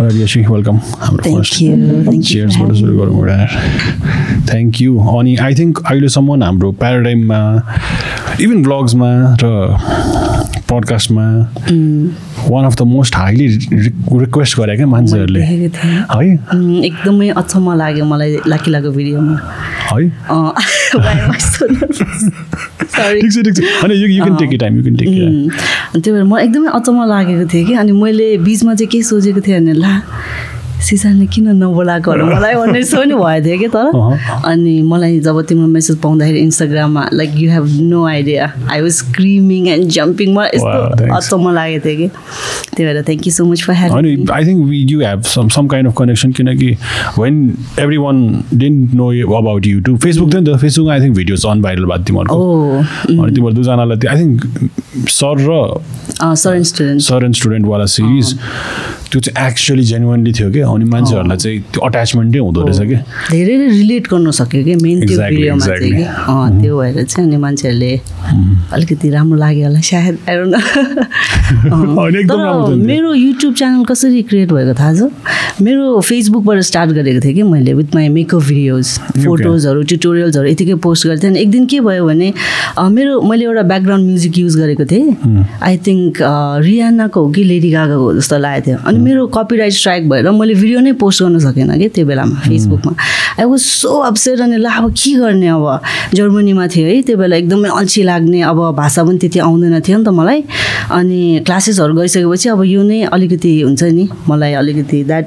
Yeshi welcome हाम्रो first चियर्सबाट सुरु गरौँ एउटा थ्याङ्क यू अनि आई थिङ्क अहिलेसम्म हाम्रो प्याराडाइममा इभन ब्लग्समा र पडकास्टमा one of the most highly request गरे क्या मान्छेहरूले। है? एकदमै अचम्म लाग्यो मलाई लाकी लागेको भिडियोमा। है? ठिक छ ठिक छ। होइन you you can take time you can take त्यही भएर म एकदमै अचम्म लागेको थिएँ कि। अनि मैले बिचमा चाहिँ के सोचेको थिएँ भने ला सिसानले किन नबोलाएको होला? मलाई भन्ने सो नि भएको थियो कि तर। अनि मलाई जब तिम्रो मेसेज पाउँदाखेरि इन्स्टाग्राममा like you have no idea I was screaming and jumping मलाई यस्तो. अचम्म लागेको थियो कि। त्यही भएर thank you so much for help अनि I think we you have some some kind of connection किनकि when every one don't know about YouTube Facebook थियो नि त। फेसबुकमा I think videos on viral भएको तिमीहरूको। ओ अनि तिमीहरू दुईजनालाई आई थिङ्क सर र सर स्टुडेन्ट। सर एन्ड स्टुडेन्टवाला सिरिज त्यो चाहिँ एक्चुअली जेन्युनली थियो कि? अनि मान्छेहरूलाई चाहिँ त्यो अट्याचमेन्टै हुँदो रहेछ कि? धेरैले रिलेट गर्न सक्यो कि? मेन त्यो भिडियोमा चाहिँ. कि? त्यो भएर चाहिँ अनि मान्छेहरूले अलिकति राम्रो लाग्यो होला सायद। तर। मेरो युट्युब च्यानल कसरी क्रिएट भएको थाहा छ? मेरो फेसबुकबाट स्टार्ट गरेको थिएँ कि मैले विथ माई मेकअप भिडियोज फोटोजहरू ट्युटोरियल्सहरू यतिकै पोस्ट गर्थेँ अनि एक दिन के भयो भने मेरो मैले एउटा ब्याकग्राउन्ड म्युजिक युज गरेको थिएँ। आई थिङ्क रियानाको हो कि लेडी गागाको हो जस्तो लागेको थियो। अनि मेरो कपिराइट स्ट्राइक भएर मैले भिडियो नै पोस्ट गर्न सकेन कि त्यो बेलामा फेसबुकमा आई वाज सो अपसेट अनि ला अब के गर्ने अब? जर्मनीमा थियो है त्यो बेला एकदमै अल्छी लाग्ने अब भाषा पनि त्यति आउँदैन थियो नि त मलाई। अनि क्लासेसहरू गइसकेपछि अब यो नै अलिकति हुन्छ नि मलाई अलिकति that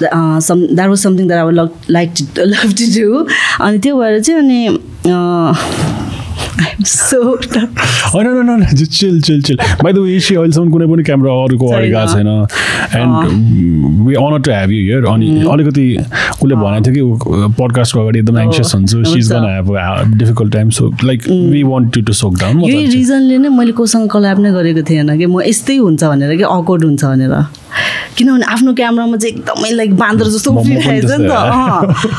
some that was something that I would like love to do अनि त्यो भएर चाहिँ अनि होइन न न chill chill chill by the way AC अहिलेसम्म कुनै पनि क्यामेरा अरूको अगाडि गएको छैन। And we honour to have you here अनि अलिकति उसले भनेको थियो कि पडकास्टको अगाडि एकदम एङ्सियस हुन्छु। She's gonna have difficult time so like we want to to soak down यही रिजनले नै मैले कोसँग कल्याब नै गरेको थिएन कि म यस्तै हुन्छ भनेर कि अकवर्ड हुन्छ भनेर। किनभने आफ्नो क्यामरामा चाहिँ एकदमै लाइक बाँदर जस्तो उफ्रिरहेको छ नि त।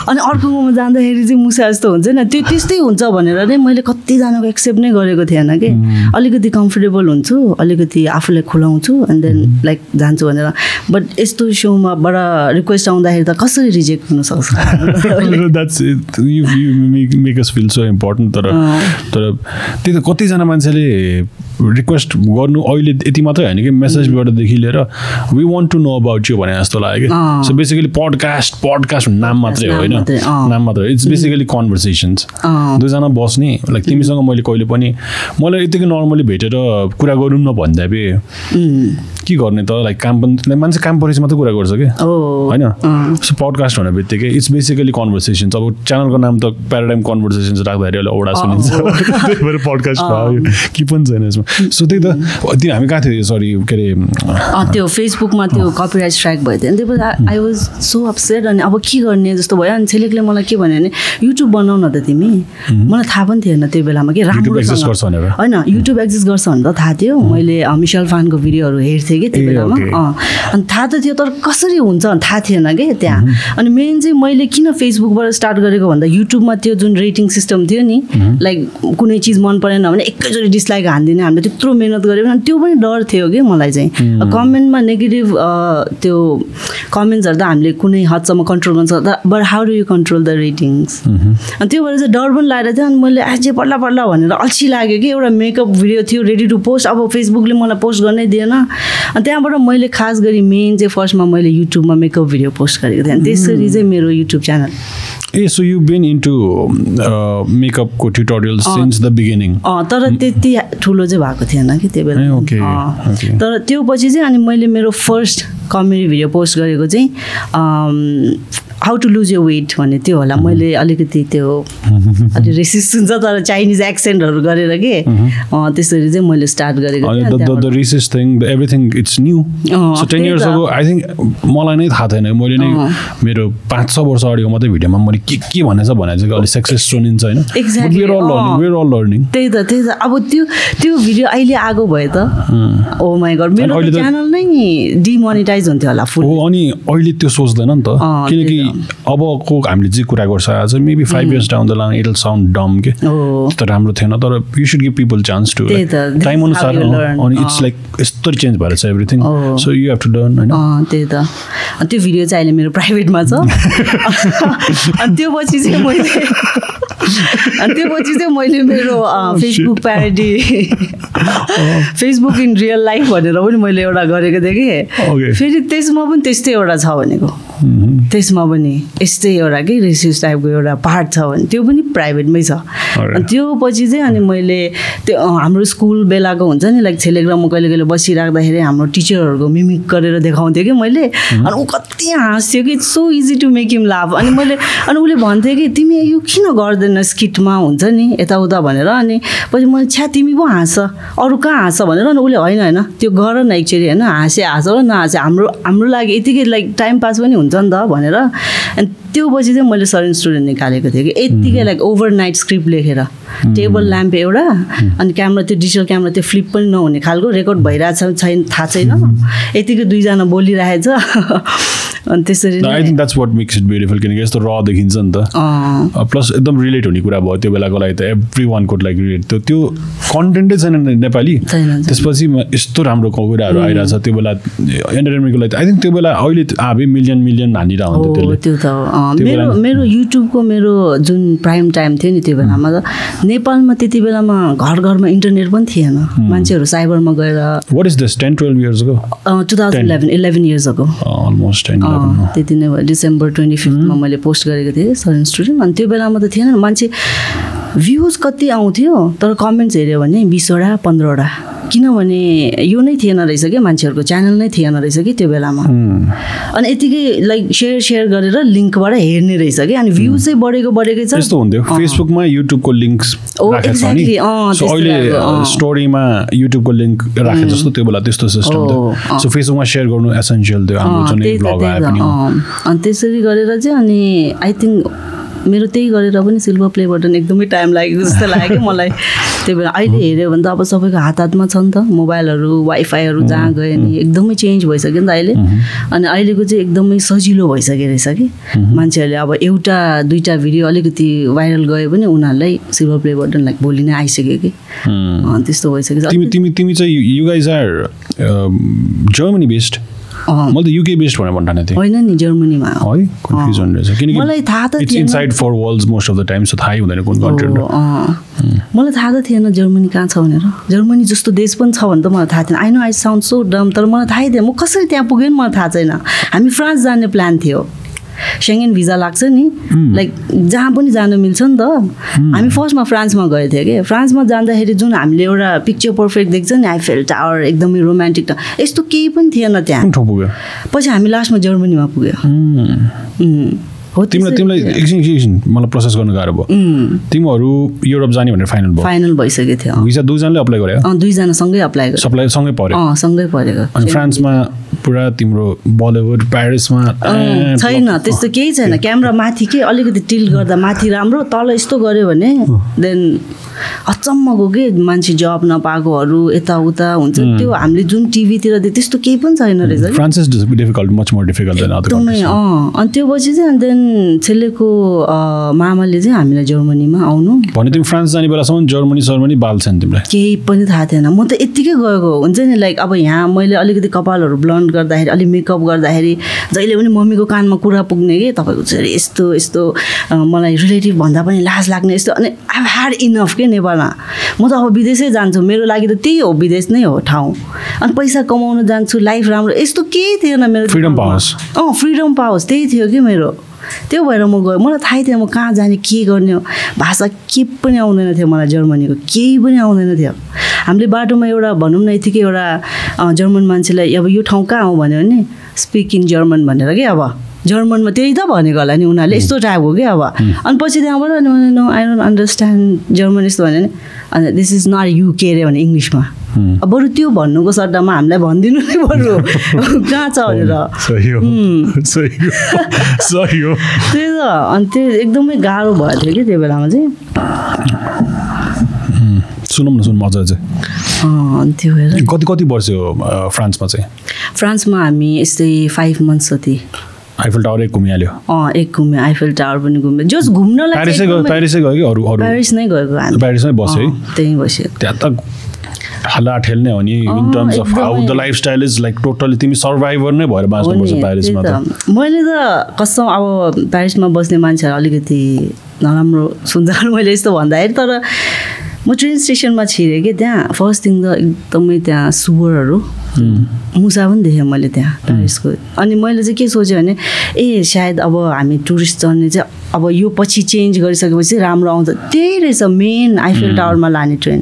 अनि अर्कोमा जाँदाखेरि चाहिँ मुसा जस्तो हुन्छ नि। त्यो त्यस्तै हुन्छ भनेर नै मैले कतिजनाको एक्सेप्ट नै गरेको थिएन कि। अलिकति कम्फर्टेबल हुन्छु अलिकति आफूलाई खुलाउँछु एन्ड देन लाइक जान्छु भनेर। बट यस्तो सोमा बाट रिक्वेस्ट आउँदाखेरि त कसरी रिजेक्ट हुनसक्छ that's you you make make us feel so important तर तर त्यही त कतिजना मान्छेले रिक्वेस्ट गर्नु अहिले यति मात्रै होइन कि मेसेजबाटदेखि लिएर we want to know about you भने जस्तो लाग्यो कि। सो बेसिकली पडकास्ट पडकास्ट नाम मात्रै होइन। नाम मात्रै इट्स बेसिकली कन्भर्सेसन्स। दुईजना बस्ने लाइक तिमीसँग मैले कहिले पनि मलाई यतिकै नर्मली भेटेर कुरा गरौँ न भन्दा पे के गर्ने त? लाइक काम पनि मान्छे काम परेपछि मात्रै कुरा गर्छ कि? होइन? सो पडकास्ट हुने बित्तिकै इट्स बेसिकली कन्भर्सेसन्स अब च्यानलको नाम त प्याराडाइम कन्भर्सेसन्स राख्दाखेरि अहिले औडा सुनिन्छ। त्यही भएर पडकास्ट भयो। के पनि छैन यसमा। सो त्यही त हामी कहाँ थियो? सरी के अरे? त्यो फेसबुकमा त्यो कपिराइट स्ट्राइक भयो थियो अनि त्यसपछि आई वाज सो अपसेट अनि अब के गर्ने जस्तो भयो। अनि छेलेकले मलाई के भन्यो भने युट्युब बनाउ न त तिमी। मलाई थाहा पनि थिएन त्यो बेलामा कि राम्रो? होइन युट्युब एक्जिस्ट गर्छ भने त थाहा थियो। मैले मिसेल फानको भिडियोहरू हेर्थेँ कि त्यो बेलामा. अँ अनि थाहा त थियो तर कसरी हुन्छ भने थाहा थिएन कि त्यहाँ। अनि मेन चाहिँ मैले किन फेसबुकबाट स्टार्ट गरेको भन्दा युट्युबमा त्यो जुन रेटिङ सिस्टम थियो नि लाइक कुनै चिज मन परेन भने एकैचोटि डिसलाइक हानिदिने हामीले त्यत्रो मिहिनेत गऱ्यो भने त्यो पनि डर थियो कि मलाई चाहिँ। कमेन्टमा नेगेटिभ त्यो कमेन्ट्सहरू त हामीले कुनै हदसम्म कन्ट्रोल गर्न सक्छ but how do you control the ratings अनि त्यो भएर चाहिँ डर पनि लागेको थियो अनि मैले आज पल्ला पल्ला भनेर अल्छी लाग्यो कि एउटा मेकअप भिडियो थियो रेडी टु पोस्ट अब फेसबुकले मलाई पोस्ट गर्नै दिएन। अनि त्यहाँबाट मैले खास गरी मेन चाहिँ फर्स्टमा मैले युट्युबमा मेकअप भिडियो पोस्ट गरेको थिएँ। अनि त्यसरी चाहिँ मेरो YouTube channel ah so you been into मेकअपको tutorial since the beginning अँ तर त्यति ठुलो चाहिँ भएको थिएन कि त्यो बेला. तर त्यो पछि चाहिँ अनि मैले मेरो फर्स्ट कमेडी भिडियो पोस्ट गरेको चाहिँ हाउ टु लुज यो वेट भन्ने त्यो होला। मैले अलिकति त्यो अलिक रेसिस्ट हुन्छ तर चाइनिज एक्सेन्टहरू गरेर के अँ, त्यसरी चाहिँ मैले स्टार्ट गरेको recess everything it's new so ten years. Ago I think मलाई नै थाहा थिएन। मैले नै मेरो पाँच छ वर्ष अगाडिको मात्रै भिडियोमा मैले के के भनेछ भने चाहिँ अलिक सक्सेस सुनिन्छ होइन। त्यही त त्यही त। अब त्यो त्यो भिडियो अहिले आएको भए त। ओ माई गड मेरो च्यानल नै डिमोनिटाइज हुन्थ्यो होला फुल। अनि अहिले त्यो सोच्दैन नि त। किनकि अबको हामीले जे कुरा गर्छ आज maybe five years down the line it'll sound डम के? हो त्यस्तो राम्रो थिएन तर you should give people chance to time अनुसार. अनि इट्स लाइक यस्तो चेन्ज भएर छ everything Oh. So you have to learn होइन त्यही त. त्यो भिडियो चाहिँ अहिले मेरो प्राइभेटमा छ। अनि त्यो पछि चाहिँ मैले अनि त्यो पछि चाहिँ मैले मेरो Facebook parody Facebook in real life भनेर पनि मैले एउटा गरेको थिएँ. कि। फेरि त्यसमा पनि त्यस्तै एउटा छ भनेको। त्यसमा पनि। यस्तै एउटा कि रेसिस टाइपको एउटा पार्ट छ भने त्यो पनि प्राइभेटमै छ. अनि त्यो पछि चाहिँ अनि मैले त्यो हाम्रो स्कुल बेलाको हुन्छ नि लाइक छेलेग्रा म कहिले कहिले बसिराख्दाखेरि हाम्रो टिचरहरूको मिमिक गरेर देखाउँथेँ कि मैले। अनि ऊ कति हाँस्थ्यो कि so easy to make him laugh अनि मैले अनि उसले भन्थ्यो कि तिमी यो किन गर्दैन स्किटमा हुन्छ नि यताउता भनेर। अनि पछि मैले छ्या तिमी पो हाँस। अरू कहाँ हाँस? भनेर। अनि उसले होइन होइन। त्यो गर न एक्चुअली होइन। हाँसे हाँस। र नहाँसे। हाम्रो हाम्रो लागि यतिकै लाइक टाइम पास पनि हुन्छ नि त भनेर। अनि त्यो पछि चाहिँ मैले सरेन स्टुडेन्ट निकालेको थिएँ कि। यत्तिकै लाइक ओभरनाइट स्क्रिप्ट लेखेर। टेबल ल्याम्प एउटा अनि क्यामेरा त्यो डिजिटल क्यामेरा त्यो फ्लिप पनि नहुने खालको रेकर्ड भइरहेछ छैन थाहा छैन। यतिकै दुईजना बोलिरहेछ। अनि त्यसरी I think that's what makes it beautiful किनकि यस्तो र देखिन्छ नि त। प्लस एकदम रिलेट हुने कुरा भयो त्यो बेलाको लागि त। Every one could like relate त्यो त्यो कन्टेन्टै छैन नेपाली। त्यसपछि यस्तो राम्रो कुराहरू आइरहेछ। त्यो बेला एन्टरटेनमेन्टको लागि आई थिङ्क त्यो बेला अहिले आबे मिलियन मिलियन हानिरह हो। हुन्थ्यो त्यसले। त्यो त मेरो मेरो युट्युबको मेरो जुन प्राइम टाइम थियो नि त्यो बेलामा त नेपालमा त्यति बेलामा घर घरमा इन्टरनेट पनि थिएन। मान्छेहरू साइबरमा गएर what is this ten twelve इयर्सको two thousand eleven eleven years ago almost त्यति नै भयो। डिसेम्बर ट्वेन्टी फिफ्थमा मैले पोस्ट गरेको थिएँ सरेन स्टुडेन्ट अनि त्यो बेलामा त थिएन। मान्छे भ्युज कति आउँथ्यो तर कमेन्ट्स हेऱ्यो भने बिसवटा पन्ध्रवटा। किनभने यो नै थिएन रहेछ क्या मान्छेहरूको च्यानल नै थिएन रहेछ कि त्यो बेलामा? अनि यतिकै लाइक सेयर सेयर गरेर लिङ्कबाट हेर्ने रहेछ कि? अनि भ्युज चाहिँ बढेको बढेकै छ। यस्तो हुन्थ्यो। फेसबुकमा युट्युबको त्यस्तो अहिले। स्टोरीमा युट्युबको लिङ्क राखे जस्तो त्यो बेला त्यस्तो सिस्टम थियो। सो फेसबुकमा सेयर गर्नु एसेन्सियल थियो। हाम्रो जुन ब्लग आए पनि। अनि त्यसरी गरेर चाहिँ अनि आई थिङ्क मेरो त्यही गरेर पनि सिल्भर प्ले बटन एकदमै टाइम लागेको जस्तो लाग्यो कि मलाई। त्यही भएर अहिले हेऱ्यो भने त अब सबैको हात हातमा छ नि त मोबाइलहरू वाइफाईहरू जहाँ गयो नि एकदमै चेन्ज भइसक्यो नि त अहिले। अनि अहिलेको चाहिँ एकदमै सजिलो भइसक्यो रहेछ कि। मान्छेहरूले अब एउटा दुईवटा भिडियो अलिकति भाइरल गयो भने उनीहरूलाई सिल्भर प्ले बटन लाइक भोलि नै आइसक्यो कि। त्यस्तो भइसक्यो। तिमी तिमी तिमी चाहिँ you guys are Germany based मैले त युके बेस्ड भनेर भन्ठाने थिएँ। होइन नि जर्मनीमा। है कन्फ्युजन रहेछ। किनकि मलाई थाहा त इट्स थिएन। Inside for worlds most of the time so थाहै हुँदैन कुन कन्ट्री। मलाई थाहा त थिएन जर्मनी कहाँ छ भनेर। जर्मनी जस्तो देश पनि छ भने त मलाई थाहा थिएन। I know I sound so dumb तर मलाई थाहै थिएन। म कसरी त्यहाँ पुगेँ मलाई थाहा छैन। हामी फ्रान्स जाने प्लान थियो। सेङ्गेन भिजा लाग्छ नि। लाइक जहाँ पनि जानु मिल्छ नि त। हामी फर्स्टमा फ्रान्समा गएको थियो कि। फ्रान्समा जाँदाखेरि जुन हामीले एउटा पिक्चर पर्फेक्ट देख्छ नि आइफेल टावर एकदमै रोमान्टिक यस्तो केही पनि थिएन त्यहाँ। पछि हामी लास्टमा जर्मनीमा पुग्यो। उम्. हो तिमीलाई तिमीलाई एकछिन एकछिन मलाई प्रोसेस गर्नु गाह्रो भयो. तिमीहरू युरोप जाने भनेर फाइनल भयो। फाइनल भइसकेको थियो। भिजा दुईजनाले अप्लाई गर्यो दुईजना सँगै अप्लाई गर्यो सबलाई सँगै पऱ्यो। सँगै परेको। अनि फ्रान्समा पुरा तिम्रो बलिउड प्यारिसमा छैन त्यस्तो केही छैन। क्यामेरा माथि के अलिकति टिल्ट गर्दा माथि राम्रो तल यस्तो गऱ्यो भने देन अचम्मको के मान्छे जब नपाएकोहरू यताउता हुन्छ। त्यो हामीले जुन टिभीतिर देख्यो त्यस्तो केही पनि छैन रहेछ डिफिकल्ट मच मोर डिफिकल्ट एकदमै अँ। अनि त्यो पछि चाहिँ देन छेलेको मामाले चाहिँ हामीलाई जर्मनीमा आउनु। भने तिमी फ्रान्स जाने बेलासम्म जर्मनी सर्मनी बाल्छ नि तिमीलाई। केही पनि थाहा थिएन। म त यत्तिकै गएको हुन्छ नि लाइक अब यहाँ मैले अलिकति कपालहरू ब्लन्ड गर्दाखेरि अलिक मेकअप गर्दाखेरि जहिले पनि मम्मीको कानमा कुरा पुग्ने कि तपाईँको चाहिँ यस्तो यस्तो मलाई रिलेटिभ भन्दा पनि लाज लाग्ने यस्तो अनि आई ह्याड इनफ के नेपालमा। म त अब विदेशै जान्छु मेरो लागि त त्यही हो विदेश नै हो ठाउँ। अनि पैसा कमाउन जान्छु लाइफ राम्रो यस्तो केही थिएन मेरो दिमागमा। पाओस्। अँ फ्रिडम पाओस् त्यही थियो कि मेरो। त्यो भएर म गएँ। मलाई थाहै थिएन म कहाँ जाने के गर्ने भाषा के पनि आउँदैन थियो मलाई जर्मनीको केही पनि आउँदैन थियो। हामीले बाटोमा एउटा भनौँ न यतिकै एउटा जर्मन मान्छेलाई अब यो ठाउँ कहाँ हो? भन्यो भने स्पिक इन जर्मन भनेर के अब। जर्मनमा त्यही त भनेको होला नि उनीहरूले। यस्तो टाइपको के अब। अनि पछि त्यहाँबाट अनि no I don't understand German यस्तो भन्यो भने अनि दिस इज नट युके अरे भने इङ्ग्लिसमा। अब बरु त्यो भन्नुको सट्टामा हामीलाई भनिदिनु नै बरु। कहाँ छ भनेर। हो हो हो। त्यही त। अनि त्यो एकदमै गाह्रो भएको थियो कि त्यो बेलामा चाहिँ। सुनौँ न सुन मजा चाहिँ। त्यो भएर कति कति वर्ष हो फ्रान्समा चाहिँ? फ्रान्समा हामी यस्तै फाइभ मन्थ्स जति। आइफल टावर एक घुमिहाल्यो। अँ एक घुम्यो आइफल टावर पनि घुम्यो। जस घुम्नलाई प्यारिसै गयो प्यारिसै गयो कि अरू अरू? प्यारिस नै गएको हामी। प्यारिसमै बस्यो है? त्यहीँ बस्यो। त्यहाँ त हल्ला ठेल्ने हो नि in terms of how the एकदमै। लाइफस्टाइल इज लाइक टोटली तिमी सर्भाइभर नै भएर बाँच्नुपर्छ प्यारिसमा त। मैले त कसम अब प्यारिसमा बस्ने मान्छेहरू अलिकति नराम्रो सुन्छ मैले यस्तो भन्दाखेरि तर म ट्रेन स्टेसनमा छिरेँ कि त्यहाँ। फर्स्ट थिङ त एकदमै त्यहाँ सुवरहरू। मुसा पनि देखेँ मैले त्यहाँ प्यारिसको अनि मैले चाहिँ के सोचेँ भने ए सायद अब हामी टुरिस्ट चढ्ने चाहिँ अब यो पछि चेन्ज गरिसकेपछि राम्रो आउँछ। त्यही रहेछ मेन आइफेल टावरमा लाने train.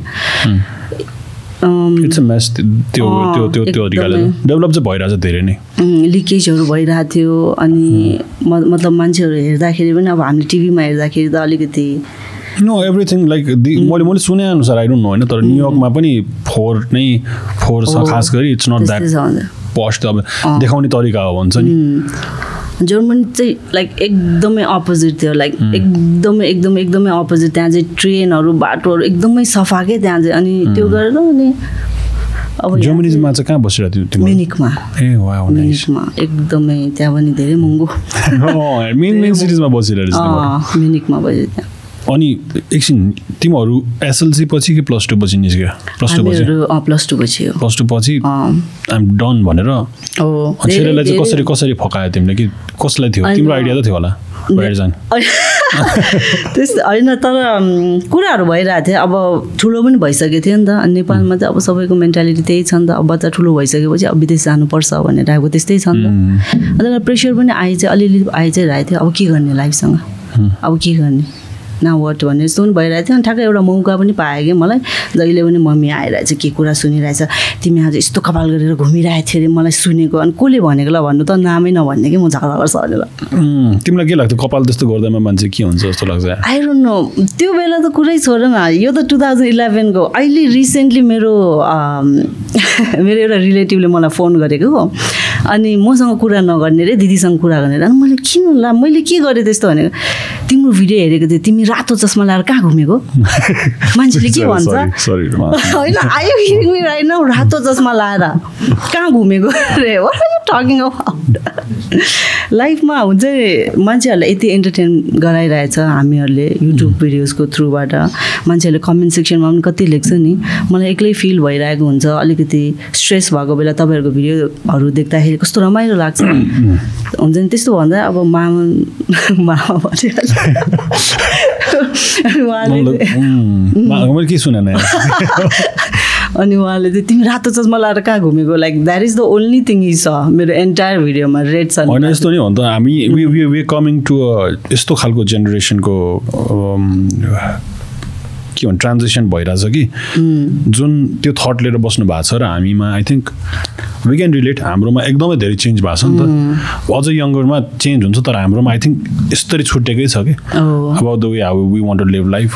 Um, it's a mess त्यो अँ, त्यो त्यो त्यो तरिकाले एकदमै। डेभलप चाहिँ भइरहेछ धेरै नै। उम्, लिकेजहरू भइरहेको थियो। अनि मतलब मान्छेहरू हेर्दाखेरि पनि अब हामीले टिभीमा हेर्दाखेरि त अलिकति नो एभ्रिथिङ लाइक मैले मैले सुने अनुसार आई डोन्ट नो होइन तर न्युयोर्कमा पनि फोहोर नै फोहोर छ हो, खास गरी इट्स नट द्याट। पस्ट अब देखाउने तरिका हो भन्छ नि। उम्, जर्मनी चाहिँ लाइक एकदमै अपोजिट थियो लाइक एकदमै एकदमै एकदमै अपोजिट त्यहाँ चाहिँ ट्रेनहरू बाटोहरू एकदमै सफा के त्यहाँ चाहिँ अनि त्यो गरेर अनि अब जर्मनीमा चाहिँ कहाँ बसिरहेको थियो म्युनिकमा ए म्युनिकमा एकदमै त्यहाँ पनि धेरै महँगो मेन मेन सिटिजमा बसिरहेको तिम्रो। अँ, म्युनिकमा बस्यो त्यहाँ। अनि एकछिन तिमीहरू एसएलसी पछि कि प्लस टू पछि निस्क्यो? प्लस टू पछि? प्लस टू पछि प्लस टू पछि आइम डन भनेर? छोरीलाई चाहिँ कसरी कसरी फकायो तिमीले? कि कसलाई थियो। तिम्रो आइडिया त थियो होला त्यस्तो होइन तर कुराहरू भइरहेको थियो। अब ठुलो पनि भइसकेको थियो नि त। अनि नेपालमा चाहिँ अब सबैको मेन्टालिटी त्यही छ नि त। अब बच्चा ठुलो भइसकेपछि अब विदेश जानुपर्छ भन्ने टाइपको त्यस्तै छ नि त। अन्त प्रेसर पनि आइ चाहिँ अलिअलि आइ चाहिँ रहेको थियो। अब के गर्ने लाइफसँग? अब के गर्ने? न वाट भन्ने जस्तो पनि भइरहेको थियो। अनि ठ्याक्कै एउटा मौका पनि पाएँ कि मलाई। जहिले पनि मम्मी आइरहेछ के कुरा सुनिरहेछ। तिमी आज यस्तो कपाल गरेर घुमिरहेको थियो अरे मलाई सुनेको। अनि कसले भनेको ल भन्नु त नामै नभन्ने कि म झगडा गर्छ भनेर। तिमीलाई के लाग्थ्यो? कपाल त्यस्तो गर्दामा मान्छे के हुन्छ जस्तो लाग्छ? आई डोन्ट नो त्यो बेला त कुरै छोड न यो त टु थाउजन्ड इलेभेनको अहिले रिसेन्टली मेरो मेरो एउटा रिलेटिभले मलाई फोन गरेको हो। अनि मसँग कुरा नगर्ने रे दिदीसँग कुरा गर्ने रे। अनि मैले किन ला मैले के गरेँ त्यस्तो भनेको? तिम्रो भिडियो हेरेको थियो तिमी रातो चस्मा लगाएर कहाँ घुमेको? मान्छेले के भन्छ? होइन आयो नाउ रातो चस्मा लाएर। कहाँ घुमेको? रे वाट आर यु टकिङ लाइफमा हुन्छ मान्छेहरूलाई यति इन्टरटेन गराइरहेछ हामीहरूले युट्युब भिडियोजको थ्रुबाट मान्छेहरूले कमेन्ट सेक्सनमा पनि कति लेख्छ नि। मलाई एक्लै फिल भइरहेको हुन्छ अलिकति स्ट्रेस भएको बेला तपाईँहरूको भिडियोहरू देख्दाखेरि कस्तो रमाइलो लाग्छ। हुन्छ नि त्यस्तो भन्दा अब मामा मामा भनिहाल्छ उहाँले के सुनेन अनि उहाँले चाहिँ तिमी रातो चस्मा लगाएर कहाँ घुमेको? Like that is the only thing is छ मेरो एन्टायर भिडियोमा रेड छ होइन यस्तो नि हो नि त। हामी वी वे कमिङ टु यस्तो खालको जेनेरेसनको के भन्छ ट्रान्जेक्सन भइरहेछ कि। जुन त्यो थट लिएर बस्नु भएको छ र हामीमा I think we can relate हाम्रोमा एकदमै धेरै चेन्ज भएको छ नि त। अझ यङ्गरमा चेन्ज हुन्छ तर हाम्रोमा आई थिङ्क यसरी छुट्टेकै छ कि. About the way how we want to live life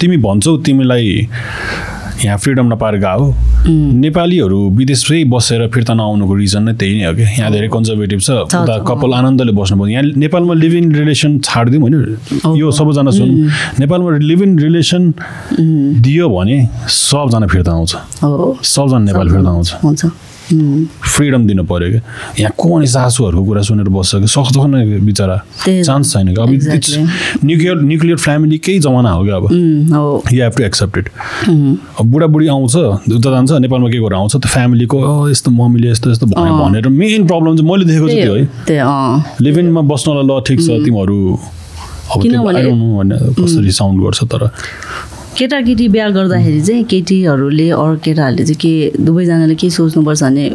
तिमी भन्छौ तिमीलाई यहाँ फ्रिडम नपाएर गएको। नेपालीहरू विदेशै बसेर फिर्ता नआउनुको रिजन नै त्यही नै हो कि। यहाँ धेरै कन्जर्भेटिभ छ। उता। कपाल आनन्दले बस्नुपर्छ यहाँ नेपालमा लिभ इन रिलेसन छाडिदिउँ होइन। यो सबैजना सुन। नेपालमा लिभ इन रिलेसन दियो भने सबजना फिर्ता आउँछ। सबजना नेपाल फिर्ता आउँछ। फ्रिडम दिनु पऱ्यो क्या यहाँ को अनि सासूहरूको कुरा सुनेर बस्छ कि? सक्छ न बिचरा। चान्स छैन कि? अब इट्स न्युक्लियर न्युक्लियर फ्यामिली केही जमाना हो क्या अब? You have to accept it अब बुढाबुढी आउँछ उता जान्छ नेपालमा के गरेर आउँछ? त्यो फ्यामिलीको "अँ, यस्तो मम्मीले यस्तो यस्तो भन्यो। भनेर मेन प्रब्लम चाहिँ मैले देखेको चाहिँ त्यही त्यो हो लिभिङमा बस्नलाई ल ठिक छ तिमीहरू अब कसरी साउन्ड गर्छ तर केटाकेटी बिहा गर्दाखेरि चाहिँ केटीहरूले अरू केटाहरूले चाहिँ के दुवैजनाले के सोच्नुपर्छ भने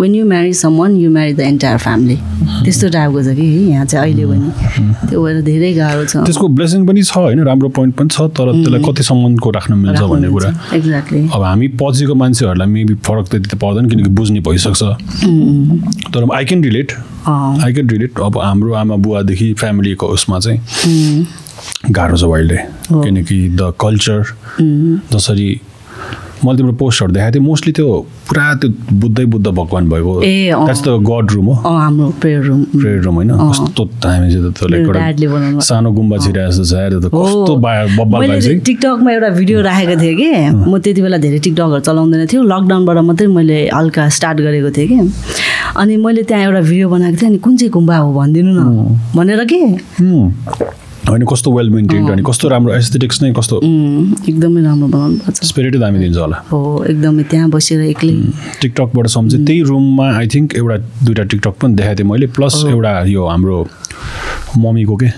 when you marry some one you marry the entire family त्यस्तो टाइपको छ कि यहाँ चाहिँ अहिले पनि। त्यो भएर धेरै गाह्रो छ। त्यसको ब्लेसिङ पनि छ होइन राम्रो पोइन्ट पनि छ तर त्यसलाई कतिसम्मको राख्न मिल्छ भन्ने कुरा। एक्ज्याक्टली अब हामी पछिको मान्छेहरूलाई मेबी फरक त्यति त पर्दैन किनकि बुझ्ने भइसक्छ। तर I can relate I can relate अब हाम्रो आमा बुवादेखि फ्यामिलीको उसमा चाहिँ। गाह्रो छ अहिले। किनकि द कल्चर जसरी मैले तिम्रो पोस्टहरू देखाएको थिएँ मोस्टली त्यो पुरा त्यो बुद्धै बुद्ध भगवान् भएको। द्याट्स द गड रुम हो। हाम्रो प्रेयर रुम प्रेयर रुम होइन। कस्तो चाहिँ एउटा सानो गुम्बा जस्तो छ। त कस्तो मैले। टिकटकमा एउटा भिडियो राखेको थिएँ कि। म त्यति बेला धेरै टिकटकहरू चलाउँदैन थियो। लकडाउनबाट मात्रै मैले हल्का स्टार्ट गरेको थिएँ कि। अनि मैले त्यहाँ एउटा भिडियो बनाएको थिएँ। अनि कुन चाहिँ गुम्बा हो भनिदिनु न। भनेर के। होइन कस्तो वेल मेन्टेन्ड अनि कस्तो राम्रो एस्थेटिक्स नै कस्तो? एकदमै राम्रो बनाउनु भएको छ स्पिरिटै दामी दिन्छ होला। हो एकदमै त्यहाँ बसेर एक्लै। टिकटकबाट सम्झेँ त्यही रुममा आई थिङ्क एउटा दुइटा टिकटक पनि देखाएको थिएँ मैले प्लस एउटा यो हाम्रो मम्मीको के?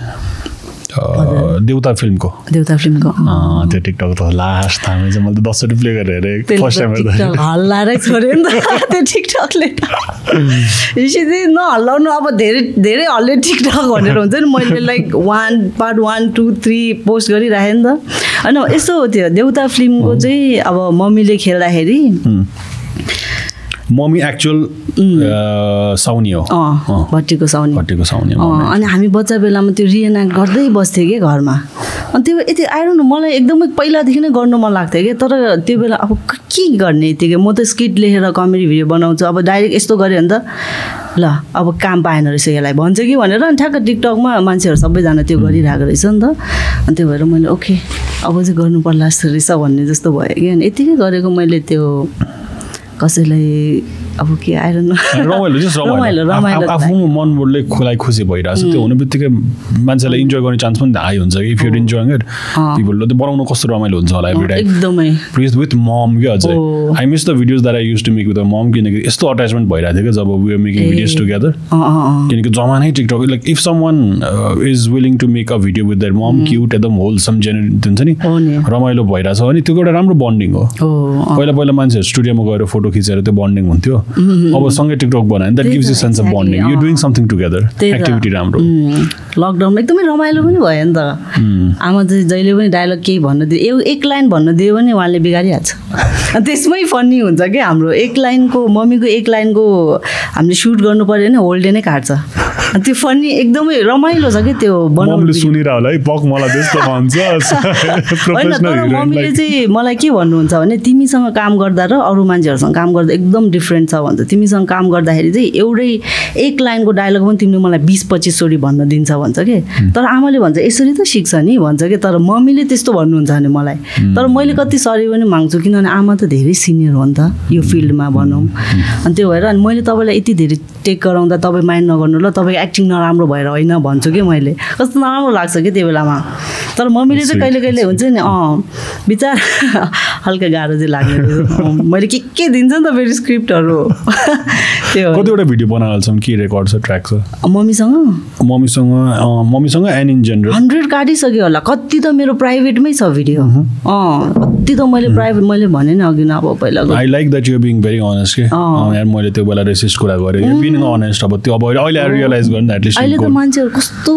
देउता फिल्मको। देउता फिल्मको। त्यो टिकटक त लास्ट थाहा चाहिँ मैले त दस रुपियाँ प्ले गरेर हेरेँ। फर्स्ट टाइम हल्लाएरै छोड्यो नि त। त्यो टिकटकले। यसरी नहल्लाउनु अब धेरै धेरै हल्ले टिकटक भनेर हुन्छ नि। मैले like one part one two three post गरिराखेँ नि त। होइन यस्तो हो त्यो देउता फिल्मको चाहिँ अब मम्मीले खेल्दाखेरि। मम्मी एक्चुअल साउनी हो। भट्टीको साउनी। भट्टीको साउनी अनि हामी बच्चा बेलामा त्यो रिएनाक्ट गर्दै बस्थ्यौँ कि घरमा। अनि त्यो यति आएर न मलाई एकदमै पहिलादेखि नै गर्नु मन लाग्थ्यो कि तर त्यो बेला अब क- के गर्ने यतिकै? म त स्किट लेखेर कमेडी भिडियो बनाउँछु अब डाइरेक्ट यस्तो गऱ्यो भने त। ल अब काम पाएन रहेछ यसलाई भन्छ कि भनेर अनि ठ्याक्क टिकटकमा मान्छेहरू सबैजना त्यो गरिरहेको रहेछ नि त। अनि त्यो भएर मैले ओके अब चाहिँ गर्नु पर्ला जस्तो रहेछ भन्ने जस्तो भयो कि। अनि यतिकै गरेको मैले त्यो कसैलाई अब के आएर न रमाइलो जस्ट रमाइलो। रमाइलो रमाइलो आफ- आफ्नो मनले खुलाई खुसी भइरहेको छ। त्यो हुने बित्तिकै मान्छेलाई इन्जोय गर्ने चान्स पनि हाई हुन्छ कि। If you're enjoying it. पिपलले त्यो बनाउनु कस्तो रमाइलो हुन्छ होला एभ्री टाइम एकदमै। प्लिज विथ मम क्या अझै. I miss the videos that I used to make with mom किनकि यस्तो अट्याचमेन्ट भइरहेको थियो क्या जब we are making. Videos together किनकि जमानै TikTok like if some one is willing to make a video with their mom cute एकदम wholesome generate हुन्छ नि? रमाइलो भइरहेछ। भने त्यो एउटा राम्रो बन्डिङ हो। पहिला पहिला मान्छेहरू स्टुडियोमा गएर फोटो खिचेर त्यो बन्डिङ हुन्थ्यो। अब सँगै टिकटक बनायो that gives you sense of bonding you. Doing something together. Activity राम्रो। उम्, लकडाउनमा एकदमै रमाइलो पनि भयो नि त। आमा चाहिँ जहिले पनि डायलग केही भन्न दियो एक लाइन भन्न दियो भने उहाँले बिगारिहाल्छ। त्यसमै फन्नी हुन्छ कि हाम्रो? एक लाइनको मम्मीको एक लाइनको हामीले सुट गर्नु पऱ्यो भने होल डे नै काट्छ। त्यो फन्नी एकदमै रमाइलो छ कि त्यो बनाउनु सुनिरह होला है पक मलाई त्यस्तो भन्छ। मम्मीले चाहिँ मलाई के भन्नुहुन्छ भने तिमीसँग काम गर्दा र अरू मान्छेहरूसँग काम गर्दा एकदम डिफ्रेन्ट छ भन्छ। तिमीसँग काम गर्दाखेरि चाहिँ एउटै एक लाइनको डायलग पनि तिमीले मलाई बिस पच्चिसचोटि भन्न दिन्छ भन्छ कि? तर आमाले भन्छ यसरी त सिक्छ नि भन्छ कि? तर मम्मीले त्यस्तो भन्नुहुन्छ भने मलाई। तर मैले कति सरी पनि माग्छु किनभने आमा त धेरै सिनियर हो नि त यो फिल्डमा भनौँ। अनि त्यो भएर अनि मैले तपाईँलाई यति धेरै टेक गराउँदा तपाईँ माइन्ड नगर्नु ल तपाईँको एक्टिङ नराम्रो भएर होइन भन्छु कि मैले। कस्तो नराम्रो लाग्छ कि त्यो बेलामा। तर मम्मीले चाहिँ कहिले कहिले हुन्छ नि अँ विचार हल्का गाह्रो चाहिँ लाग्ने मैले के के दिन्छ नि त फेरि स्क्रिप्टहरू कतिवटा भिडियो बनाइहाल्छौँ के रेकर्ड छ ट्र्याक छ मम्मीसँग? मम्मीसँग मम्मीसँग एन्ड इन जेनरल हन्ड्रेड काटिसक्यो होला। कति त मेरो प्राइभेटमै छ भिडियो। अँ कति त मैले प्राइभेट मैले भने नि अघि न अब पहिला I like that you being very honest के यार मैले त्यो बेला रेसिस्ट कुरा गरेँ। बिङ अनेस्ट अब त्यो। अब अहिले रियलाइज गर्नु अहिले त एटलिस्ट मान्छेहरू कस्तो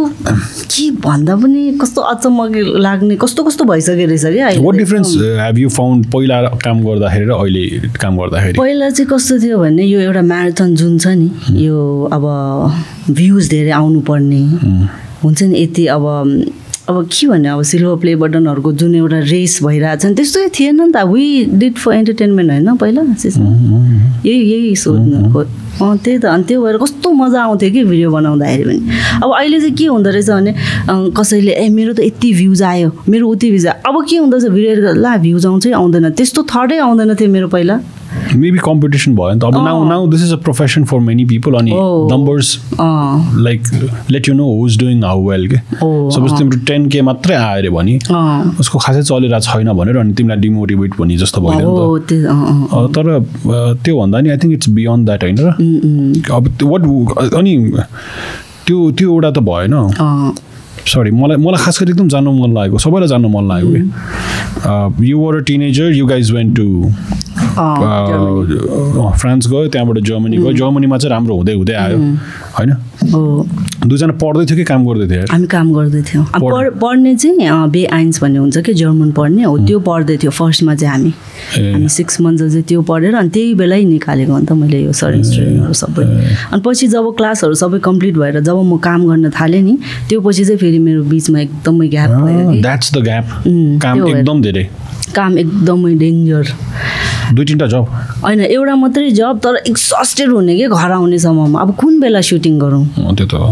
के भन्दा पनि कस्तो अचम्म लाग्ने कस्तो कस्तो भइसक्यो रहेछ क्या अहिले what difference have you found पहिला काम गर्दाखेरि र अहिले काम गर्दाखेरि? पहिला चाहिँ कस्तो थियो भने यो एउटा म्याराथन जुन छ नि यो अब भ्युज धेरै आउनुपर्ने। हुन्छ नि यति अब अब के भन्ने अब सिल्भर प्ले बटनहरूको जुन एउटा रेस भइरहेछ नि त्यस्तो थिएन नि त। वी डिड फर इन्टरटेनमेन्ट होइन पहिला? यही यही सोध्नु अँ त्यही त। अनि त्यो भएर कस्तो मजा आउँथ्यो कि भिडियो बनाउँदाखेरि पनि। अब अहिले चाहिँ के हुँदो रहेछ भने कसैले ए मेरो त यति भ्युज आयो। मेरो उति भ्युज आयो। अब के हुँदो रहेछ? भिडियो ला भ्युज आउँछै आउँदैन। त्यस्तो थर्डै आउँदैन थियो मेरो पहिला। मेबी कम्पिटिसन भयो नि त अब now now this is a profession for many people अनि Oh. Numbers like let you know who's doing how well के Oh, सपोज तिम्रो टेन के मात्रै आयो अरे भने अँ उसको खासै चलिरहेको छैन भनेर अनि तिमीलाई डिमोटिभेट भन्ने जस्तो भइदियो नि हो त त्यो तर अँ, त्यो भन्दा नि I think it's beyond that होइन र? उम्, उम्, अब वाट अनि त्यो त्यो एउटा त भएन। सरी मलाई मलाई खास गरी एकदम जान्नु मन लागेको सबैलाई जान्नु मन लागेको कि you were a teenager you guys went to. France गयो त्यहाँबाट जर्मनी गयो। जर्मनीमा चाहिँ राम्रो हुँदै हुँदै आयो होइन? दुईजना पढ्दै थियो कि काम गर्दै थियो? हामी काम गर्दै थियौँ। पढ्ने चाहिँ बे आइन्स भन्ने हुन्छ कि जर्मन पढ्ने। हो त्यो पढ्दै थियो फर्स्टमा चाहिँ हामी। हामी सिक्स मन्थ चाहिँ त्यो पढेर अनि त्यही बेलै निकालेको अन्त मैले यो सर्भिस ट्रेनिङहरू सबै। अनि पछि जब क्लासहरू सबै कम्प्लिट भएर जब म काम गर्न थालेँ नि त्यो पछि चाहिँ फेरि मेरो बिचमा एकदमै ग्याप भयो द्याट्स द ग्याप काम। एकदम धेरै। काम एकदमै डेन्जर दुई तिनवटा जब होइन एउटा मात्रै जब तर एक्सस्टेड हुने कि घर आउनेसम्ममा अब कुन बेला सुटिङ गरौँ?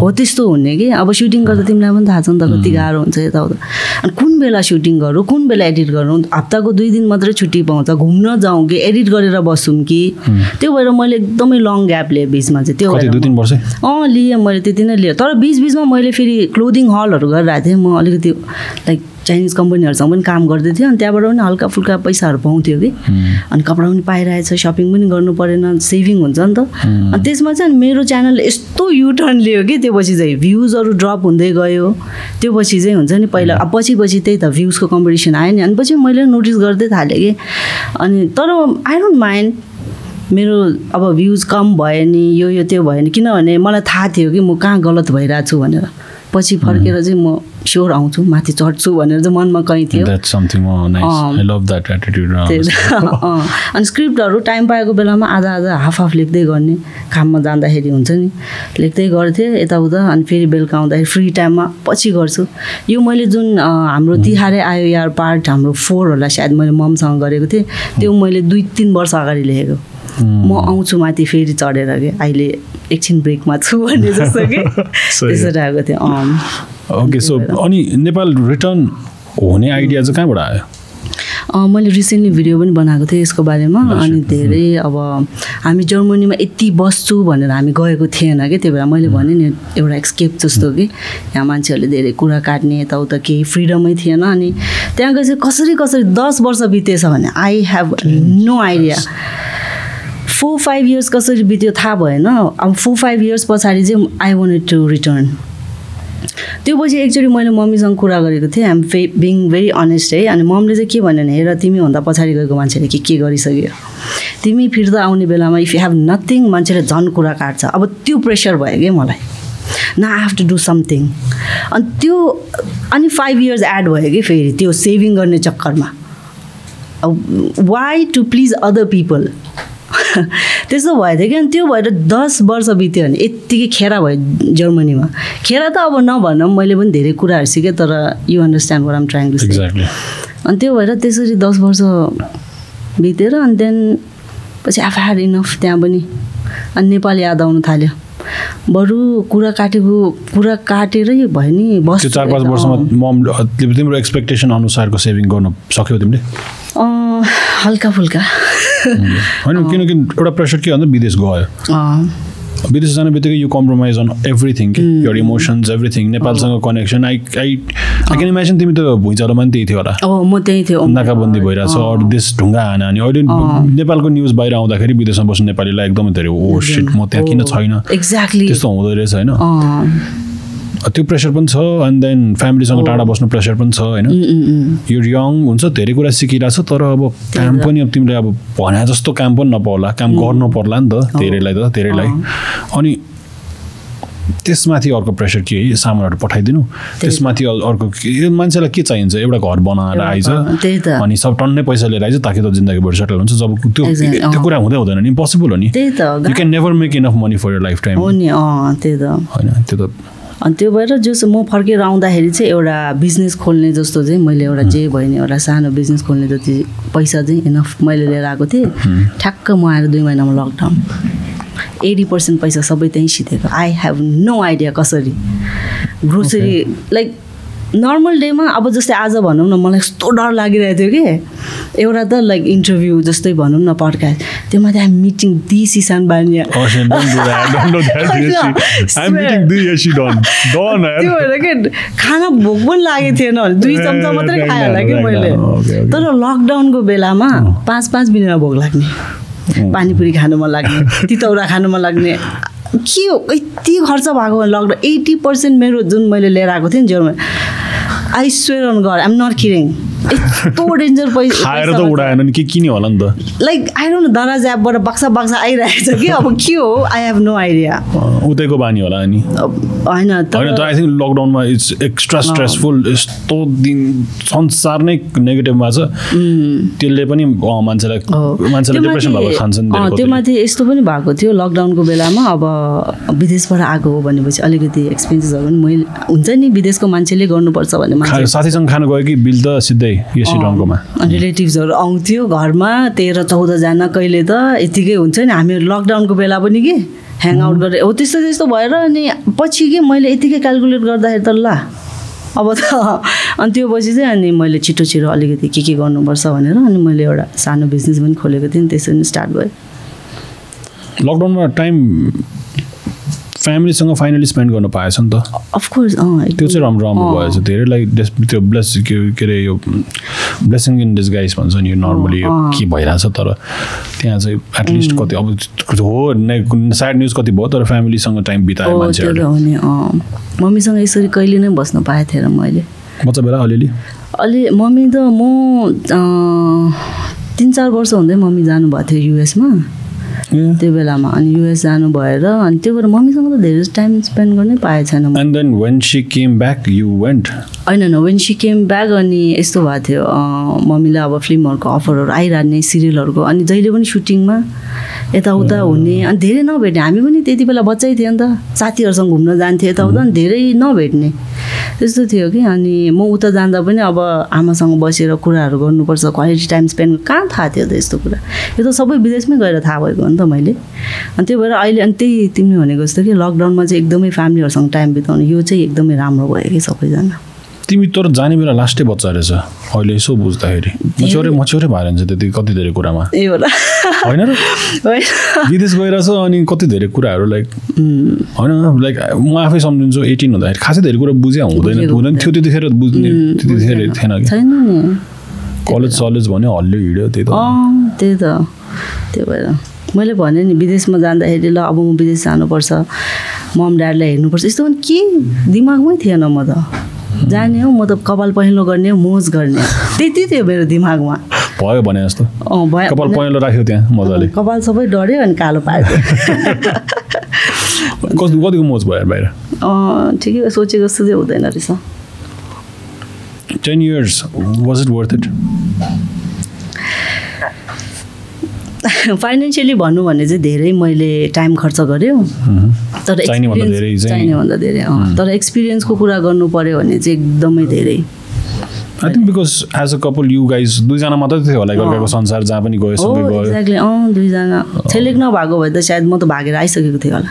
हो। त्यस्तो हुने कि। अब सुटिङ गर्दा तिमीलाई पनि थाहा छ नि त कति गाह्रो हुन्छ यताउता। अनि कुन बेला सुटिङ गरौँ कुन बेला एडिट गरौँ? हप्ताको दुई दिन मात्रै छुट्टी पाउँछ घुम्न जाउँ कि एडिट गरेर बसौँ कि? त्यो भएर मैले एकदमै लङ ग्याप लिएँ बिचमा चाहिँ। त्यो भएर दुई तिन वर्षै? अँ लिएँ मैले त्यति नै लिएँ। तर बिच बिचमा मैले फेरि क्लोदिङ हलहरू गरिरहेको थिएँ। म अलिकति लाइक चाइनिज कम्पनीहरूसँग पनि काम गर्दै थिएँ अनि त्यहाँबाट पनि हल्का फुल्का पैसाहरू पाउँथ्यो कि। अनि कपडा पनि पाइरहेछ सपिङ पनि गर्नु परेन सेभिङ हुन्छ नि त। अनि त्यसमा चाहिँ मेरो च्यानल यस्तो युटर्न लियो कि त्यो पछि चाहिँ भ्युजहरू ड्रप हुँदै गयो। त्यो पछि चाहिँ हुन्छ नि पहिला अब पछि पछि त्यही त भ्युजको कम्पिटिसन आयो नि। अनि पछि मैले नोटिस गर्दै थालेँ कि। अनि तर आई डोन्ट माइन्ड मेरो अब भ्युज कम भयो नि यो यो त्यो भयो नि। किनभने मलाई थाहा थियो कि म कहाँ गलत भइरहेको छु भनेर। पछि फर्केर चाहिँ म स्योर आउँछु माथि चढ्छु भनेर चाहिँ मनमा कहीँ थियो। अनि स्क्रिप्टहरू टाइम पाएको बेलामा आधा आधा हाफ हाफ लेख्दै गर्ने। काममा जाँदाखेरि हुन्छ नि। लेख्दै गर्थेँ यताउता अनि फेरि बेलुका आउँदाखेरि फ्री टाइममा पछि गर्छु। यो मैले जुन हाम्रो तिहारै आयो यार पार्ट हाम्रो फोर होला सायद मैले ममसँग गरेको थिएँ त्यो मैले दुई तिन वर्ष अगाडि लेखेको। म आउँछु माथि फेरि चढेर कि? अहिले एकछिन ब्रेकमा छु भन्ने जस्तो कि? त्यसरी आएको थियो अँ। ओके सो अनि नेपाल रिटर्न हुने आइडिया चाहिँ कहाँबाट आयो? मैले रिसेन्टली भिडियो पनि बनाएको थिएँ यसको बारेमा अनि धेरै अब हामी जर्मनीमा यति बस्छु भनेर हामी गएको थिएन कि त्यही भएर मैले भने नि एउटा एक्सकेप जस्तो कि यहाँ मान्छेहरूले धेरै कुरा काट्ने यताउता केही फ्रिडमै थिएन अनि त्यहाँ गएपछि कसरी कसरी दस वर्ष बितेछ भने I have no idea four five years कसरी बित्यो थाहा भएन। अब फोर फाइभ इयर्स पछाडि चाहिँ आई वान्टेड टु रिटर्न त्यो पछि एकचोटि मैले मम्मीसँग कुरा गरेको थिएँ। आइम फे बिङ भेरी अनेस्ट है। अनि मम्मीले चाहिँ के भन्यो भने हेर तिमीभन्दा पछाडि गएको मान्छेले के के गरिसक्यो? तिमी फिर्ता आउने बेलामा इफ यु हेभ नथिङ मान्छेले झन् कुरा काट्छ। अब त्यो प्रेसर भयो कि मलाई। न I have to do something अनि त्यो अनि फाइभ इयर्स एड भयो कि फेरि त्यो सेभिङ गर्ने चक्करमा। Why to please other people त्यस्तो अनि त्यो भएर दस वर्ष बित्यो भने यत्तिकै खेरा भयो जर्मनीमा। खेरा त अब नभनौँ मैले पनि धेरै कुराहरू सिकेँ तर you understand where I'm trying to अनि त्यो भएर त्यसरी दस वर्ष बितेर अनि देन पछि आफू इनफ त्यहाँ पनि। अनि नेपाल याद आउनु थाल्यो। बरु कुरा काटेको कुरा काटेरै भयो नि बस। चार पाँच वर्षमा मम तिम्रो एक्सपेक्टेसन अनुसारको सेभिङ गर्न सक्यौ तिमीले? हल्का फुल्का। होइन किनकि एउटा प्रेसर के भन्दा विदेश गयो। विदेश जाने बित्तिकै यु कम्प्रोमाइज अन एभ्रिथिङ कि your emotions everything नेपालसँग connection I I I can imagine तिमी त भुइँचालोमा पनि त्यही थियो होला। अब म त्यही थियो। नाकाबन्दी भइरहेछ अरू देश ढुङ्गा हान अनि अहिले नेपालको न्युज बाहिर आउँदाखेरि विदेशमा बस्ने नेपालीलाई एकदमै धेरै ओ सिट म त्यहाँ किन छैन? एक्ज्याक्टली त्यस्तो हुँदो रहेछ होइन? त्यो प्रेसर पनि छ एन्ड देन फ्यामिलीसँग टाढा बस्नु प्रेसर पनि छ होइन? यो यङ हुन्छ धेरै कुरा सिकिरहेछ तर अब काम पनि अब तिमीले अब भने जस्तो काम पनि नपाउला काम गर्नु पर्ला नि त धेरैलाई त धेरैलाई। अनि त्यसमाथि अर्को प्रेसर के है? सामानहरू पठाइदिनु। त्यसमाथि अर्को मान्छेलाई के चाहिन्छ? एउटा घर बनाएर आइज। अनि सब टन्नै पैसा लिएर आइज ताकि त जिन्दगीभरि सेटल हुन्छ। जब त्यो त्यो। कुरा हुँदै हुँदैन नि इम्पोसिबल हो नि। You can never make enough money for your lifetime होइन त्यो त अनि त्यो भएर जस म फर्केर आउँदाखेरि चाहिँ एउटा बिजनेस खोल्ने जस्तो चाहिँ मैले एउटा जे भयो नि एउटा सानो बिजनेस खोल्ने जति पैसा चाहिँ इनफ मैले लिएर आएको थिएँ। ठ्याक्क म आएर दुई महिनामा लकडाउन एटी पर्सेन्ट पैसा सबै त्यहीँ सिधेको आई हेभ नो आइडिया कसरी। ग्रोसरी लाइक नर्मल डेमा अब जस्तै आज भनौँ न मलाई यस्तो डर लागिरहेको थियो कि। एउटा त लाइक इन्टरभ्यू जस्तै भनौँ न पड्कास्ट त्यो माथि हामी meeting the Sisan Baniya Oh, त्यो. भएर के खाना भोक पनि लागेको थिएन दुई चम्चा मात्रै खायो होला कि मैले. तर लकडाउनको बेलामा पाँच पाँच मिनटमा भोक लाग्ने। पानीपुरी खानु मन लाग्ने तितौरा खानु मन लाग्ने। के हो? यति खर्च भएको लकडाउन एट्टी पर्सेन्ट मेरो जुन मैले लिएर आएको थिएँ नि German I swear on god I'm not kidding यस्तो डेन्जर पैसा खाएर त उडाएन नि के किन्यो होला नि त? लाइक आई डोन्ट दराज एपबाट बक्सा बक्सा आइरहेको छ कि? अब के हो? आई हेभ नो आइडिया उतैको बानी होला अनि? होइन होइन आई थिङ्क लकडाउनमा इट्स एक्स्ट्रा स्ट्रेसफुल यस्तो दिन संसार नै नेगेटिभमा छ। त्यसले पनि मान्छेलाई। मान्छेलाई त्यो डिप्रेसन भएको खान्छन् अँ, त्यो माथि यस्तो पनि भएको थियो लकडाउनको बेलामा। अब विदेशबाट आएको हो भनेपछि अलिकति एक्सपेन्सेसहरू पनि मैले हुन्छ नि विदेशको मान्छेले गर्नुपर्छ मान्छे साथीसँग खानु गयो कि बिल त सिधै यसरी रङ्गोमा। रिलेटिभ्सहरू आउँथ्यो घरमा तेह्र चौधजना कहिले त यतिकै हुन्छ नि। हामीहरू लकडाउनको बेला पनि कि ह्याङ आउट गरेर हो त्यस्तो त्यस्तो भएर अनि पछि कि मैले यतिकै क्यालकुलेट गर्दाखेरि त ल अब त अनि त्यो पछि चाहिँ अनि मैले छिटो छिटो अलिकति के के गर्नुपर्छ भनेर अनि मैले एउटा सानो बिजनेस पनि खोलेको थिएँ नि त्यसरी नै स्टार्ट भयो लकडाउनमा टाइम फ्यामिलीसँग फाइनली स्पेन्ड गर्न पाएछ नि त। अफकोर्स त्यो चाहिँ राम्रो राम्रो भएछ। धेरैलाई डेस त्यो ब्लेस के अरे यो ब्लेसिङ इन डिसगाइज भन्छ नि यो नर्मली यो। के भइरहेछ तर त्यहाँ चाहिँ एटलिस्ट कति अब हो ने स्याड न्युज कति भयो तर फ्यामिलीसँग टाइम बितायो मान्छेहरूले। मम्मीसँग यसरी कहिले नै बस्न पाएको थिएन मैले। बच्चा बेला अलिअलि? अलि मम्मी त म तिन चार वर्ष हुँदै मम्मी जानुभएको थियो युएसमा। त्यो बेलामा अनि युएस जानु भएर अनि त्यो भएर मम्मीसँग त धेरै टाइम स्पेन्ड गर्नै पाएको छैन म। And then when she came back you went होइन होइन वेन सी केम ब्याक अनि यस्तो भएको थियो मम्मीलाई अब फिल्महरूको अफरहरू आइरहने सिरियलहरूको अनि जहिले पनि सुटिङमा यताउता हुने अनि धेरै नभेट्ने। हामी पनि त्यति बेला बच्चै थियो नि त। साथीहरूसँग घुम्न जान्थ्यो यताउता अनि धेरै नभेट्ने। त्यस्तो थियो कि। अनि म उता जाँदा पनि अब आमासँग बसेर कुराहरू गर्नुपर्छ। क्वालिटी टाइम स्पेन्ड कहाँ थाहा थियो त यस्तो कुरा? यो त सबै विदेशमै गएर थाहा भएको हो नि त मैले। अनि त्यही भएर अहिले अनि त्यही तिमीले भनेको जस्तो कि लकडाउनमा चाहिँ एकदमै फ्यामिलीहरूसँग टाइम बिताउनु यो चाहिँ एकदमै राम्रो भयो कि सबैजना। तिमी तर जाने बेला लास्टै बच्चा रहेछ। अहिले यसो बुझ्दाखेरि। मच्योरै मच्योरै भएर हुन्छ त्यति कति धेरै कुरामा। होइन र? विदेश गइरहेछ अनि कति धेरै कुराहरू लाइक होइन लाइक म आफै सम्झिन्छु एटिन हुँदाखेरि। खासै धेरै कुरा बुझे हुँदैन हुँदैन थियो त्यतिखेर बुझ्ने त्यतिखेर। थिएन कि। कलेज सलेज भन्यो हल्लियो हिँड्यो त्यही त। त्यही त। त्यो भएर। मैले भने नि विदेशमा जाँदाखेरि ल अब म विदेश जानुपर्छ। मम ड्याडलाई हेर्नुपर्छ। यस्तो पनि के दिमागमै थिएन म त। जाने हो म त कपाल पहिलो गर्ने मोज गर्ने। त्यति थियो मेरो दिमागमा। भयो भने जस्तो। भयो। कपाल पहेँलो राख्यो त्यहाँ मजाले। कपाल सबै डढ्यो अनि कालो पारिदियो कस्तो कतिको मोज भयो बाहिर? ठिकै हो, सोचेको जस्तो चाहिँ हुँदैन रहेछ। Ten years was it worth it financially भन्नु भने चाहिँ धेरै मैले टाइम खर्च गरेँ तर चाहिनेभन्दा धेरै चाहिनेभन्दा तर एक्सपिरियन्सको कुरा गर्नु पऱ्यो भने चाहिँ एकदमै धेरै। I think because as a couple you guys दुईजना मात्रै थियो होला एकअर्काको संसार जहाँ पनि गयो सँगै गयो। एक्ज्याक्टली अँ दुईजना। छेलेक नभएको भए त सायद म त भागेर आइसकेको थिएँ होला।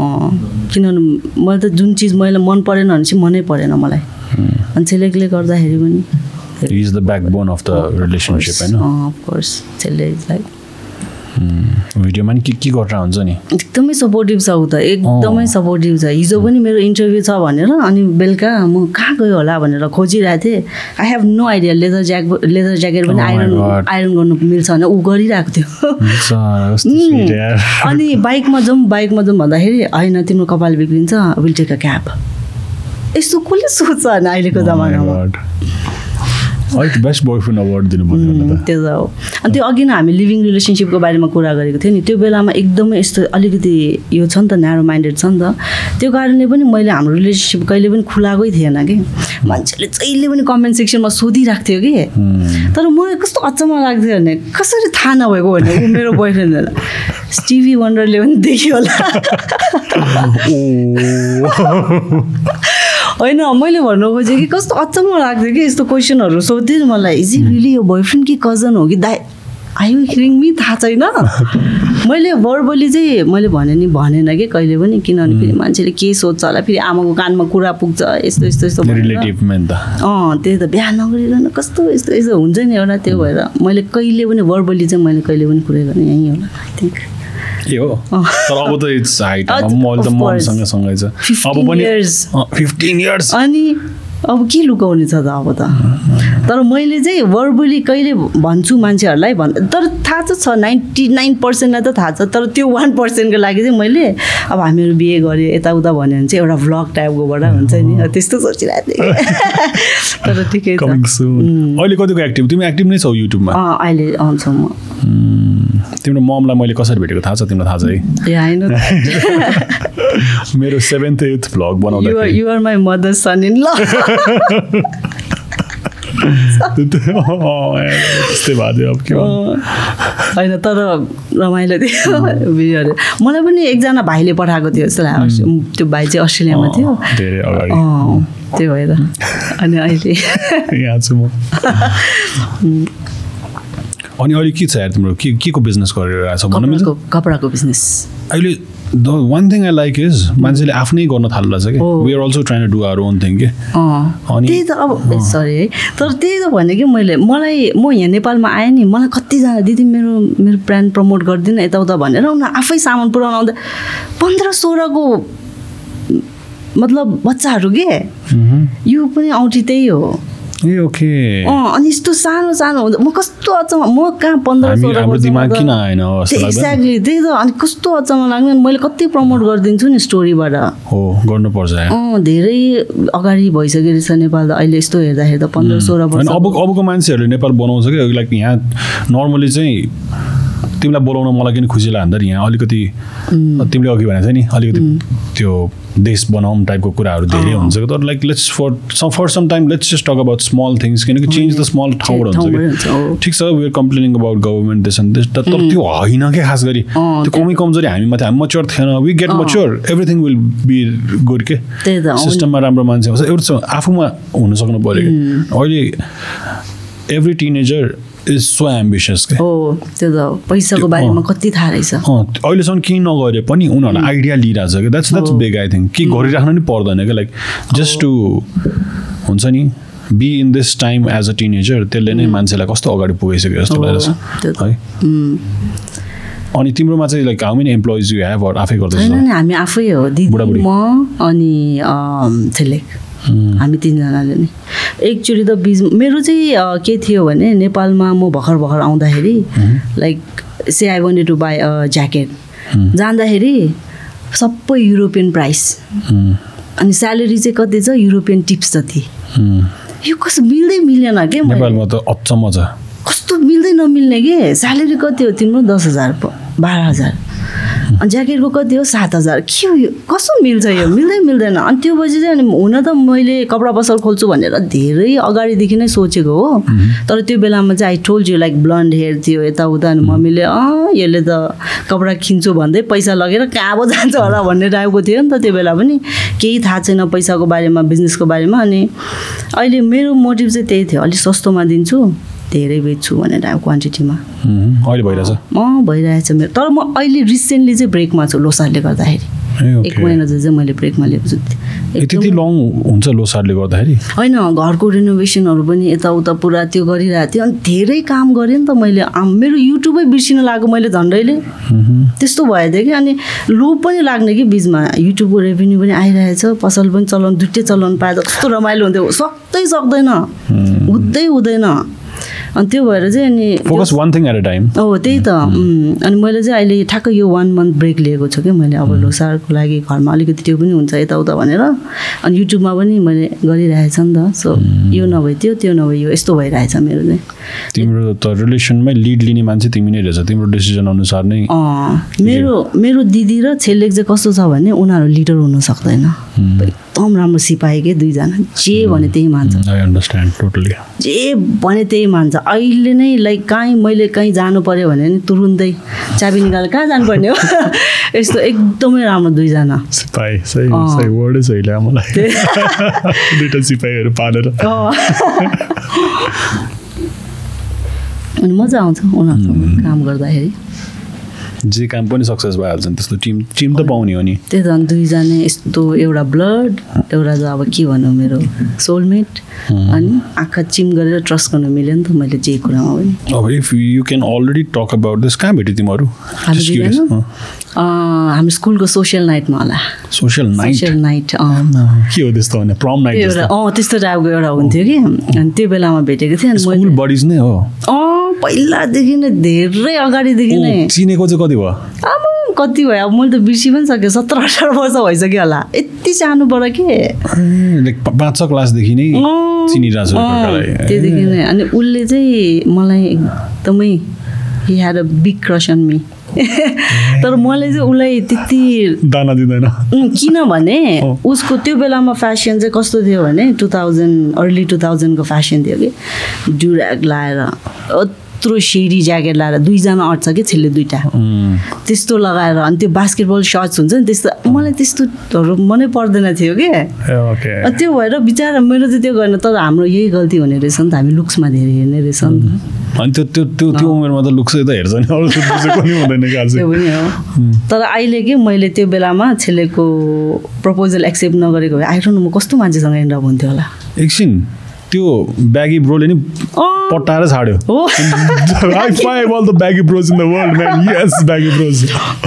अँ किनभने मैले त जुन चिज मैले मन परेन भने चाहिँ मनै परेन मलाई। अनि छेलेकले गर्दाखेरि पनि। Is the backbone of the relationship होइन भिडियोमा नि के के गरेर हुन्छ नि एकदमै सपोर्टिभ छ ऊ त। एकदमै सपोर्टिभ छ। हिजो पनि मेरो इन्टरभ्यू छ भनेर अनि बेलुका म कहाँ गयो होला भनेर खोजिरहेको थिएँ। I have no idea leather jack leather jacket पनि Oh आइरन. आइरन गर्नु मिल्छ भने ऊ गरिरहेको थियो। यार। अनि बाइकमा जाउँ बाइकमा जाउँ भन्दाखेरि होइन तिम्रो कपाल बिग्रिन्छ विल टेक अ क्याब यस्तो कसले सोध्छ होइन अहिलेको Oh जमानामा. अलिक बेस्ट अवार्ड दिनु पर्यो उम्, होला त त्यो त हो। अनि त्यो अघि नै हामी लिभिङ रिलेसनसिपको बारेमा कुरा गरेको थियौँ नि त्यो बेलामा एकदमै यस्तो अलिकति यो छ नि त न्यारो माइन्डेड छ नि त। त्यो कारणले पनि मैले हाम्रो रिलेसनसिप कहिले पनि खुलाएकै थिएन कि। मान्छेले जहिले पनि कमेन्ट सेक्सनमा सोधिरहेको थियो कि. तर मलाई कस्तो अचम्म लाग्थ्यो भने कसरी थाहा नभएको भने मेरो बोयफ्रेन्ड होला। स्टिभी वन्डरले पनि देख्यो होला। होइन मैले भन्नु खोजेँ कि कस्तो अचम्म लाग्थ्यो कि यस्तो क्वेसनहरू सोध्थ्यो नि मलाई इज इट रियली यो बोयफ्रेन्ड कि कजन हो कि दाइ? आयु हिरिङ मी थाहा छैन। मैले वर्बली चाहिँ मैले भने नि भनेन कि कहिले पनि किनभने फेरि मान्छेले के सोध्छ होला फेरि आमाको कानमा कुरा पुग्छ यस्तो यस्तो यस्तो अँ त्यही त बिहा नगरिकन कस्तो यस्तो यस्तो हुन्छ नि एउटा त्यो भएर। मैले कहिले पनि वर्बली चाहिँ मैले कहिले पनि कुरा गरेँ यहीँ होला आई थिङ्क ए हो? तर अब त इट्स हाइट मैले त. मसँग सँगै छ। 15 अब पनि. फिफ्टिन इयर्स अनि अब के लुकाउने छ त अब त? तर मैले चाहिँ वर्बली कहिले भन्छु मान्छेहरूलाई भन् तर थाहा चाहिँ छ नाइन्टी नाइन पर्सेन्टलाई त थाहा छ तर त्यो वान पर्सेन्टको लागि चाहिँ मैले अब हामीहरू बिहे गऱ्यो यताउता भन्यो भने चाहिँ एउटा भ्लग टाइपकोबाट हुन्छ नि। त्यस्तो सोचिरहेको थिएँ। तर ठिकै अहिले कतिको एक्टिभ तिमी एक्टिभ नै छौ युट्युबमा अहिले आउँछु म। तिम्रो ममलाई मैले कसरी भेटेको थाहा छ? तिमीलाई थाहा छ है। मेरो seventh eighth vlog your my mother son in law त्यस्तै भएको थियो अब के होइन तर रमाइलो थियो। भिडियोहरू मलाई पनि एकजना भाइले पठाएको थियो जस्तो लाग्यो। त्यो भाइ चाहिँ अस्ट्रेलियामा थियो। अँ, धेरै अगाडि। अँ, त्यो भएर। अनि अहिले यहाँ छु म। अनि अहिले के छ यार तिम्रो? के के को बिजनेस गरिरहेको छ? मिल्छ कपडाको बिजनेस अहिले the one thing I like is मान्छेले आफ्नै गर्न थाल्नु रहेछ कि। We are also trying do our own thing के? अनि- त्यही त अब सरी है। तर त्यही त भने कि मैले मलाई म यहाँ नेपालमा आएँ नि मलाई कतिजना दिदी मेरो मेरो ब्रान्ड प्रमोट गरिदिनु यताउता भनेर उनीहरू आफै सामान पुऱ्याउनु आउँदा पन्ध्र सोह्रको मतलब बच्चाहरू के? यो पनि औँठी त्यही हो। ए ओके अँ अनि यस्तो सानो सानो हुन्छ म कस्तो अचम्म म कहाँ पन्ध्र एक्ज्याक्टली त्यही त अनि कस्तो अचम्म लाग्ने मैले कति प्रमोट गरिदिन्छु नि स्टोरीबाट हो गर्नुपर्छ अँ धेरै अगाडि भइसकेको रहेछ नेपाल त अहिले यस्तो हेर्दाखेरि त पन्ध्र सोह्र वर्ष अब अबको मान्छेहरूले नेपाल बनाउँछ कि लाइक यहाँ नर्मली चाहिँ तिमीलाई बोलाउन मलाई किन खुसी त यहाँ? अलिकति तिमीले अघि भनेको थियो नि अलिकति त्यो देश बनाउँ टाइपको कुराहरू धेरै हुन्छ कि? तर like let's for for some time let's just talk about small things किनकि चेन्ज द स्मल ठाउँबाट हुन्छ। कि? ठिक छ we are complaining about government देश एन्ड देश तर त्यो होइन क्या खास गरी? त्यो कमी कमजोरी हामी माथि हामी मच्योर थिएन we get mature everything will be good के। सिस्टममा राम्रो मान्छे हुन्छ एउटा आफूमा हुन सक्नु पऱ्यो कि? अहिले every teenager is so ambitious हो त्यो त पैसाको बारेमा। कति थाहा रहेछ? अहिलेसम्म केही नगरे पनि उनीहरूलाई आइडिया लिइरहेछ कि that's that's. Big I think केही गरिराख्नु नि पर्दैन क्या लाइक जस्ट टु हुन्छ नि be in this time as a teenager त्यसले नै मान्छेलाई कस्तो अगाडि पुगिसक्यो जस्तो हो, लागेको त्यो छ त। है? अनि तिम्रोमा चाहिँ like how many employees you have आफै गर्दैछ हामी आफै हो। दिदी। म अनि थिलेक हामी तिनजनाले नि। एकचोटि त बिज मेरो चाहिँ के थियो भने नेपालमा म भर्खर भर्खर आउँदाखेरि like say I wanted to buy a jacket जाँदाखेरि सबै युरोपियन प्राइस अनि स्यालेरी चाहिँ कति छ? युरोपियन टिप्स जति यो कस्तो मिल्दै मिलेन के नेपालमा त अचम्म छ। कस्तो मिल्दै नमिल्ने के? स्यालेरी कति हो तिम्रो? दस हजार बाह्र हजार। अनि ज्याकेटको कति हो सात हजार। के हो यो? कस्तो मिल्छ यो? मिल्दै मिल्दैन। अनि त्यो पछि चाहिँ अनि हुन त मैले कपडा पसल खोल्छु भनेर धेरै अगाडिदेखि नै सोचेको हो। तर त्यो बेलामा चाहिँ I told you like blond hair थियो यताउता। अनि मम्मीले अँ यसले त कपडा किन्छु भन्दै पैसा लगेर कहाँ पो जान्छ होला भन्ने टाइपको थियो नि त त्यो बेला पनि। केही थाहा छैन पैसाको बारेमा बिजनेसको बारेमा। अनि अहिले मेरो मोटिभ चाहिँ त्यही थियो। अलिक सस्तोमा दिन्छु। धेरै बेच्छु भनेर अब क्वान्टिटीमा। अहिले भइरहेछ? म भइरहेछ मेरो। तर म अहिले रिसेन्टली चाहिँ ब्रेकमा छु लोसारले गर्दाखेरि। एक महिना चाहिँ चाहिँ मैले ब्रेकमा लिएको छु। त्यति लङ हुन्छ लोसारले गर्दाखेरि? होइन घरको रिनोभेसनहरू पनि यताउता पुरा त्यो गरिरहेको थिएँ अनि धेरै काम गरेँ नि त मैले। मेरो युट्युबै बिर्सिन लाग्यो मैले झन्डैले। त्यस्तो भयो थियो कि अनि लोभ पनि लाग्ने कि बिचमा। युट्युबको रेभेन्यू पनि आइरहेछ। पसल पनि चलाउनु दुइटै चलाउनु पाए त कस्तो रमाइलो हुन्थ्यो। सक्दै सक्दैन। हुँदै हुँदैन। अनि त्यो भएर चाहिँ अनि focus one thing at a time हो त्यही त। उम्, अनि मैले चाहिँ अहिले ठ्याक्कै यो वान मन्थ ब्रेक लिएको छु कि मैले अब लोसारको लागि घरमा अलिकति त्यो पनि हुन्छ यताउता भनेर। अनि युट्युबमा पनि मैले गरिरहेछ नि त। सो यो नभए त्यो त्यो नभए यो यस्तो भइरहेछ मेरो चाहिँ तिम्रो त रिलेसनमै लिड लिने मान्छे तिमी नै रहेछ। तिम्रो डिसिजन अनुसार नै मेरो मेरो दिदी र छेलेक चाहिँ कस्तो छ भने उनीहरू लिडर हुन सक्दैन। एकदम राम्रो सिपाही के दुईजना। जे भने त्यही मान्छ। जे भने त्यही मान्छ। अहिले नै लाइक कहीँ मैले कहीँ जानु पऱ्यो भने नि तुरुन्तै चाबी निकालेर कहाँ जानुपर्ने हो? यस्तो एकदमै राम्रो दुईजना। सिपाहीहरू पालेर। अनि मजा आउँछ उनीहरूसँग काम गर्दाखेरि। जे काम पनि सक्सेस भइहाल्छ नि त्यस्तो टिम टिम त पाउने हो नि। त्यही त दुईजना यस्तो एउटा ब्लड एउटा चाहिँ अब के भनौँ मेरो सोलमेट अनि आँखा चिम गरेर ट्रस्ट गर्नु मिल्यो नि त मैले जे कुरामा पनि। अब if you can already talk about this कहाँ भेट्यो तिमीहरू? हाम्रो स्कुलको सोसियल नाइटमा होला। सोसियल नाइट सोसियल नाइट के हो त्यस्तो भने प्रम नाइट एउटा अँ त्यस्तो टाइपको एउटा हुन्थ्यो कि। अनि त्यो बेलामा भेटेको थिएँ अनि बडिज नै हो। अँ पहिलादेखि नै धेरै अगाडिदेखि नै। ओ, चिनेको चाहिँ कति भयो? आमा कति भयो? अब मैले त बिर्सि पनि सकेँ। सत्र अठार वर्ष भइसक्यो होला। यति सानोबाट के? पाँच छ क्लासदेखि नै चिनिरहेको छु। त्योदेखि नै। अनि उसले चाहिँ मलाई एकदमै he had a big crush on me तर मलाई चाहिँ उसलाई त्यति दाना दिँदैन। किनभने। उसको त्यो बेलामा फेसन चाहिँ कस्तो थियो भने टु थाउजन्ड अर्ली टु थाउजन्डको फेसन थियो कि। ड्युराग लाएर। यत्रो सेडी ज्याकेट लाएर दुईजना अट्छ कि छेल्ले दुइटा त्यस्तो लगाएर अनि त्यो बास्केटबल सर्ट्स हुन्छ नि त्यस्तो मलाई त्यस्तोहरू मनै पर्दैन थियो कि। त्यो भएर बिचरा मेरो चाहिँ त्यो गर्न तर हाम्रो यही गल्ती हुने रहेछ नि त हामी लुक्समा धेरै हेर्ने रहेछ नि। त अनि त्यो त्यो त्यो त्यो उमेरमा त लुक्सै त हेर्छ नि अरू हुँदैन त्यो पनि हो। तर अहिले के मैले त्यो बेलामा छेलेको प्रपोजल एक्सेप्ट नगरेको भए आइरहनु म कस्तो मान्छेसँग एन्ड अप हुन्थ्यो होला। एकछिन त्यो ब्यागी ब्रोले नि पट्टाएर छाड्यो.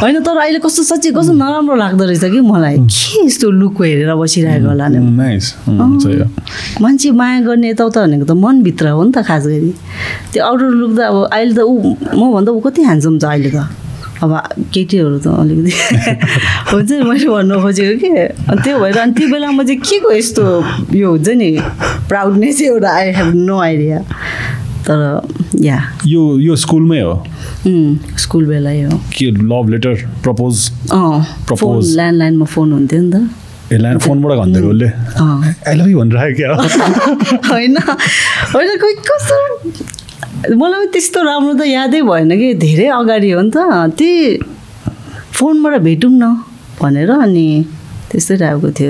होइन तर अहिले कस्तो सच्ची कस्तो नराम्रो लाग्दो रहेछ कि मलाई। के यस्तो लुक हेरेर बसिरहेको होला नि। सही हो। मान्छे माया गर्ने यताउता भनेको त मनभित्र हो नि त खास गरी। त्यो आउटर लुक त अब अहिले त ऊ मभन्दा ऊ कति ह्यान्डसम छ अहिले त। अब केटीहरू त अलिकति हुन्छ नि मैले भन्नु खोजेको कि? अनि त्यो भएर अनि त्यो बेलामा चाहिँ के को यस्तो यो हुन्छ नि प्राउडनेस एउटा आई हेभ नो आइडिया तर या यो यो स्कुलमै हो? स्कुल बेलै हो। के लभ लेटर प्रपोज Propose. ल्यान्डलाइनमा फोन हुन्थ्यो नि त। ए ल्यान्ड फोनबाट भनिदिएको उसले? आई लभ यु भनेर आयो क्या? होइन। होइन खोइ कस्तो मलाई त्यस्तो राम्रो त यादै भएन कि धेरै अगाडि हो नि त। त्यही फोनबाट भेटौँ न भनेर अनि त्यस्तै टाइपको थियो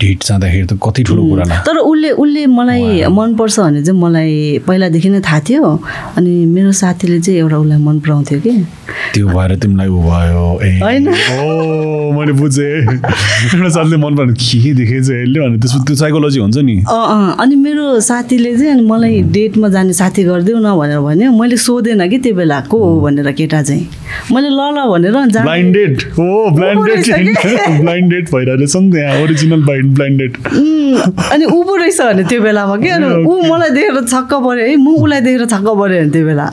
डेट जाँदाखेरि त कति ठुलो कुरा तर उसले उसले मलाई मनपर्छ भने चाहिँ मलाई पहिलादेखि नै थाहा थियो अनि मेरो साथीले चाहिँ एउटा उसलाई मन पराउँथ्यो कि। त्यो भएर तिमीलाई ऊ भयो ए होइन। मैले बुझेँ। एउटा साथीले मन पराउनु के देखेछ यसले भने त्यो साइकोलोजी हुन्छ नि। अनि मेरो साथीले चाहिँ अनि मलाई डेटमा जाने साथी गरिदेऊ न भनेर भन्यो। मैले सोधेन कि त्यो बेला को हो भनेर केटा चाहिँ। मैले ल ल भनेर जा ब्लाइन्ड डेट हो ब्लाइन्ड ऊ रहेछ डेट के? ब्लाइन्ड डेट भइरहेछ नि त्यहाँ ओरिजिनल ब्लाइन्ड ब्लाइन्ड डेट उम्, अनि ऊ पो रहेछ भने त्यो बेलामा के अनि ऊ मलाई देखेर छक्क पऱ्यो। है म उसलाई देखेर छक्क पऱ्यो भने त्यो बेला।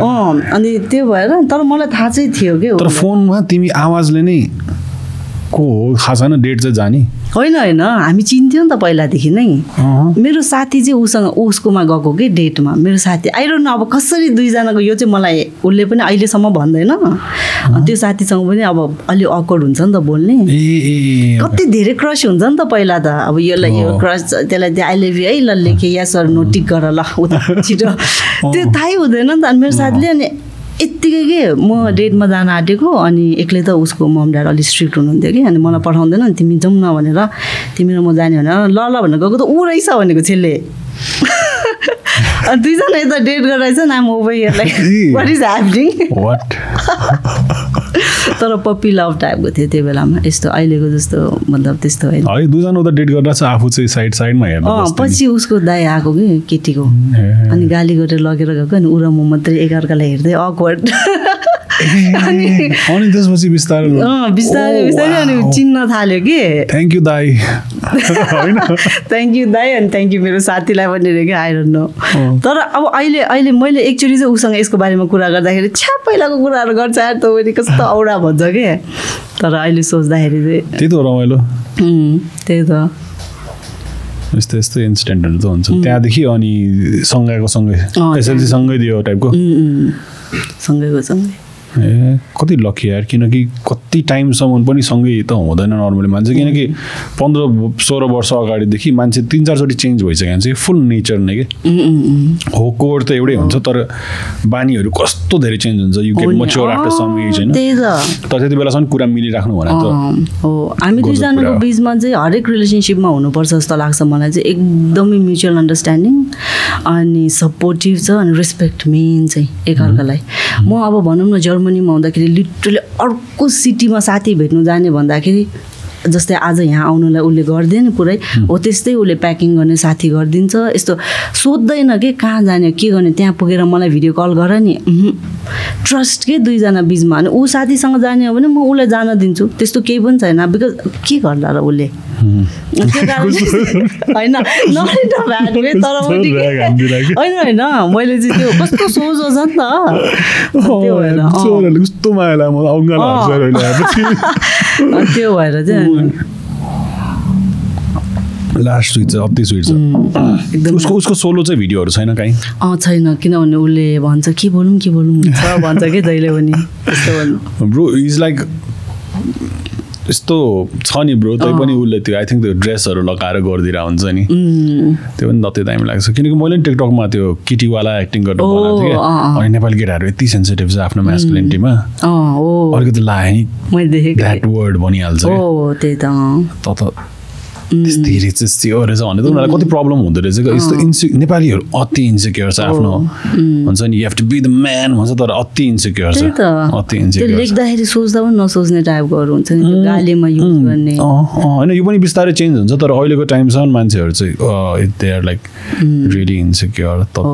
अँ अनि त्यो भएर तर मलाई थाहा चाहिँ थियो कि तर फोनमा तिमी आवाजले नै को हो? थाहा छैन डेट चाहिँ जाने। होइन होइन। हामी चिन्थ्यौँ नि त पहिलादेखि नै। मेरो साथी चाहिँ उसँग उसकोमा गएको कि डेटमा? मेरो साथी आइरहनु अब कसरी दुईजनाको यो चाहिँ मलाई उसले पनि अहिलेसम्म भन्दैन। त्यो साथीसँग पनि अब अलि अकवर्ड हुन्छ नि त बोल्ने। कति धेरै क्रस हुन्छ नि त पहिला त। अब यसलाई यो। क्रस त्यसलाई त्यो आइलेभ यु है ल लेखेँ या सर नो टिक गर ल उता छिटो। त्यो थाहै हुँदैन नि त। अनि मेरो साथीले अनि यत्तिकै के म डेटमा जान आँटेको अनि एक्लै त उसको मम ड्याड अलिक स्ट्रिक्ट हुनुहुन्थ्यो कि। अनि मलाई पठाउँदैन नि तिमी जाउँ न भनेर। तिमी र म जाने भनेर ल ल भनेर गएको त ऊ रहेछ भनेको छेले दुईजना यता डेट गराएछ नाम ओभर ए। वाट इज ह्यापनिङ वाट तर पप्पी लभ टाइपको थियो त्यो बेलामा यस्तो अहिलेको जस्तो मतलब त्यस्तो होइन है दुईजना उता डेट गरेर चाहिँ आफू चाहिँ साइड साइडमा हेर्नु। पछि उसको दाइ आएको कि केटीको। अनि गाली गरेर लगेर गएको अनि ऊ र म मात्रै एकअर्कालाई हेर्दै अकवर्ड अनि अनि त्यसपछि बिस्तारै बिस्तारै बिस्तारै अनि चिन्न थाल्यो कि? थ्याङ्क यू दाई। होइन? थ्याङ्क यू दाई अनि थ्याङ्क यू मेरो साथीलाई पनि रे क्या आइरहनु अँ। तर अब अहिले अहिले मैले एकचोटि चाहिँ उसँग यसको बारेमा कुरा गर्दाखेरि छ्या पहिलाको कुराहरू गर्छ यार त पनि कस्तो औडा भन्छ कि? तर अहिले सोच्दाखेरि चाहिँ त्यही त रमाइलो। त्यही त। यस्तो यस्तो इन्सिडेन्टहरू त हुन्छ। त्यहाँदेखि अनि सँगैको सँगै एसएलसी सँगै दियो टाइपको। सँगैको सँगै। ए कति लकी यार? किनकि कति टाइमसम्म पनि सँगै त हुँदैन नर्मली मान्छे। किनकि पन्ध्र सोह्र वर्ष अगाडिदेखि मान्छे तिन चारचोटि चेन्ज भइसक्यो भने चाहिँ फुल नेचर नै कि। हो कोर त एउटै हुन्छ तर बानीहरू कस्तो धेरै चेन्ज हुन्छ। You get. Mature after some age होइन? तर त्यति बेलासम्म कुरा मिलिराख्नु भने त हो। हामी दुईजनाको। बिचमा चाहिँ हरेक रिलेसनसिपमा हुनुपर्छ जस्तो लाग्छ मलाई चाहिँ। एकदमै म्युचुअल अन्डरस्ट्यान्डिङ अनि सपोर्टिभ छ अनि रेस्पेक्ट मेन चाहिँ एकअर्कालाई। म अब भनौँ न जर्मनीमा हुँदाखेरि लिटरली अर्को सिटीमा साथी भेट्नु जाने भन्दाखेरि जस्तै आज यहाँ आउनुलाई उसले गरिदियो नि पुरै। हो। त्यस्तै उसले प्याकिङ गर्ने साथी गरिदिन्छ। यस्तो सोध्दैन कि कहाँ जाने के गर्ने त्यहाँ पुगेर मलाई भिडियो कल गर नि। ट्रस्ट के दुईजना बिचमा? अनि ऊ साथीसँग जाने हो भने म उसलाई जान दिन्छु। त्यस्तो केही पनि छैन। बिकज के गर्ला र उसले? होइन। होइन होइन। मैले चाहिँ त्यो कस्तो सोझो छ नि त। त्यो भएर चाहिँ लास्ट स्विट चाहिँ अति स्विट छ एकदम। उसको उसको सोलो चाहिँ भिडियोहरू छैन कहीँ? अँ छैन किनभने उसले भन्छ के बोलौँ के बोलौँ? भन्छ कि जहिले पनि। ब्रो इज लाइक यस्तो छ नि ब्रो तै पनि उसले त्यो आई थिङ्क त्यो ड्रेसहरू लगाएर गरिदिएर हुन्छ नि। त्यो पनि दत्तै दामी लाग्छ। किनकि मैले पनि टिकटकमा त्यो किटीवाला एक्टिङ गर्नु बनाएको थिएँ। अनि नेपाली केटाहरू यति सेन्सिटिभ छ आफ्नो म्यास्कुलिनिटीमा अलिकति लाग्यो नि द्याट वर्ड भनिहाल्छ त त्यस्तै थियो रहेछ भने त उनीहरूलाई कति प्रब्लम हुँदो रहेछ यस्तो इन्सि नेपालीहरू अति इन्सिक्योर छ आफ्नो हुन्छ नि you have to be the man भन्छ तर अति इन्सिक्योर छ त्यही अति इन्सिक्योर लेख्दाखेरि सोच्दा पनि नसोच्ने टाइपकोहरू हुन्छ नि गालीमा युज गर्ने होइन यो पनि बिस्तारै चेन्ज हुन्छ तर अहिलेको टाइमसम्म मान्छेहरू चाहिँ they are like really insecure त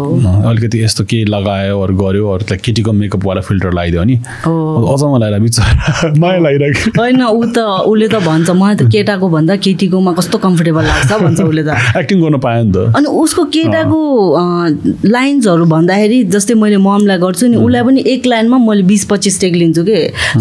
अलिकति यस्तो केही लगायो अरू गर्यो अरू लाइक केटीको मेकअपवाला फिल्टर लगाइदियो नि अचम्म लगाएर बिचरा माया लागिरहेको होइन ऊ त उसले त भन्छ मलाई त केटाको भन्दा केटीकोमा कस्तो कम्फर्टेबल लाग्छ भन्छ उसले त। एक्टिङ गर्नु पायो नि त। अनि उसको केटाको लाइन्सहरू भन्दाखेरि जस्तै मैले ममलाई गर्छु नि उसलाई पनि एक लाइनमा मैले बिस पच्चिस टेक लिन्छु कि।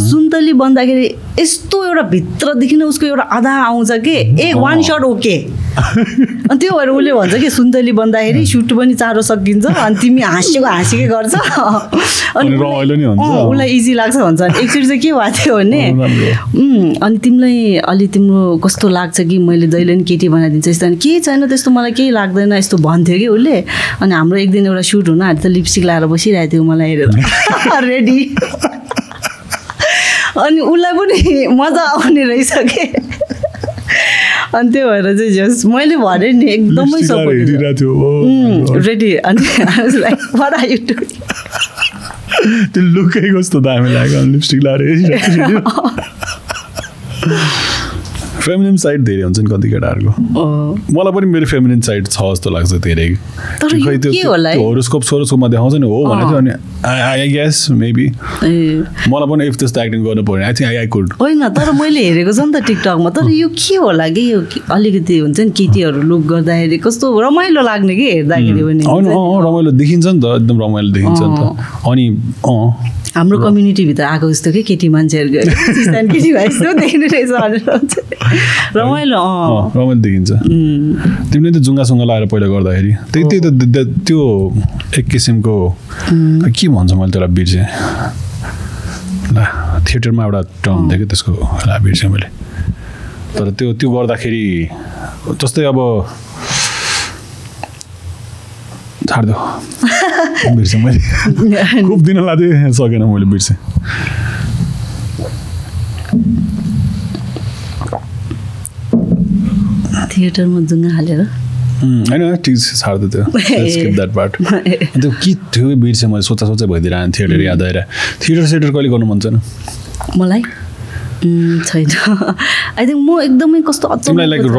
सुन्तली बन्दाखेरि यस्तो एउटा भित्रदेखि नै उसको एउटा आधा आउँछ कि? ए वान सट ओके अनि त्यो भएर उसले भन्छ कि सुन्तली बन्दाखेरि सुट पनि चाँडो सकिन्छ अनि तिमी हाँसेको हाँसेकै गर्छ। अनि उसलाई- इजी लाग्छ भन्छ। एकचोटि चाहिँ के भएको थियो भने अनि तिमीलाई अलि तिम्रो कस्तो लाग्छ कि मैले जहिले पनि केटी बनाइदिन्छ यस्तो अनि केही छैन त्यस्तो मलाई केही लाग्दैन यस्तो भन्थ्यो कि उसले। अनि हाम्रो एक दिन एउटा सुट हुन आँट्यो त लिपस्टिक लगाएर बसिरहेको थियो मलाई हेरेर। रेडी अनि उसलाई पनि मजा आउने रहेछ के? अनि त्यो भएर चाहिँ जस मैले भनेँ नि एकदमै सपोर्ट थियो। रेडी अनि यु डुइङ त्यो। लुकै कस्तो दामी लाग्यो। लिपस्टिक लगाएर फेमिनिन साइड धेरै हुन्छ नि कति केटाहरूको मलाई पनि मेरो फेमिनिन साइड छ जस्तो लाग्छ धेरै। खै त्यो? होरोस्कोप सोरोस्कोपमा देखाउँछ नि हो भनेको थियो अनि आई ग्यास मेबी ए। मलाई पनि इफ त्यस्तो एक्टिङ गर्नु पऱ्यो I think I I could होइन तर मैले हेरेको छ नि त टिकटकमा तर यो के होला कि? यो अलिकति हुन्छ नि केटीहरू लुक गर्दाखेरि कस्तो रमाइलो लाग्ने कि हेर्दाखेरि पनि रमाइलो देखिन्छ नि त एकदम रमाइलो देखिन्छ नि त। अनि अँ। हाम्रो कम्युनिटीभित्र आएको जस्तो कि केटी मान्छेहरूको क्रिस्चियन केटी भाइ जस्तो देखिने रहेछ। रमाइलो रमाइलो देखिन्छ। तिमीले त जुङ्गासुङ्गा लगाएर पहिला गर्दाखेरि त्यही त्यही त त्यो एक किसिमको के भन्छ मैले त्यसलाई बिर्सेँ। ला थिएटरमा एउटा टर्म थियो कि त्यसको बिर्सेँ मैले। तर त्यो त्यो गर्दाखेरि जस्तै अब छाडिदियो बिर्सेँ मैले। खुब दिन लाग्थ्यो सकेन मैले बिर्सेँ। थिएटरमा जुङ्गा हालेर। होइन ठिक छ छाड्दै स्किप द्याट पार्ट त्यो के थियो बिर्सेँ मैले सोचा सोचा भइदिएर थिएटर याद आएर। थिएटर सेटर कहिले गर्नु मन छैन मलाई? छैन। आई थिङ्क म एकदमै कस्तो तिमीलाई लाइक अचम्म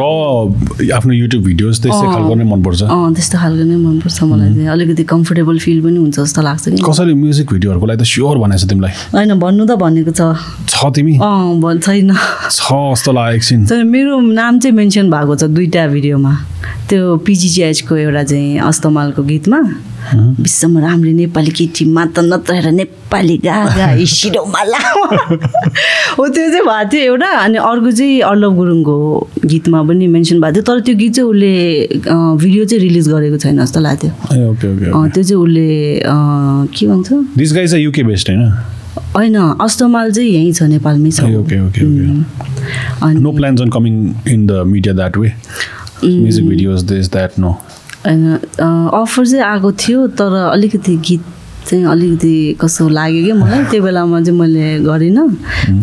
र आफ्नो युट्युब भिडियोज त्यस्तै। खालको नै मनपर्छ? अँ त्यस्तो खालको नै मनपर्छ मलाई चाहिँ। अलिकति कम्फर्टेबल फिल पनि हुन्छ जस्तो लाग्छ कि। कसैले म्युजिक भिडियोहरूको लागि त स्योर भनेको छ तिमीलाई? होइन भन्नु त भनेको छ। छ तिमी? अँ छैन। छ जस्तो लाग्यो एकछिन मेरो नाम चाहिँ मेन्सन भएको छ दुईवटा भिडियोमा। त्यो पिजिजिएचको एउटा चाहिँ अस्तमालको गीतमा। विश्वमा राम्रो नेपाली केटी मात्र नत्र नेपाली गागा हिसिडोमाला हो त्यो चाहिँ भएको थियो एउटा अनि अर्को चाहिँ अर्लभ गुरुङको गीतमा पनि मेन्सन भएको थियो तर त्यो गीत चाहिँ उसले भिडियो चाहिँ रिलिज गरेको छैन जस्तो लाग्थ्यो त्यो चाहिँ उसले के भन्छ दिस चाहिँ युके बेस्ट होइन होइन अष्टमाल चाहिँ यहीँ छ नेपालमै छ okay okay no plans on coming in the media that way music videos this that no होइन अफर चाहिँ आएको थियो तर अलिकति गीत चाहिँ अलिकति कस्तो लाग्यो कि मलाई त्यो बेलामा चाहिँ मैले गरिनँ।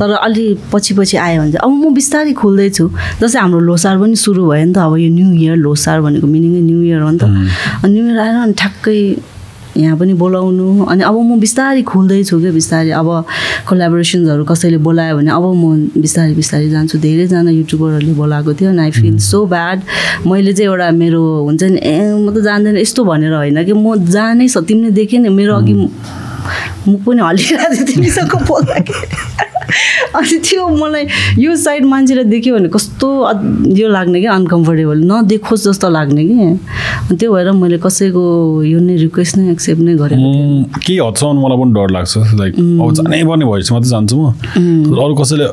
तर अलि पछि पछि आयो भने चाहिँ अब म बिस्तारै खोल्दैछु। जस्तै हाम्रो लोसार पनि सुरु भयो नि त अब यो न्यु इयर लोसार भनेको मिनिङै न्यु इयर हो नि त। न्यु इयर आएर अनि ठ्याक्कै यहाँ पनि बोलाउनु। अनि अब म बिस्तारै खोल्दैछु क्या बिस्तारै। अब कोलाबोरेसन्सहरू कसैले बोलायो भने अब म बिस्तारै बिस्तारै जान्छु। धेरैजना युट्युबरहरूले बोलाएको थियो अनि आई फिल सो ब्याड मैले चाहिँ एउटा मेरो हुन्छ नि ए म त जान्दैन यस्तो भनेर होइन कि म जानै छ तिमीले देखेँ नि मेरो अघि मुख पनि हल्लिरहेको थियो तिमीसँग बोल्दाखेरि अनि त्यो मलाई यो साइड मान्छेलाई देख्यो भने कस्तो यो लाग्ने कि अनकम्फर्टेबल नदेखोस् जस्तो लाग्ने कि। त्यो भएर मैले कसैको यो नै रिक्वेस्ट नै एक्सेप्ट नै म केही हदसम्म मलाई पनि डर लाग्छ लाइक अब जानै पर्ने भएपछि मात्रै जान्छु म। अरू कसैले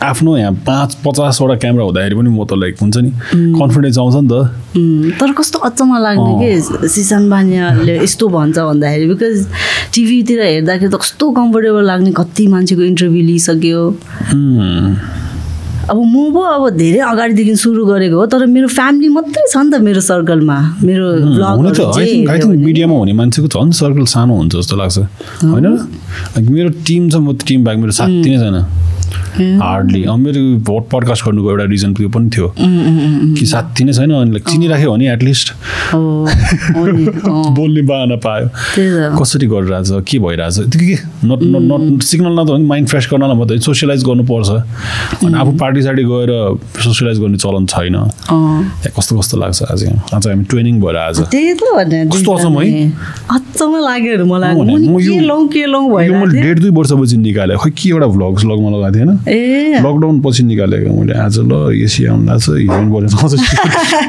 आफ्नो यहाँ पाँच पचासवटा क्यामेरा हुँदाखेरि पनि म त लाइक हुन्छ नि कन्फिडेन्स आउँछ नि त। तर कस्तो अचम्म लाग्ने कि? सिसान बानियाले यस्तो भन्छ भन्दाखेरि बिकज टिभीतिर हेर्दाखेरि त कस्तो कम्फोर्टेबल लाग्ने कति मान्छेको इन्टरभ्यू लिइसक्यो। अब म पो अब धेरै अगाडिदेखि सुरु गरेको हो तर मेरो फ्यामिली मात्रै छ नि त मेरो सर्कलमा मेरो। मिडियामा हुने मान्छेको झन् सर्कल सानो हुन्छ जस्तो लाग्छ। होइन? मेरो टिम छ म टिम ब्याग मेरो साथी नै छैन। हार्डली अब मेरो भोट पडकास्ट गर्नुको एउटा रिजन त्यो पनि थियो। कि साथी नै छैन अनि चिनिराख्यो भने एटलिस्ट बोल्ने बाहना पायो। कसरी गरिरहेछ के भइरहेछ? त्यो के नट नट नट सिग्नल न त भने माइन्ड फ्रेस गर्नलाई मात्रै सोसियलाइज गर्नुपर्छ। अनि आफू पार्टी सार्टी गएर सोसियलाइज गर्ने चलन छैन। कस्तो कस्तो लाग्छ आज आज हामी ट्रेनिङ भएर आज। कस्तो अचम्म है? अचम्म लाग्यो मलाई। के लौँ के लौँ यो मैले डेढ दुई वर्षपछि निकालेँ। खै के एउटा भ्लग स्लगमा लगाएको थिएँ होइन? ए। लकडाउन पछि निकालेको मैले। आज ल एसी आउनु हिरोइन बनेर आउँछ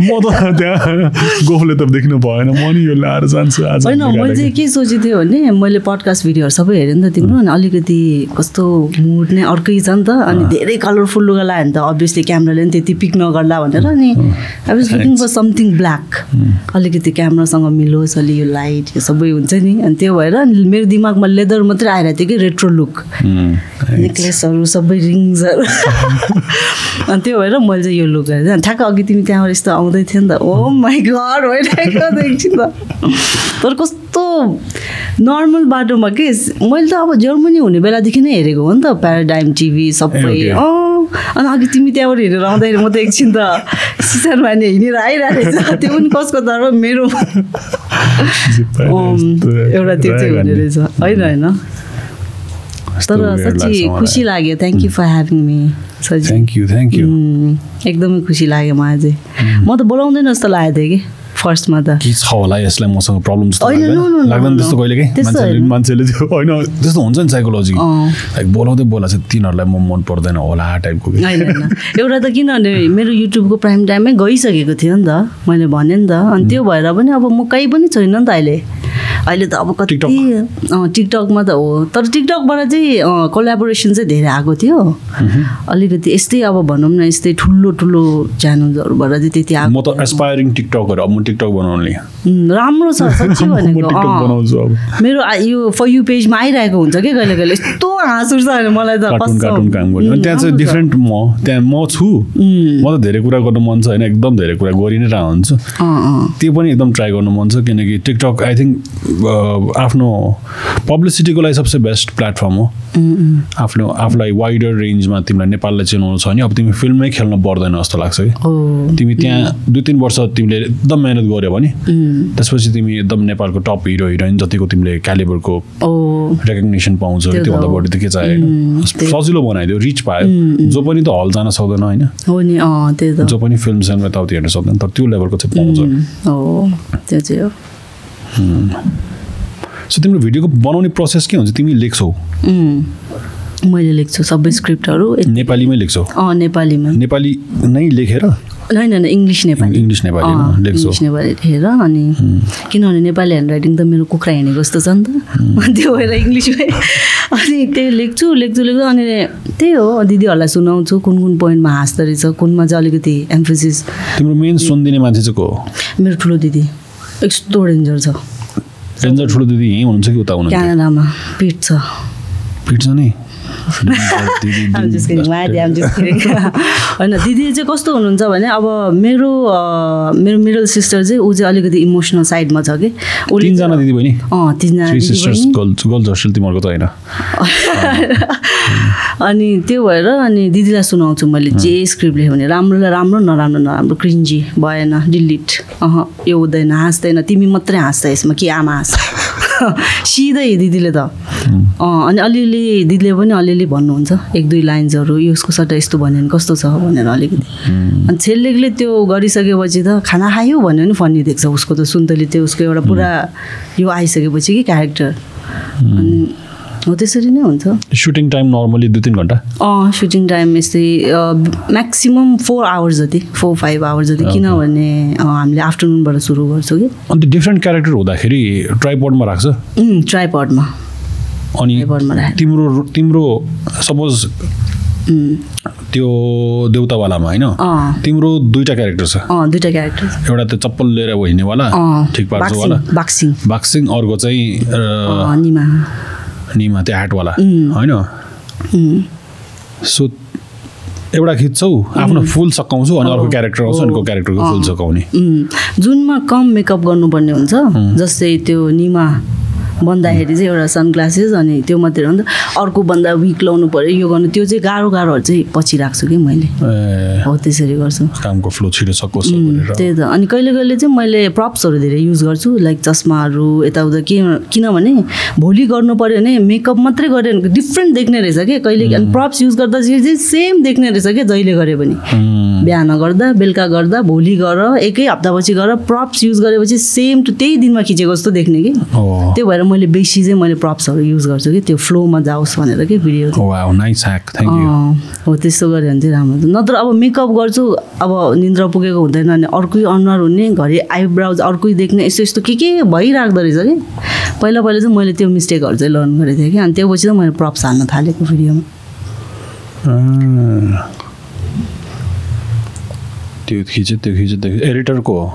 म त त्यहाँ गोफले त देख्नु भएन। म नि यो ल्याएर जान्छु आज होइन मैले। चाहिँ के सोचेको थिएँ भने मैले पडकास्ट भिडियोहरू सबै हेरेँ नि त तिम्रो। अनि अलिकति कस्तो मुड नै अर्कै छ नि त। अनि धेरै कलरफुल लुगा लगायो भने त। अभियसली क्यामराले पनि त्यति पिक नगर्ला भनेर अनि I was looking for something black अलिकति क्यामरासँग मिलोस् अलि यो लाइट यो सबै हुन्छ नि? अनि त्यो भएर मेरो दिमागमा लेदर मात्रै आइरहेको थियो कि रेट्रो लुक नेक्लेसहरू सबै रिङ्सहरू। अनि त्यो भएर मैले चाहिँ यो लुक गरेँ अनि ठ्याक्क अघि तिमी त्यहाँबाट यस्तो आउँदै थियो नि त। ओ माई गड भइरहेको एकछिन त। तर कस्तो नर्मल बाटोमा के मैले त अब जर्मनी हुने बेलादेखि नै हेरेको हो नि त। प्याराडाइम टिभी सबै. अँ। अनि अघि तिमी त्यहाँबाट हिँडेर आउँदाखेरि म त एकछिन त सिसान माने हिँडेर आइरहेको रहेछ। त्यो पनि कसको तर मेरो। एउटा त्यो चाहिँ हुने रहेछ। होइन होइन। तर साँच्ची। खुसी लाग्यो। Thank you for having me thank you thank you एकदमै खुसी लाग्यो मलाई चाहिँ म त बोलाउँदैन जस्तो लागेको थियो कि। फर्स्टमा त। के छ होला यसलाई मसँग प्रब्लम जस्तो लाग्दैन. त्यस्तो कहिले के त्यस्तो मान्छेले त्यो होइन त्यस्तो हुन्छ नि साइकोलोजी। लाइक बोलाउँदै बोला चाहिँ तिनीहरूलाई म मन पर्दैन होला टाइपको एउटा त किनभने मेरो युट्युबको प्राइम टाइममै गइसकेको थियो नि त। मैले भनेँ नि त। अनि त्यो भएर पनि अब म कहीँ पनि छैन नि त अहिले। अहिले त अब कति टिकटकमा त हो। तर टिकटकबाट चाहिँ कोलाबोरेसन चाहिँ धेरै आएको थियो। अलिकति यस्तै अब भनौँ न यस्तै ठुलो ठुलो च्यानल्सहरूबाट चाहिँ त्यति म आएको त एसपायरिङ टिकटकर अब म टिकटक बनाउने। राम्रो छ साँच्ची म भनेको मेरो यो फर यु पेजमा आइरहेको हुन्छ कि कहिले कहिले? यस्तो हाँस उठ्छ भने मलाई त कार्टुन काम गर्छु अनि त्यहाँ चाहिँ। डिफ्रेन्ट म त्यहाँ म छु। म त धेरै कुरा गर्नु मन छ होइन एकदम धेरै कुरा गरि नै रहन्छ। हुन्छु त्यो पनि एकदम ट्राई गर्नु मन छ किनकि टिकटक आई थिङ्क आफ्नो पब्लिसिटीको लागि सबसे बेस्ट प्लेटफर्म हो। आफ्नो आफूलाई वाइडर रेन्जमा तिमीलाई नेपाललाई चिनाउनु छ भने अब तिमी फिल्ममै खेल्न पर्दैन जस्तो लाग्छ कि। तिमी त्यहाँ दुई तिन वर्ष तिमीले एकदम मिहिनेत गऱ्यो भने उम्, त्यसपछि तिमी एकदम नेपालको टप हिरो हिरोइन जतिको तिमीले क्यालिबरको रेकग्नेसन पाउँछ त्यो त त्योभन्दा। बढी त के चाहियो त्यही। सजिलो बनाइदियो रिच पायो। जो पनि त हल जान सक्दैन होइन। त। जो पनि फिल्म सिनेमा यताउति हेर्न सक्दैन तर त्यो लेभलको चाहिँ पाउँछ। उम्, हो। त्यो चाहिँ हो। सो तिम्रो भिडियोको बनाउने प्रोसेस के हुन्छ? तिमी लेख्छौ। मैले लेख्छु सबै स्क्रिप्टहरू। नेपालीमै लेख्छौ। अँ नेपालीमा। नेपाली नै लेखेर? होइन होइन English Nepali. English Nepali English Nepali लेखेर अनि किनभने नेपाली ह्यान्ड राइटिङ त मेरो कुखुरा हिँडेको जस्तो छ नि त। त्यो भएर इङ्ग्लिसमै अनि त्यही लेख्छु लेख्छु लेख्छु अनि त्यही हो दिदीहरूलाई सुनाउँछु कुन कुन पोइन्टमा हाँस्दो रहेछ कुनमा चाहिँ अलिकति एम्फोसिस तिम्रो मेन सुनिदिने मान्छे चाहिँ को हो? मेरो ठुलो दिदी। यस्तो डेन्जर छ रेन्जर ठुलो दिदी यहीँ हुनुहुन्छ कि उता हुनुहुन्छ क्यानाडामा पिट छ नि I'm just kidding. होइन दिदी चाहिँ कस्तो हुनुहुन्छ भने अब मेरो मेरो मिडल सिस्टर चाहिँ ऊ चाहिँ अलिकति इमोसनल साइडमा छ कि? तिनजना दिदी बहिनी? अँ तिनजना अनि त्यो भएर अनि दिदीलाई सुनाउँछु मैले जे स्क्रिप्ट लेखेँ भने। राम्रोलाई राम्रो नराम्रो नराम्रो क्रिन्जी भएन डिलिट अह यो हुँदैन हाँस्दैन तिमी मात्रै हाँस्छ यसमा कि आमा हाँस सिधै दिदीले त। अँ। अनि अलिअलि दिदीले पनि अलिअलि भन्नुहुन्छ एक दुई लाइन्सहरू यसको सट्टा यस्तो भन्यो भने कस्तो छ भनेर अलिकति। अनि छेलेकले त्यो गरिसकेपछि त खाना खायो भन्यो भने फन्नी देख्छ उसको त सुन्तली त्यो उसको एउटा पुरा यो आइसकेपछि कि क्यारेक्टर अनि हो त्यसरी नै हुन्छ। सुटिङ टाइम नर्मली दुई तिन घन्टा? अँ सुटिङ टाइम यस्तै म्याक्सिमम फोर आवर्स जति फोर फाइभ आवर्स जति। किनभने हामीले आफ्टरनुनबाट सुरु गर्छौँ कि। अन्त डिफ्रेन्ट क्यारेक्टर हुँदाखेरि ट्राइपोडमा राख्छ? ट्राइपडमा अनि तिम्रो तिम्रो सपोज त्यो देउतावालामा होइन? तिम्रो दुईवटा क्यारेक्टर छ। दुइटा क्यारेक्टर एउटा त चप्पल लिएर हिँड्नेवाला ठिक पार्छवाला। बाक्सिङ बाक्सिङ बाक्सिङ अर्को चाहिँ निमा त्यो उम्. होइन? सो एउटा खिच्छौ आफ्नो फुल सकाउँछु अनि अर्को क्यारेक्टर आउँछ अनि क्यारेक्टरको फुल सकाउने। जुनमा कम मेकअप गर्नुपर्ने हुन्छ। जस्तै त्यो निमा। बन्दाखेरि चाहिँ एउटा सनग्लासेस अनि त्यो मात्रै हो नि त। अर्को बन्दा विक लाउनु पऱ्यो यो गर्नु। त्यो चाहिँ गाह्रो गाह्रोहरू चाहिँ पछि राख्छु कि मैले। हो त्यसरी गर्छु। कामको फ्लो छिटो सकोस् त्यही त। अनि कहिले कहिले चाहिँ मैले प्रप्सहरू धेरै युज गर्छु लाइक चस्माहरू यताउता के किनभने भोलि गर्नु पऱ्यो भने मेकअप मात्रै गऱ्यो भने डिफ्रेन्ट देख्ने रहेछ कि? कहिले अनि प्रप्स युज गर्दा चाहिँ सेम देख्ने रहेछ क्या जहिले गऱ्यो भने बिहान गर्दा बेलुका गर्दा भोलि गर एकै हप्तापछि गर प्रप्स युज गरेपछि सेम टु त्यही दिनमा खिचेको जस्तो देख्ने कि? त्यो भएर मैले बेसी चाहिँ मैले प्रप्सहरू युज गर्छु कि त्यो फ्लोमा जाओस् भनेर कि भिडियो अँ, हो त्यस्तो गऱ्यो भने चाहिँ राम्रो हुन्छ। नत्र अब मेकअप गर्छु अब निन्द्रा पुगेको हुँदैन अनि अर्कै अनुहार हुने घरि आइब्राउज अर्कै देख्ने यस्तो यस्तो के के भइराख्दो रहेछ कि। पहिला पहिला चाहिँ मैले त्यो मिस्टेकहरू चाहिँ लर्न गरेको थिएँ कि अनि त्यो पछि चाहिँ मैले प्रप्स हाल्न थालेको भिडियोमा अँ। त्यो खिच्यो त्यो खिच्यो त्यो एडिटरको हो?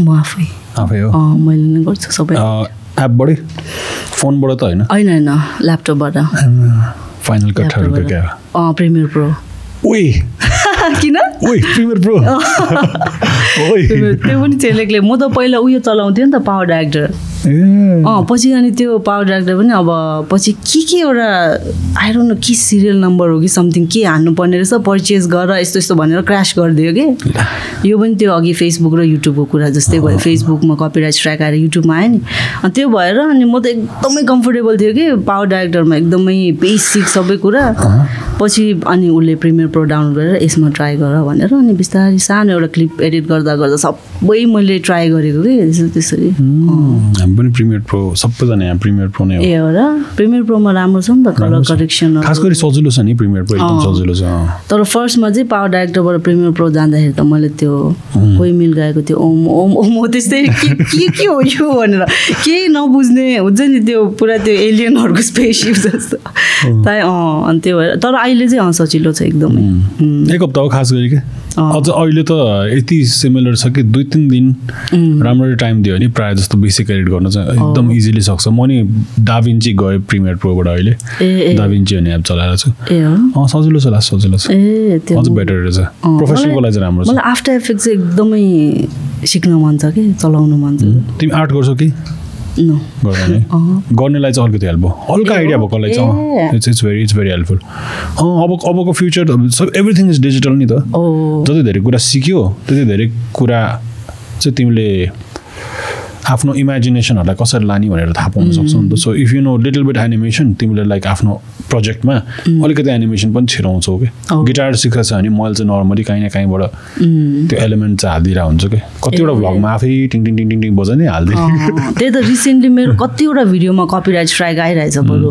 म आफै। आफै हो? मैले नै गर्छु सबै। एपबाटै फोनबाट त होइन? होइन होइन ल्यापटपबाट फाइनल कटहरूको क्या? अँ प्रिमियर प्रो ओइ किन? ओइ प्रिमियर प्रो त्यो पनि चेलेकले म त पहिला उयो चलाउँथेँ नि त पावर डाइरेक्टर। अँ पछि अनि त्यो पावर डाइरेक्टर पनि अब पछि के के एउटा आइरहनु न के सिरियल नम्बर हो कि समथिङ के हान्नुपर्ने रहेछ पर्चेस गर यस्तो यस्तो भनेर क्रास गरिदियो कि? यो पनि त्यो अघि फेसबुक र युट्युबको कुरा जस्तै भयो। फेसबुकमा कपिराइट स्ट्राइक आएर युट्युबमा आयो नि। अनि त्यो भएर अनि म त एकदमै कम्फोर्टेबल थियो कि? पावर डाइरेक्टरमा एकदमै बेसिक सबै कुरा। पछि अनि उसले प्रिमियर प्रो डाउनलोड गरेर यसमा ट्राई गर भनेर अनि बिस्तारै सानो एउटा क्लिप एडिट गर्दा गर्दा सबै मैले ट्राई गरेको कि? त्यसरी- हामी पनि प्रिमियर प्रो सबैजना यहाँ प्रिमियर प्रो नै हो। ए हो र? प्रिमियर प्रोमा राम्रो छ नि त कलर। करेक्सन खास गरी सजिलो छ नि प्रिमियर प्रो एकदम। सजिलो छ। तर फर्स्टमा चाहिँ पावर डाइरेक्टरबाट प्रिमियर प्रो जाँदाखेरि त मैले त्यो कोही मिल गएको त्यो ओम ओम ओम हो त्यस्तै। के के हो यो भनेर। केही नबुझ्ने हुन्छ नि त्यो पुरा त्यो एलियनहरूको स्पेससिप जस्तो। ताइ अँ अनि त्यो भएर तर अहिले चाहिँ अँ सजिलो छ एकदमै। एक हप्ता हो खास गरी के? अँ। अझ अहिले त यति सिमिलर छ कि दुई तिन दिन राम्ररी टाइम दियो भने प्रायः जस्तो बेसिक एडिट गर्न चाहिँ एकदम इजिली सक्छ। म नि डाभिन्ची गएँ प्रिमियर प्रोबाट अहिले। डाभिन्ची भन्ने एप चलाएर छु। सजिलो छ लास्ट सजिलो छ। अझ बेटर रहेछ। प्रोफेसनलको लागि चाहिँ राम्रो छ। आफ्टर इफेक्ट चाहिँ एकदमै सिक्न मन छ कि चलाउनु मन छ। तिमी आर्ट गर्छौ कि। गर्नेलाई चाहिँ अलिकति हेल्प भयो। हल्का आइडिया? भएकोलाई। चाहिँ it's it's very it's very helpful अँ अब अबको फ्युचर सब एभ्रिथिङ इज डिजिटल नि त। ओ जति धेरै कुरा सिक्यो त्यति धेरै कुरा चाहिँ तिमीले आफ्नो इमेजिनेसनहरूलाई कसरी लाने भनेर थाहा पाउन सक्छौ नि त so if you know little bit animation तिमीले लाइक आफ्नो प्रोजेक्टमा अलिकति एनिमेसन पनि छिराउँछौ कि. गिटार सिकेको छ भने मैले चाहिँ नर्मली काहीँ न काहीँबाट उम्, त्यो एलिमेन्ट चाहिँ हालिदिरहेको हुन्छु कि कतिवटा। भ्लगमा आफै टिङ टिङ टिङ टिङ टिङ हालिदिएँ अँ, त्यही त रिसेन्टली मेरो कतिवटा भिडियोमा कपिराइट स्ट्राइक आइरहेछ बरु।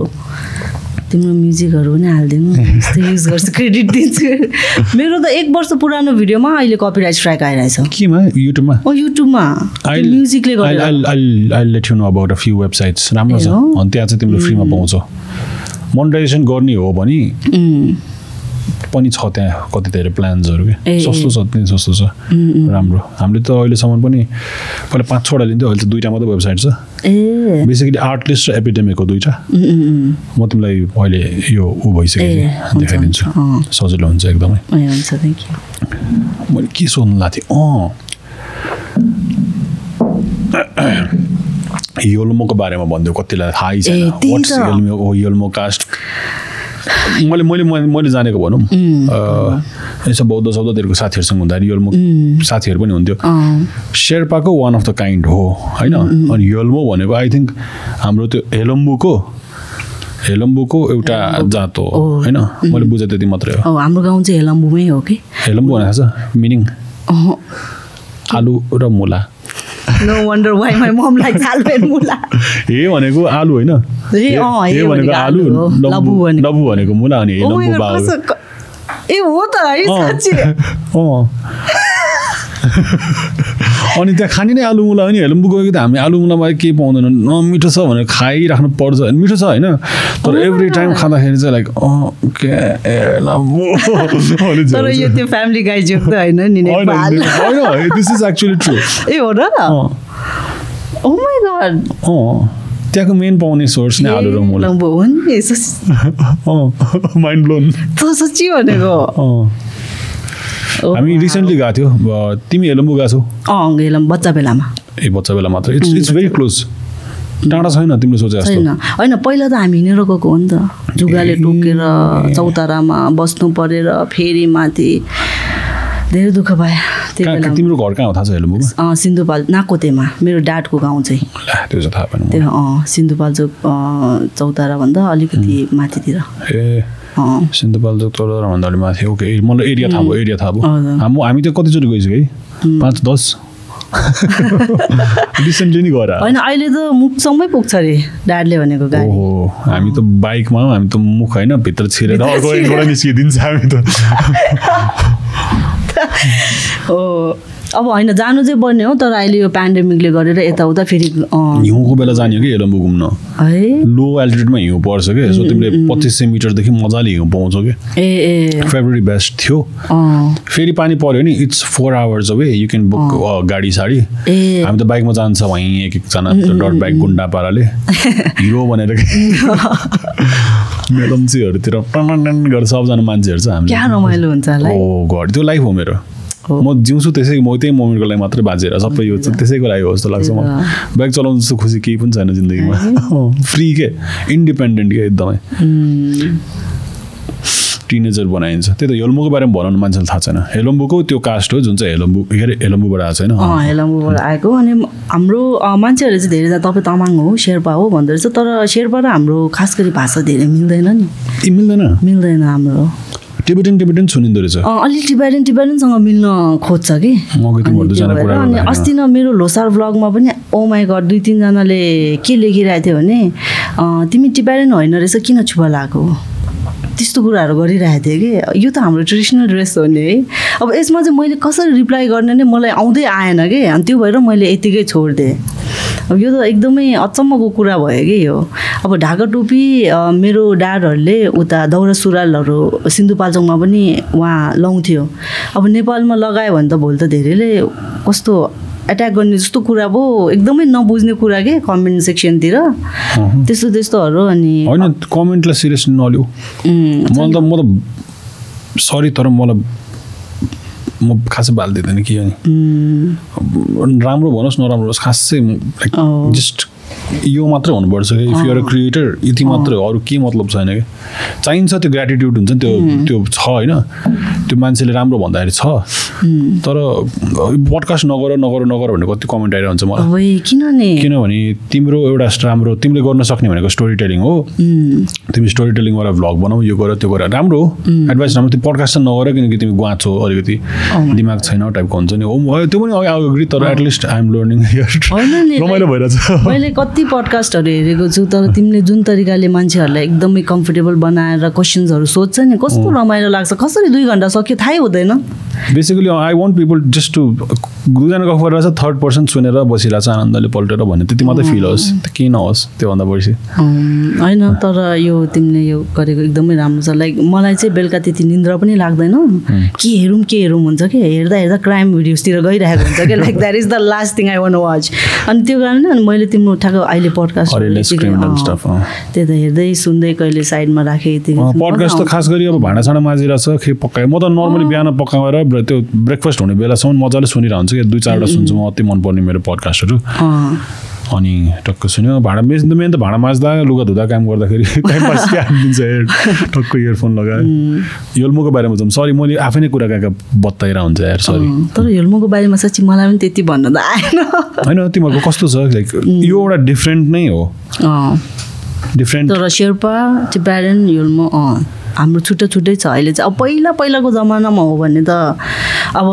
तिम्रो म्युजिकहरू पनि हालिदिनु यस्तो युज गर्छु क्रेडिट दिन्छु। मेरो त एक वर्ष पुरानो भिडियोमा अहिले कपिराइट स्ट्राइक आइरहेछ। केमा? युट्युबमा ओ युट्युबमा म्युजिकले let you know about a few websites राम्रो छ? अनि त्यहाँ चाहिँ तिमीले फ्रीमा पाउँछौ। मोनिटाइजेसन गर्ने हो भने पनि छ त्यहाँ कति धेरै प्लान्सहरू ए, के? ए। सस्तो छ त्यही सस्तो छ। राम्रो। हामीले त अहिलेसम्म पनि पहिला पाँच छवटा लिन्थ्यो अहिले त दुइटा मात्रै वेबसाइट छ। बेसिकली आर्टलिस्ट र एपिडेमिकको दुइटा। म तिमीलाई अहिले यो ऊ भइसक्यो देखाइदिन्छु। सजिलो हुन्छ एकदमै। मैले के सोध्नु थिएँ? अँ। योल्मोको बारेमा भनिदियो कतिलाई थाहै छैन। योल्मो कास्ट मैले मैले मैले जानेको भनौँ। यसो बौद्ध सौद्धहरूको साथीहरूसँग हुँदाखेरि योल्मो साथीहरू पनि हुन्थ्यो। शेर्पाको वान अफ द काइन्ड हो होइन? अनि योल्मो भनेको आई थिङ्क हाम्रो त्यो हेलम्बुको हेलम्बुको एउटा जात हो। होइन? मैले बुझेँ त्यति मात्रै हो। हाम्रो गाउँ चाहिँ हेलम्बुमै हो कि? हेलम्बु भनेको छ मिनिङ आलु र मुला। No wonder why my mom like आलु एन्ड मुला हे भनेको आलु होइन? हे भनेको आलु लबु। लबु भनेको। मुला अनि ए हो त है। साँच्ची। अँ। अनि त्यहाँ खाने नै आलु मुला हो नि हेलम्बु गएको त हामी आलु मुलामा के पाउँदैन। न मिठो छ भनेर खाइराख्नु पर्छ होइन मिठो छ होइन। तर एभ्री टाइम खाँदाखेरि चाहिँ लाइक के होइन दिस इज एक्चुली ट्रु ए हो र? गड त्यहाँको मेन पाउने सोर्स नै आलु र मुला। हो नि सच्ची माइन्ड ब्लोन सच्ची भनेको। हामी रिसेन्टली गएको थियो तिमी हेलम्बु गएको छौ? अँ गेलम बच्चा बेलामा। ए बच्चा बेला मात्र। इट्स इट्स भेरी क्लोज टाढा छैन तिमीले सोचे छैन। होइन पहिला त हामी हिँडेर गएको हो नि त। जुगाले टोकेर चौतारामा बस्नु परेर फेरि माथि। धेरै दुःख भयो त्यो कहाँ बेला तिम्रो घर कहाँ हो? थाहा छ हेलम्बुको अँ सिन्धुपाल नाकोतेमा मेरो डाडको गाउँ चाहिँ। त्यो चाहिँ थाहा भएन त्यो अँ सिन्धुपाल्चोक अँ, चौताराभन्दा अलिकति माथितिर। ए। अँ सिन्धुपाल्चोक तोरभन्दा अलिक माथि ओके मलाई एरिया थाहा भयो एरिया थाहा भयो। हाम्रो हामी त कतिचोटि गइसक्यो है पाँच दस रिसेन्टली नि गएर। होइन अहिले त मुखसम्मै पुग्छ अरे डाडले भनेको गाडी ओहो हामी त बाइकमा हौ, हामी त मुख होइन भित्र छिरेर अर्को निस्किदिन्छ हामी त हो अब होइन जानु चाहिँ पर्ने हो तर अहिले यो पेन्डेमिकले गरेर यताउता फेरि हिउँको बेला जाने हो कि हेलम्बु घुम्न? है? लो एल्टिट्युडमा हिउँ पर्छ कि? सो तिमीले पच्चिस सय मिटरदेखि मजाले हिउँ पाउँछौ कि? ए ए। फेब्रुअरी बेस्ट थियो। फेरि पानी पऱ्यो भने it's four hours away you can book गाडी साडी। हामी त बाइकमा जान्छ वहीँ एक एकजना डट बाइक गुन्डा पाराले हिरो भनेर मेलम्चीहरूतिर टन गरेर सबजना मान्छेहरू छ हामी क्या रमाइलो हुन्छ होला ओ घर त्यो लाइफ हो मेरो। म जिउँछु त्यसै म त्यही मोमेन्टको लागि मात्रै बाँचेर सबै यो त्यसैको लागि हो जस्तो लाग्छ मलाई बाइक चलाउनु जस्तो खुसी केही पनि छैन जिन्दगीमा। फ्री के? इन्डिपेन्डेन्ट के एकदमै। टिनेजर बनाइन्छ। त्यही त हेलम्बुको बारेमा भनौँ मान्छेलाई थाहा छैन। हेलम्बुको त्यो कास्ट हो जुन चाहिँ हेलम्बु के अरे हेलम्बुबाट आएको छैन। हेलम्बुबाट आएको अनि हाम्रो अँ, मान्छेहरूले चाहिँ धेरै तपाईँ तामाङ हो शेर्पा हो भन्दो रहेछ तर शेर्पा र हाम्रो खास गरी भाषा धेरै मिल्दैन नि। ए मिल्दैन? मिल्दैन हाम्रो। टिबेटन टिबेटन सुनिँदो रहेछ। अँ, अलिक टिबाइडन टिबाइडनसँग मिल्न खोज्छ कि? अनि अस्ति न मेरो लोसार ब्लगमा पनि ओ माई गड दुई तिनजनाले के लेखिरहेको थियो भने तिमी टिबाइडन होइन रहेछ किन छुपा लगाएको? त्यस्तो कुराहरू गरिरहेको थिएँ कि। यो त हाम्रो ट्रेडिसनल ड्रेस हो नि है। अब यसमा चाहिँ मैले कसरी रिप्लाई गर्ने नै मलाई आउँदै आएन कि। अनि त्यो भएर मैले यतिकै छोडिदिएँ। अब यो त एकदमै अचम्मको कुरा भयो कि यो। अब ढाका टोपी मेरो डाडहरूले उता दौरा सुरुवालहरू सिन्धुपाल्चोकमा पनि उहाँ लाउँथ्यो। अब नेपालमा लगायो भने त भोलि त धेरैले कस्तो एट्याक गर्ने जस्तो कुरा पो एकदमै नबुझ्ने कुरा के कमेन्ट सेक्सनतिर त्यस्तो त्यस्तोहरू अनि होइन कमेन्टलाई सिरियस नलिउ मलाई त म त सरी तर मलाई म खासै बाल दिँदैन के अनि। राम्रो भनोस् नराम्रो होस् खासै लाइक। जस्ट यो मात्रै हुनुपर्छ कि। इफ युआर क्रिएटर यति मात्रै अरू के मतलब छैन कि। चाहिन्छ त्यो ग्रेटिट्युड हुन्छ नि त्यो त्यो छ होइन। त्यो मान्छेले राम्रो भन्दाखेरि छ। तर पडकास्ट नगर नगर नगर भनेर कति कमेन्ट आइरहन्छ मलाई। किनभने? किनभने तिम्रो एउटा राम्रो तिमीले गर्न सक्ने भनेको स्टोरी टेलिङ हो तिमी स्टोरी टेलिङबाट भ्लग बनाऊ यो गर त्यो गर राम्रो हो। एडभाइस राम्रो त्यो पडकास्ट चाहिँ नगर किनकि तिमी गुवाछौ अलिकति। दिमाग छैन टाइपको हुन्छ नि। हो त्यो पनि अघि तर एटलिस्ट आइएम लर्निङ रमाइलो भइरहेछ। मैले कति पडकास्टहरू हेरेको छु तर तिमीले जुन तरिकाले मान्छेहरूलाई एकदमै कम्फर्टेबल बनाएर क्वेसन्सहरू सोध्छ नि कस्तो रमाइलो लाग्छ। कसरी दुई घन्टा सक्यो थाहै हुँदैन basically I want people just to दुईजना गफ गरेर चाहिँ थर्ड पर्सन सुनेर बसिरहेको छ आनन्दले पल्टेर भन्ने। त्यति मात्रै फिल होस् केही नहोस् त्योभन्दा बढी। होइन तर यो तिमीले यो गरेको एकदमै राम्रो छ। लाइक मलाई चाहिँ बेलुका त्यति निन्द्रा पनि लाग्दैन। के हेरौँ के हेरौँ हुन्छ कि? हेर्दा हेर्दा क्राइम भिडियोजतिर गइरहेको हुन्छ कि? Like that is the last thing I want watch अनि त्यो कारण अनि मैले तिम्रो ठ्याक्क अहिले पडकास्ट। त्यही त हेर्दै सुन्दै कहिले साइडमा राखेँ पडकास्ट त खास गरी अब भाँडासाँडा माझिरहेको छ खे पकायो। म त नर्मली बिहान पकाएर त्यो ब्रेकफास्ट हुने बेलासम्म मजाले सुनिरहेको हुन्छु कि दुई चारवटा सुन्छु म अति मनपर्ने मेरो पडकास्टहरू अनि टक्क सुन्यो। भाँडा मेन त मेन त भाँडा माझ्दा लुगा धुँदा काम गर्दाखेरि टाइम पास के हालिदिन्छ हेड टक्क इयरफोन लगायो योल्मोको बारेमा जाउँ। सरी मैले आफै नै कुरा कहाँ बताइरह हुन्छ यार सरी तर हेल्मोको बारेमा साँच्ची मलाई पनि त्यति भन्न त आएन। होइन तिमीहरूको कस्तो छ? लाइक यो एउटा डिफ्रेन्ट नै हो। डिफ्रेन्ट तर शेर्पा टिबारेन हेल्मो अँ। हाम्रो छुट्टै छुट्टै छ अहिले चाहिँ। अब पहिला पहिलाको जमानामा हो भने त अब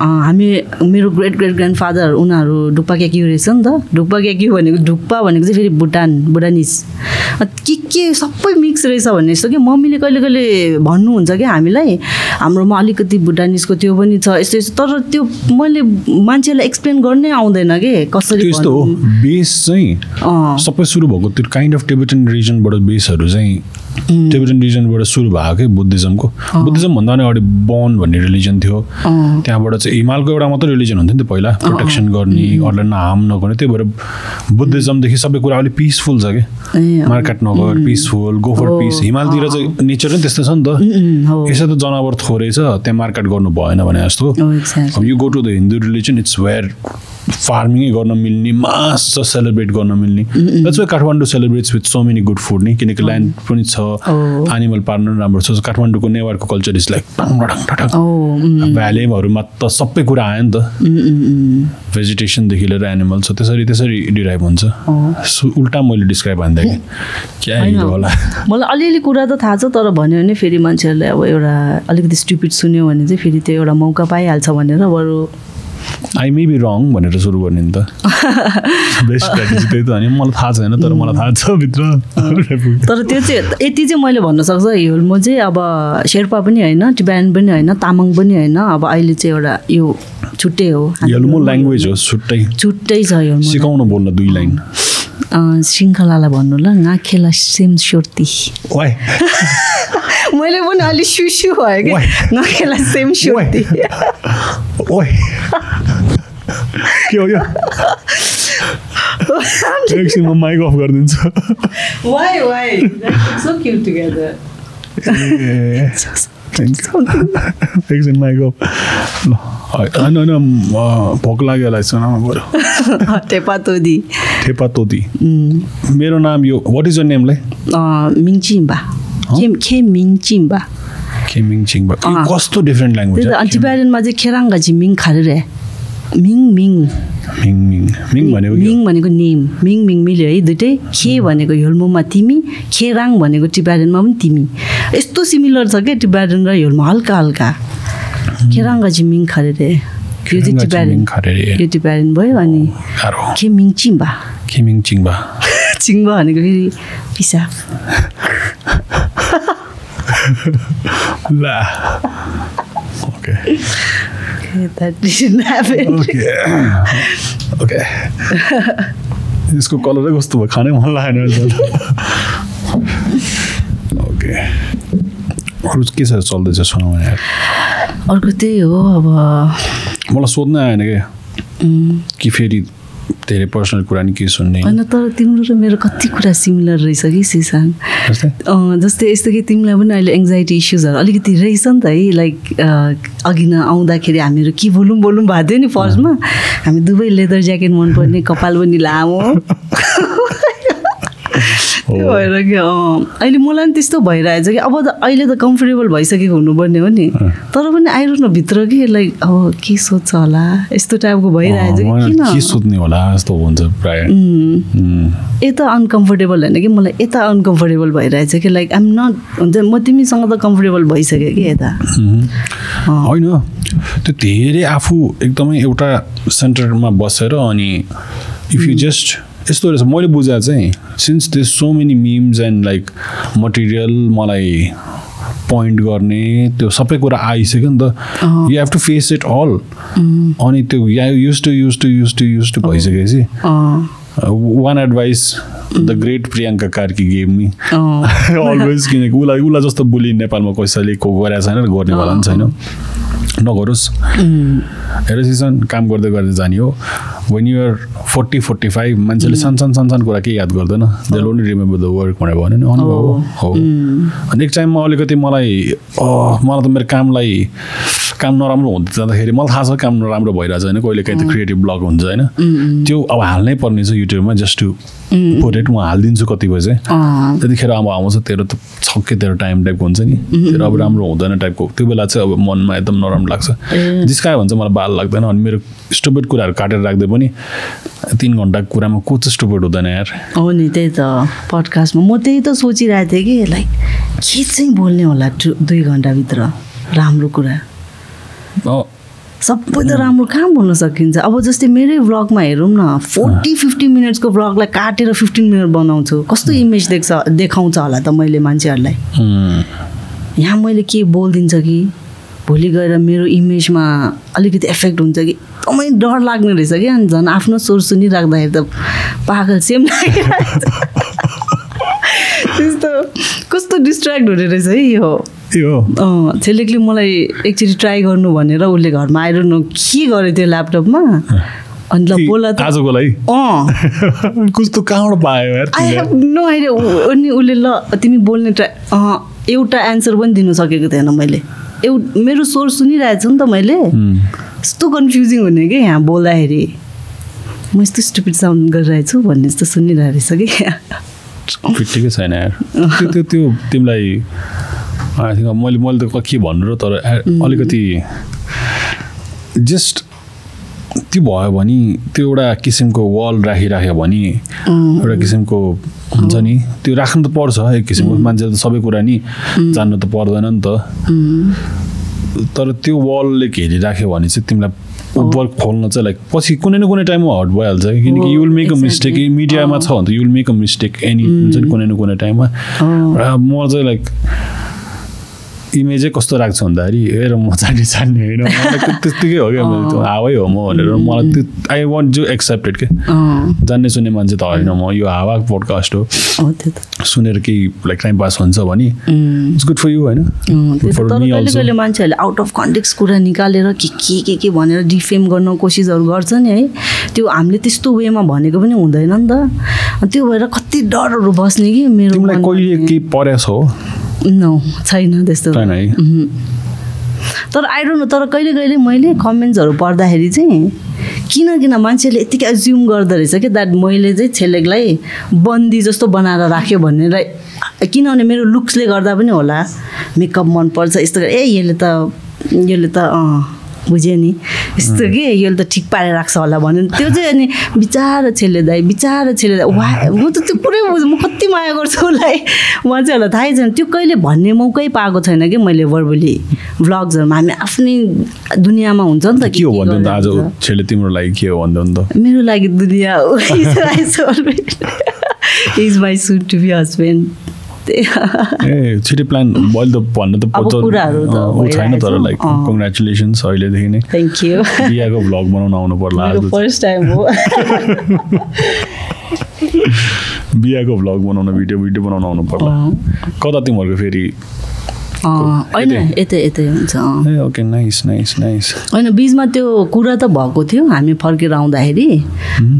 हामी मेरो ग्रेट ग्रेट ग्रान्ड फादर उनीहरू ढुक्पा क्याक्यु रहेछ नि त। ढुक्पा क्याक्यु भनेको ढुक्पा भनेको चाहिँ फेरि भुटान भुटानिस के के सबै मिक्स रहेछ भन्ने जस्तो कि मम्मीले कहिले कहिले भन्नुहुन्छ क्या हामीलाई हाम्रोमा अलिकति भुटानिसको त्यो पनि छ यस्तो यस्तो। तर त्यो मैले मान्छेलाई एक्सप्लेन गर्नै आउँदैन कि कसरी यस्तो हो। बेस चाहिँ सबै सुरु भएको त्यो काइन्ड अफ टिबेटन रिजनबाट बेसहरू चाहिँ टिबेटन रिजनबाट सुरु भएको क्या बुद्धिज्मको। बुद्धिज्म भन्दा पनि अगाडि बन भन्ने रिलिजन थियो। त्यहाँबाट चाहिँ हिमालको एउटा मात्रै रिलिजन हुन्थ्यो नि त पहिला प्रोटेक्सन गर्ने अरूलाई हार्म नगर्ने त्यही भएर बुद्धिज्मदेखि सबै कुरा अलिक पिसफुल छ अँ, मार्केट नगर पिसफुल गो फर पिस हिमालतिर चाहिँ नेचर नै त्यस्तै छ नि त। यसो त जनावर थोरै छ त्यहाँ मार्केट गर्नु भएन भने जस्तो। You go to the Hindu religion it's where फार्मिङै गर्न मिल्ने मास छ सेलिब्रेट गर्न मिल्ने। That's way Kathmandu celebrates with so many good food नि किनकि ल्यान्ड पनि छ Oh. एनिमल पाल्नु पनि राम्रो छ। काठमाडौँको नेवारको culture is like oh um, भ्यालीहरूमा त सबै कुरा आयो नि त। भेजिटेसनदेखि लिएर एनिमल छ त्यसरी त्यसरी डिराइभ हुन्छ। सो उल्टा मैले डिस्क्राइब भन्दा कि क्या होइन। हिरो होला? मलाई अलिअलि कुरा त थाहा छ तर भन्यो भने फेरि मान्छेहरूले अब एउटा अलिकति स्टुपिड सुन्यो भने चाहिँ फेरि त्यो एउटा मौका पाइहाल्छ भनेर बरु। आई मे बी रङ भनेर सुरु गर्ने नि त। बेस्ट स्ट्राटेजी त्यही त अनि मलाई थाहा छैन तर मलाई थाहा छ भित्र। तर त्यो चाहिँ यति चाहिँ मैले भन्न सक्छ हिल्मो चाहिँ अब शेर्पा पनि होइन टिबान पनि होइन तामाङ पनि होइन अब अहिले चाहिँ एउटा यो छुट्टै हो। यल्मो ल्याङ्ग्वेज हो छुट्टै। छुट्टै छ हिल्मो सिकाउनु बोल्न दुई लाइन। श्रृङ्खलालाई भन्नु ल नाखेला सेम स्योर्ती वाइ मैले पनि अलिक सुसु भयो कि। नाखेला सेम ओइ के हो यो एकछिन म माइक अफ गरिदिन्छु why why so cute together एकछिन माइक अफ ल होइन होइन भोक लाग्यो होला सुनामा बरु टेपातोदी थेपा तोती मेरो नाम यो वाट इज यर नेमलाई मिङचिम्बा खेमिङ चिङ अँ। कस्तो डिफ्रेन्ट ल्याङ्ग्वेज अन्टिबारेनमा चाहिँ खेराङ्गा चाहिँ मिङ खारे रे मिङ मिङ मिङ मिङ मिङ भनेको? मिङ भनेको नेम मिङ मिङ मिल्यो है दुइटै खे भनेको ह्योल्मोमा तिमी खेराङ भनेको टिबारेनमा पनि तिमी यस्तो सिमिलर छ क्या टिबारेन र ह्योल्मो हल्का हल्का खेराङ्गा चाहिँ मिङ खारे रे यो चाहिँ टिबारेन। यो टिबारेन भयो अनि गाह्रो खे मिङ चिम्बा खेमिङ चिङबा चिङ्बा भनेको फेरि पिसा ला okay That didn't happen. Okay यसको कलरै कस्तो भयो खानै मन लागेन। ओके अरू के छ चल्दैछ सुनाउ भने। अर्को त्यही हो अब मलाई सोध्नै आएन क्या कि फेरि धेरै पर्सनल कुरा नि के सुन्ने। होइन तर तिम्रो र मेरो कति कुरा सिमिलर रहेछ कि अँ, जस्तै यस्तो कि तिमीलाई पनि अहिले एङ्जाइटी इस्युजहरू अलिकति रहेछ नि त है लाइक अघि न आउँदाखेरि हामीहरू के बोलौँ बोलौँ भएको थियो नि फर्स्टमा। हामी दुवै लेदर ज्याकेट मनपर्ने कपाल पनि लामो। त्यो भएर कि अहिले मलाई पनि त्यस्तो भइरहेछ कि अब त अहिले त कम्फर्टेबल भइसकेको हुनुपर्ने हो नि। तर पनि आइरह न भित्र कि लाइक अब के सोध्छ होला? यस्तो टाइपको भइरहेछ किन? के सोध्ने होला? जस्तो हुन्छ प्रायः। उम्, उम्, यता अनकम्फर्टेबल होइन कि मलाई यता अनकम्फर्टेबल भइरहेछ कि लाइक आइम नट हुन्छ म तिमीसँग त कम्फर्टेबल भइसक्यो कि यता। होइन। त्यो धेरै आफू एकदमै एउटा सेन्टरमा बसेर अनि इफ यु जस्ट यस्तो रहेछ। मैले बुझाएको चाहिँ since this so many memes and like material मलाई पोइन्ट गर्ने त्यो सबै कुरा आइसक्यो नि त। You have to face it all अनि त्यो या use to use to use to use to भइसकेपछि one advice the great Priyanka Karki game नि अलवेज किनकि। उसलाई उसलाई जस्तो बुली नेपालमा कसैले को गरेको छैन गर्नेवाला पनि छैन। नगरोस्। हेर सिजन काम गर्दै गर्दै जाने हो। When you're forty forty five मान्छेले सानो सानो सानो सानो कुरा केही याद गर्दैन। They only remember the work भनेर भन्यो नि। अनुभव हो। हो। अनि एक टाइममा अलिकति मलाई मलाई त मेरो कामलाई काम नराम्रो हुँदै जाँदाखेरि मलाई थाहा छ काम नराम्रो भइरहेछ होइन। कहिले काहीँ त क्रिएटिभ ब्लग हुन्छ होइन। त्यो अब हाल्नै पर्ने छ युट्युबमा जस्ट टु पोटेट म हालिदिन्छु कति बजे त्यतिखेर अब आउँछ तेरो त छक्कै तेरो टाइम टाइपको हुन्छ नि। तेरो अब राम्रो हुँदैन टाइपको त्यो बेला चाहिँ अब मनमा एकदम नराम्रो लाग्छ। जिस्कायो भने चाहिँ मलाई बाल लाग्दैन अनि मेरो स्टुपेड कुराहरू काटेर राख्दै पनि तिन घन्टाको कुरामा को चाहिँ स्टुपेड हुँदैन यार। हो नि त्यही त। पडकास्टमा म त्यही त सोचिरहेको थिएँ कि लाइक के चाहिँ बोल्ने होला दुई घन्टाभित्र? राम्रो कुरा। सबै त राम्रो कहाँ बोल्न सकिन्छ। अब जस्तै मेरै भ्लगमा हेरौँ न फोर्टी फिफ्टी मिनट्सको भ्लगलाई काटेर फिफ्टिन मिनट बनाउँछु। कस्तो इमेज देख्छ देखाउँछ होला त मैले मान्छेहरूलाई। यहाँ मैले के बोलिदिन्छ कि भोलि गएर मेरो इमेजमा अलिकति एफेक्ट हुन्छ कि एकदमै डर लाग्ने रहेछ कि अनि झन्। आफ्नो स्वर सुनिराख्दाखेरि त पागल सेम लागिरहेको त्यस्तो कस्तो डिस्ट्र्याक्ट हुने रहेछ है यो। छेलेकले मलाई एकचोटि ट्राई गर्नु भनेर उसले घरमा आएर न के गरेँ त्यो ल्यापटपमा? अनि ल बोला त। आजको लागि? अँ। कस्तो कहाँबाट पायो आई? हेभ नो आइडिया अनि उसले ल तिमी बोल्ने ट्राई अँ एउटा एन्सर पनि दिनु सकेको थिएन मैले। एउ मेरो स्वर सुनिरहेको छु नि त मैले। यस्तो कन्फ्युजिङ हुने कि यहाँ बोल्दाखेरि? म यस्तो स्टुपिड साउन्ड गरिरहेको छु भन्ने जस्तो सुनिरहेको रहेछ कि फिटिकै छैन त्यो तिमीलाई आई थिङ्क मैले मैले त के भन्नु र तर अलिकति जस्ट त्यो भयो भने त्यो एउटा किसिमको वाल राखिराख्यो भने एउटा किसिमको हुन्छ नि त्यो राख्नु त पर्छ एक किसिमको मान्छेले त सबै कुरा नि जान्नु त पर्दैन नि त। तर त्यो वालले घेरिराख्यो भने चाहिँ तिमीलाई वर्क खोल्न चाहिँ लाइक पछि कुनै न कुनै टाइममा हट भइहाल्छ किनकि you will make a mistake. मिडियामा छ भने त you will make a mistake any हुन्छ नि कुनै न कुनै टाइममा। र म चाहिँ लाइक इमेजै कस्तो राख्छु भन्दाखेरि हेर म जान्ने जान्ने होइन त्यत्तिकै हो क्या हावै हो म भनेर मलाई त्यो आई वान्ट टु एक्सेप्टेड के जान्ने सुन्ने मान्छे त होइन म यो हावा पोडकास्ट हो। सुनेर केही लाइक टाइम पास हुन्छ भने इट्स गुड फर यु होइन। मान्छेहरूले आउट अफ कन्टेक्स्ट कुरा निकालेर के के के के भनेर डिफेम गर्न कोसिसहरू गर्छ नि है। त्यो हामीले त्यस्तो वेमा भनेको पनि हुँदैन नि त। त्यो भएर कति डरहरू बस्ने कि मेरो कहिले। केही परेछ हो? छैन त्यस्तो। छैन है। तर आई डोन्ट नो तर कहिले कहिले मैले कमेन्ट्सहरू पढ्दाखेरि चाहिँ किन किन मान्छेले यतिकै एज्युम गर्दो रहेछ कि द्याट मैले चाहिँ छेलेकलाई बन्दी जस्तो बनाएर राख्यो भन्नेलाई किनभने मेरो लुक्सले गर्दा पनि होला मेकअप मनपर्छ यस्तो ए यसले त यसले त अँ। बुझ्यो नि। यस्तो के? यसले त ठिक पारेर राख्छ होला भन्यो भने त्यो चाहिँ अनि बिचारा छेले दाइ बिचारा छेले दाइ। वा म त त्यो पुरै बुझ म कति माया गर्छु उसलाई। उहाँ चाहिँ होला थाहै छैन। त्यो कहिले भन्ने मौकै पाएको छैन कि मैले वर्बली भ्लग्सहरूमा। हामी आफ्नै दुनियाँमा हुन्छ नि त के हो आज छेले तिम्रो लागि के हो भन्दै नि त। मेरो लागि दुनियाँ हो। Is my soon to be husband ए छिटै प्लान अहिले त भन्न त छैन तर। लाइक। कङ्ग्रेचुलेसन्स अहिलेदेखि नै थ्याङ्क यू बिहाको भ्लग बनाउन आउनु पर्ला फर्स्ट टाइम हो बिहाको भ्लग बनाउन भिडियो भिडियो बनाउन आउनु पर्ला। कता तिमीहरूको फेरि होइन यतै? यतै हुन्छ ओके नाइस नाइस नाइस होइन बिचमा त्यो कुरा त भएको थियो हामी फर्केर आउँदाखेरि।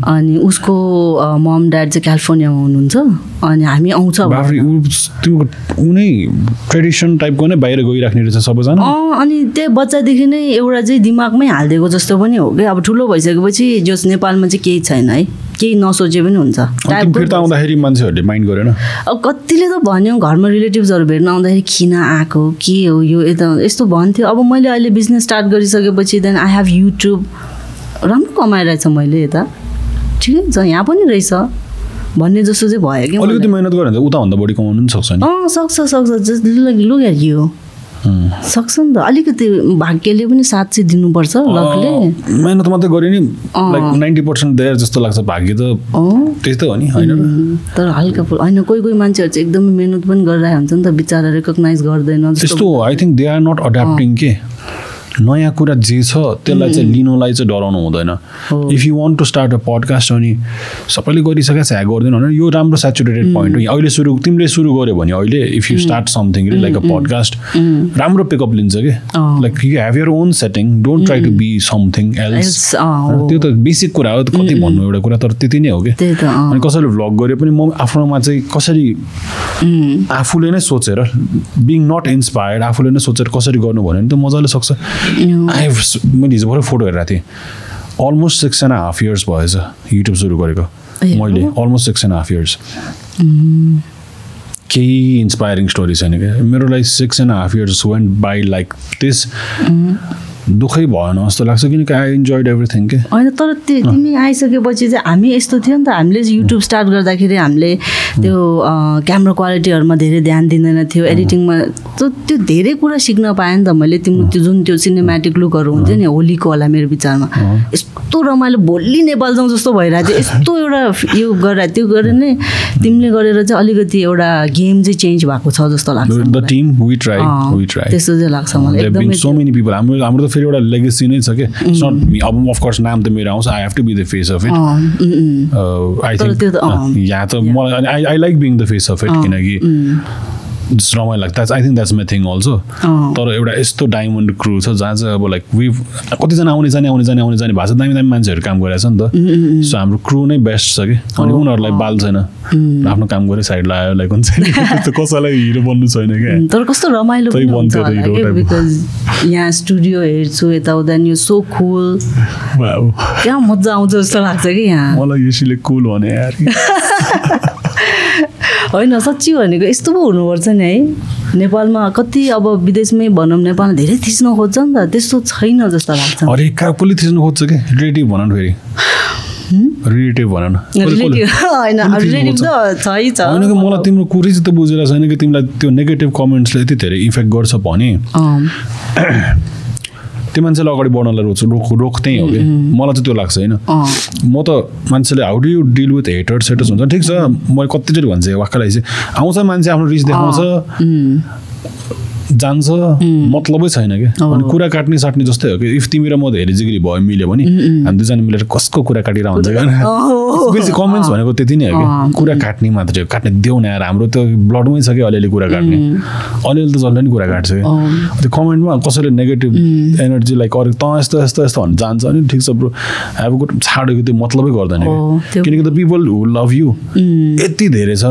अनि उसको मम ड्याड चाहिँ क्यालिफोर्नियामा हुनुहुन्छ अनि हामी आउँछ तिम्रो कुनै ट्रेडिसन टाइपको नै बाहिर गइराख्ने रहेछ सबैजना? अँ अनि त्यही बच्चादेखि नै एउटा चाहिँ दिमागमै हालिदिएको जस्तो पनि हो कि? अब ठुलो भइसकेपछि जस नेपालमा चाहिँ केही छैन है। केही नसोचे पनि हुन्छ फिर्ता आउँदाखेरि मान्छेहरूले माइन्ड गरेन अब कतिले त भन्यो घरमा रिलेटिभ्सहरू भेट्न आउँदाखेरि किन आएको के हो यो यता यस्तो भन्थ्यो अब मैले अहिले बिजनेस स्टार्ट गरिसकेपछि देन आई हेभ युट्युब राम्रो कमाइरहेछ मैले यता ठिकै छ यहाँ पनि रहेछ भन्ने जस्तो चाहिँ भयो कि अलिकति। मिहिनेत गऱ्यो भने त उताभन्दा बढी कमाउनु पनि सक्छ अँ सक्छ सक्छ जस्ट लुक एट यु. सक्छ नि त। अलिकति भाग्यले पनि साथ चाहिँ दिनुपर्छ लकले मिहिनेत मात्रै गऱ्यो नि। लाइक नाइन्टी पर्सेन्ट देयर जस्तो लाग्छ भाग्य त। त्यस्तै हो नि होइन तर हल्का होइन कोही कोही मान्छेहरू चाहिँ एकदमै मिहिनेत पनि गरिरहेको हुन्छ नि त बिचरा रेकगनाइज गर्दैन जस्तो। त्यस्तो I think they are not adapting के? नयाँ कुरा जे छ त्यसलाई चाहिँ लिनुलाई चाहिँ डराउनु हुँदैन। If you want to start a podcast अनि सबैले गरिसकेको छ ह्या गर्दैन भने यो राम्रो सेचुरेटेड पोइन्ट हो अहिले सुरु तिमीले सुरु गर्यो भने अहिले if you start something like a podcast राम्रो पिकअप लिन्छ कि। Like you have your own setting don't try to be something else. त्यो त बेसिक कुरा हो कति भन्नु एउटा कुरा तर त्यति नै हो कि। अनि कसैले भ्लग गरे पनि म आफ्नोमा चाहिँ कसरी आफूले नै सोचेर बिङ नट इन्सपायर्ड आफूले नै सोचेर कसरी गर्नु भन्यो भने त मजाले सक्छ। आई मैले हिजो भरे फोटो हेरेको थिएँ। Almost six and half years भएछ युट्युब सुरु गरेको। मैले almost six and half years केही इन्सपायरिङ स्टोरी छैन क्या। मेरो लागि six and half years went by like this दुःखै भएन जस्तो लाग्छ किनकि आई इन्जोइड एभ्रिथिङ के? होइन तर त्यो तिमी आइसकेपछि चाहिँ हामी यस्तो थियो नि त हामीले युट्युब स्टार्ट गर्दाखेरि हामीले त्यो क्यामरा क्वालिटीहरूमा धेरै ध्यान दिँदैन थियो एडिटिङमा त त्यो धेरै कुरा सिक्न पाएँ नि त मैले तिम्रो त्यो जुन त्यो सिनेमेटिक लुकहरू हुन्थ्यो नि होलीको होला मेरो विचारमा यस्तो रमाइलो भोलि नेपाल जाउँ जस्तो भइरहेको थियो यस्तो एउटा यो गरेर त्यो गरेर नै तिमीले गरेर चाहिँ अलिकति एउटा गेम चाहिँ चेन्ज भएको छ जस्तो लाग्छ त्यस्तो चाहिँ लाग्छ मलाई एकदमै फेरि एउटा लेगेसी नै छ कि? इट्स नट अब अफकोर्स नाम त मेरो आउँछ. I have to be the face of it. I think यहाँ त मलाई I I like being the face of it किनकि जस्ट रमाइलो लाग्छ that's I think that's my thing also. तर एउटा यस्तो डायमन्ड क्रु छ जहाँ चाहिँ अब लाइक वी कतिजना आउने जाने आउने जाने आउने जाने भएको छ दामी दामी मान्छेहरू काम गरिरहेछ नि त। सो हाम्रो क्रु नै बेस्ट छ कि। अनि उनीहरूलाई बाल छैन। आफ्नो काम गरे साइड लगायो लाइक हुन्छ नि। कसैलाई हिरो बन्नु छैन क्या। तर कस्तो रमाइलो. बिकज यहाँ स्टुडियो हेर्छु यताउता यो सो कुल. क्या मजा आउँछ जस्तो लाग्छ कि यहाँ। मलाई यसले कुल भने यार। होइन साँच्ची भनेको यस्तो पो हुनुपर्छ नि है। नेपालमा कति अब विदेशमै भनौँ नेपालमा धेरै थिच्न खोज्छ नि त। त्यस्तो छैन जस्तो लाग्छ। अरे कहाँ कसले थिच्नु खोज्छ कि? रिलेटिभ भन न फेरि रिलेटिभ भन न होइन कि मलाई तिम्रो कुरै चाहिँ त बुझेर छैन कि तिमीलाई त्यो नेगेटिभ कमेन्ट्सले यति धेरै इफेक्ट गर्छ भने? त्यो मान्छेलाई अगाडि बढ्नलाई रोक्छ रोक रोक त्यही हो कि? मलाई चाहिँ त्यो लाग्छ होइन? म त मान्छेले how do you deal with haters setters हुन्छ। ठिक छ मैले कतिचोटि भन्छ वाक्कलाई चाहिँ। आउँछ मान्छे आफ्नो रिस देखाउँछ। जान्छ मतलबै छैन कि? अनि कुरा काट्ने साट्ने जस्तै हो कि? इफ तिमी र म धेरै जिग्री भयो मिल्यो भने हामी दुईजना मिलेर कसको कुरा काटिरहेको हुन्छ अँ, बेसी कमेन्ट्स भनेको त्यति नै हो कि? कुरा काट्ने मात्रै हो। काट्ने देऊ न यार हाम्रो त ब्लडमै छ कि अलिअलि कुरा काट्ने? अलिअलि त जसले नि कुरा काट्छ कि। त्यो कमेन्टमा कसैले नेगेटिभ एनर्जी लाइक अरू त यस्तो यस्तो यस्तो भन्नु जान्छ अनि ठिक छ ब्रो हेभ गुड छाडेको त्यो मतलबै गर्दैन कि? किनकि the people who love you यति धेरै छ।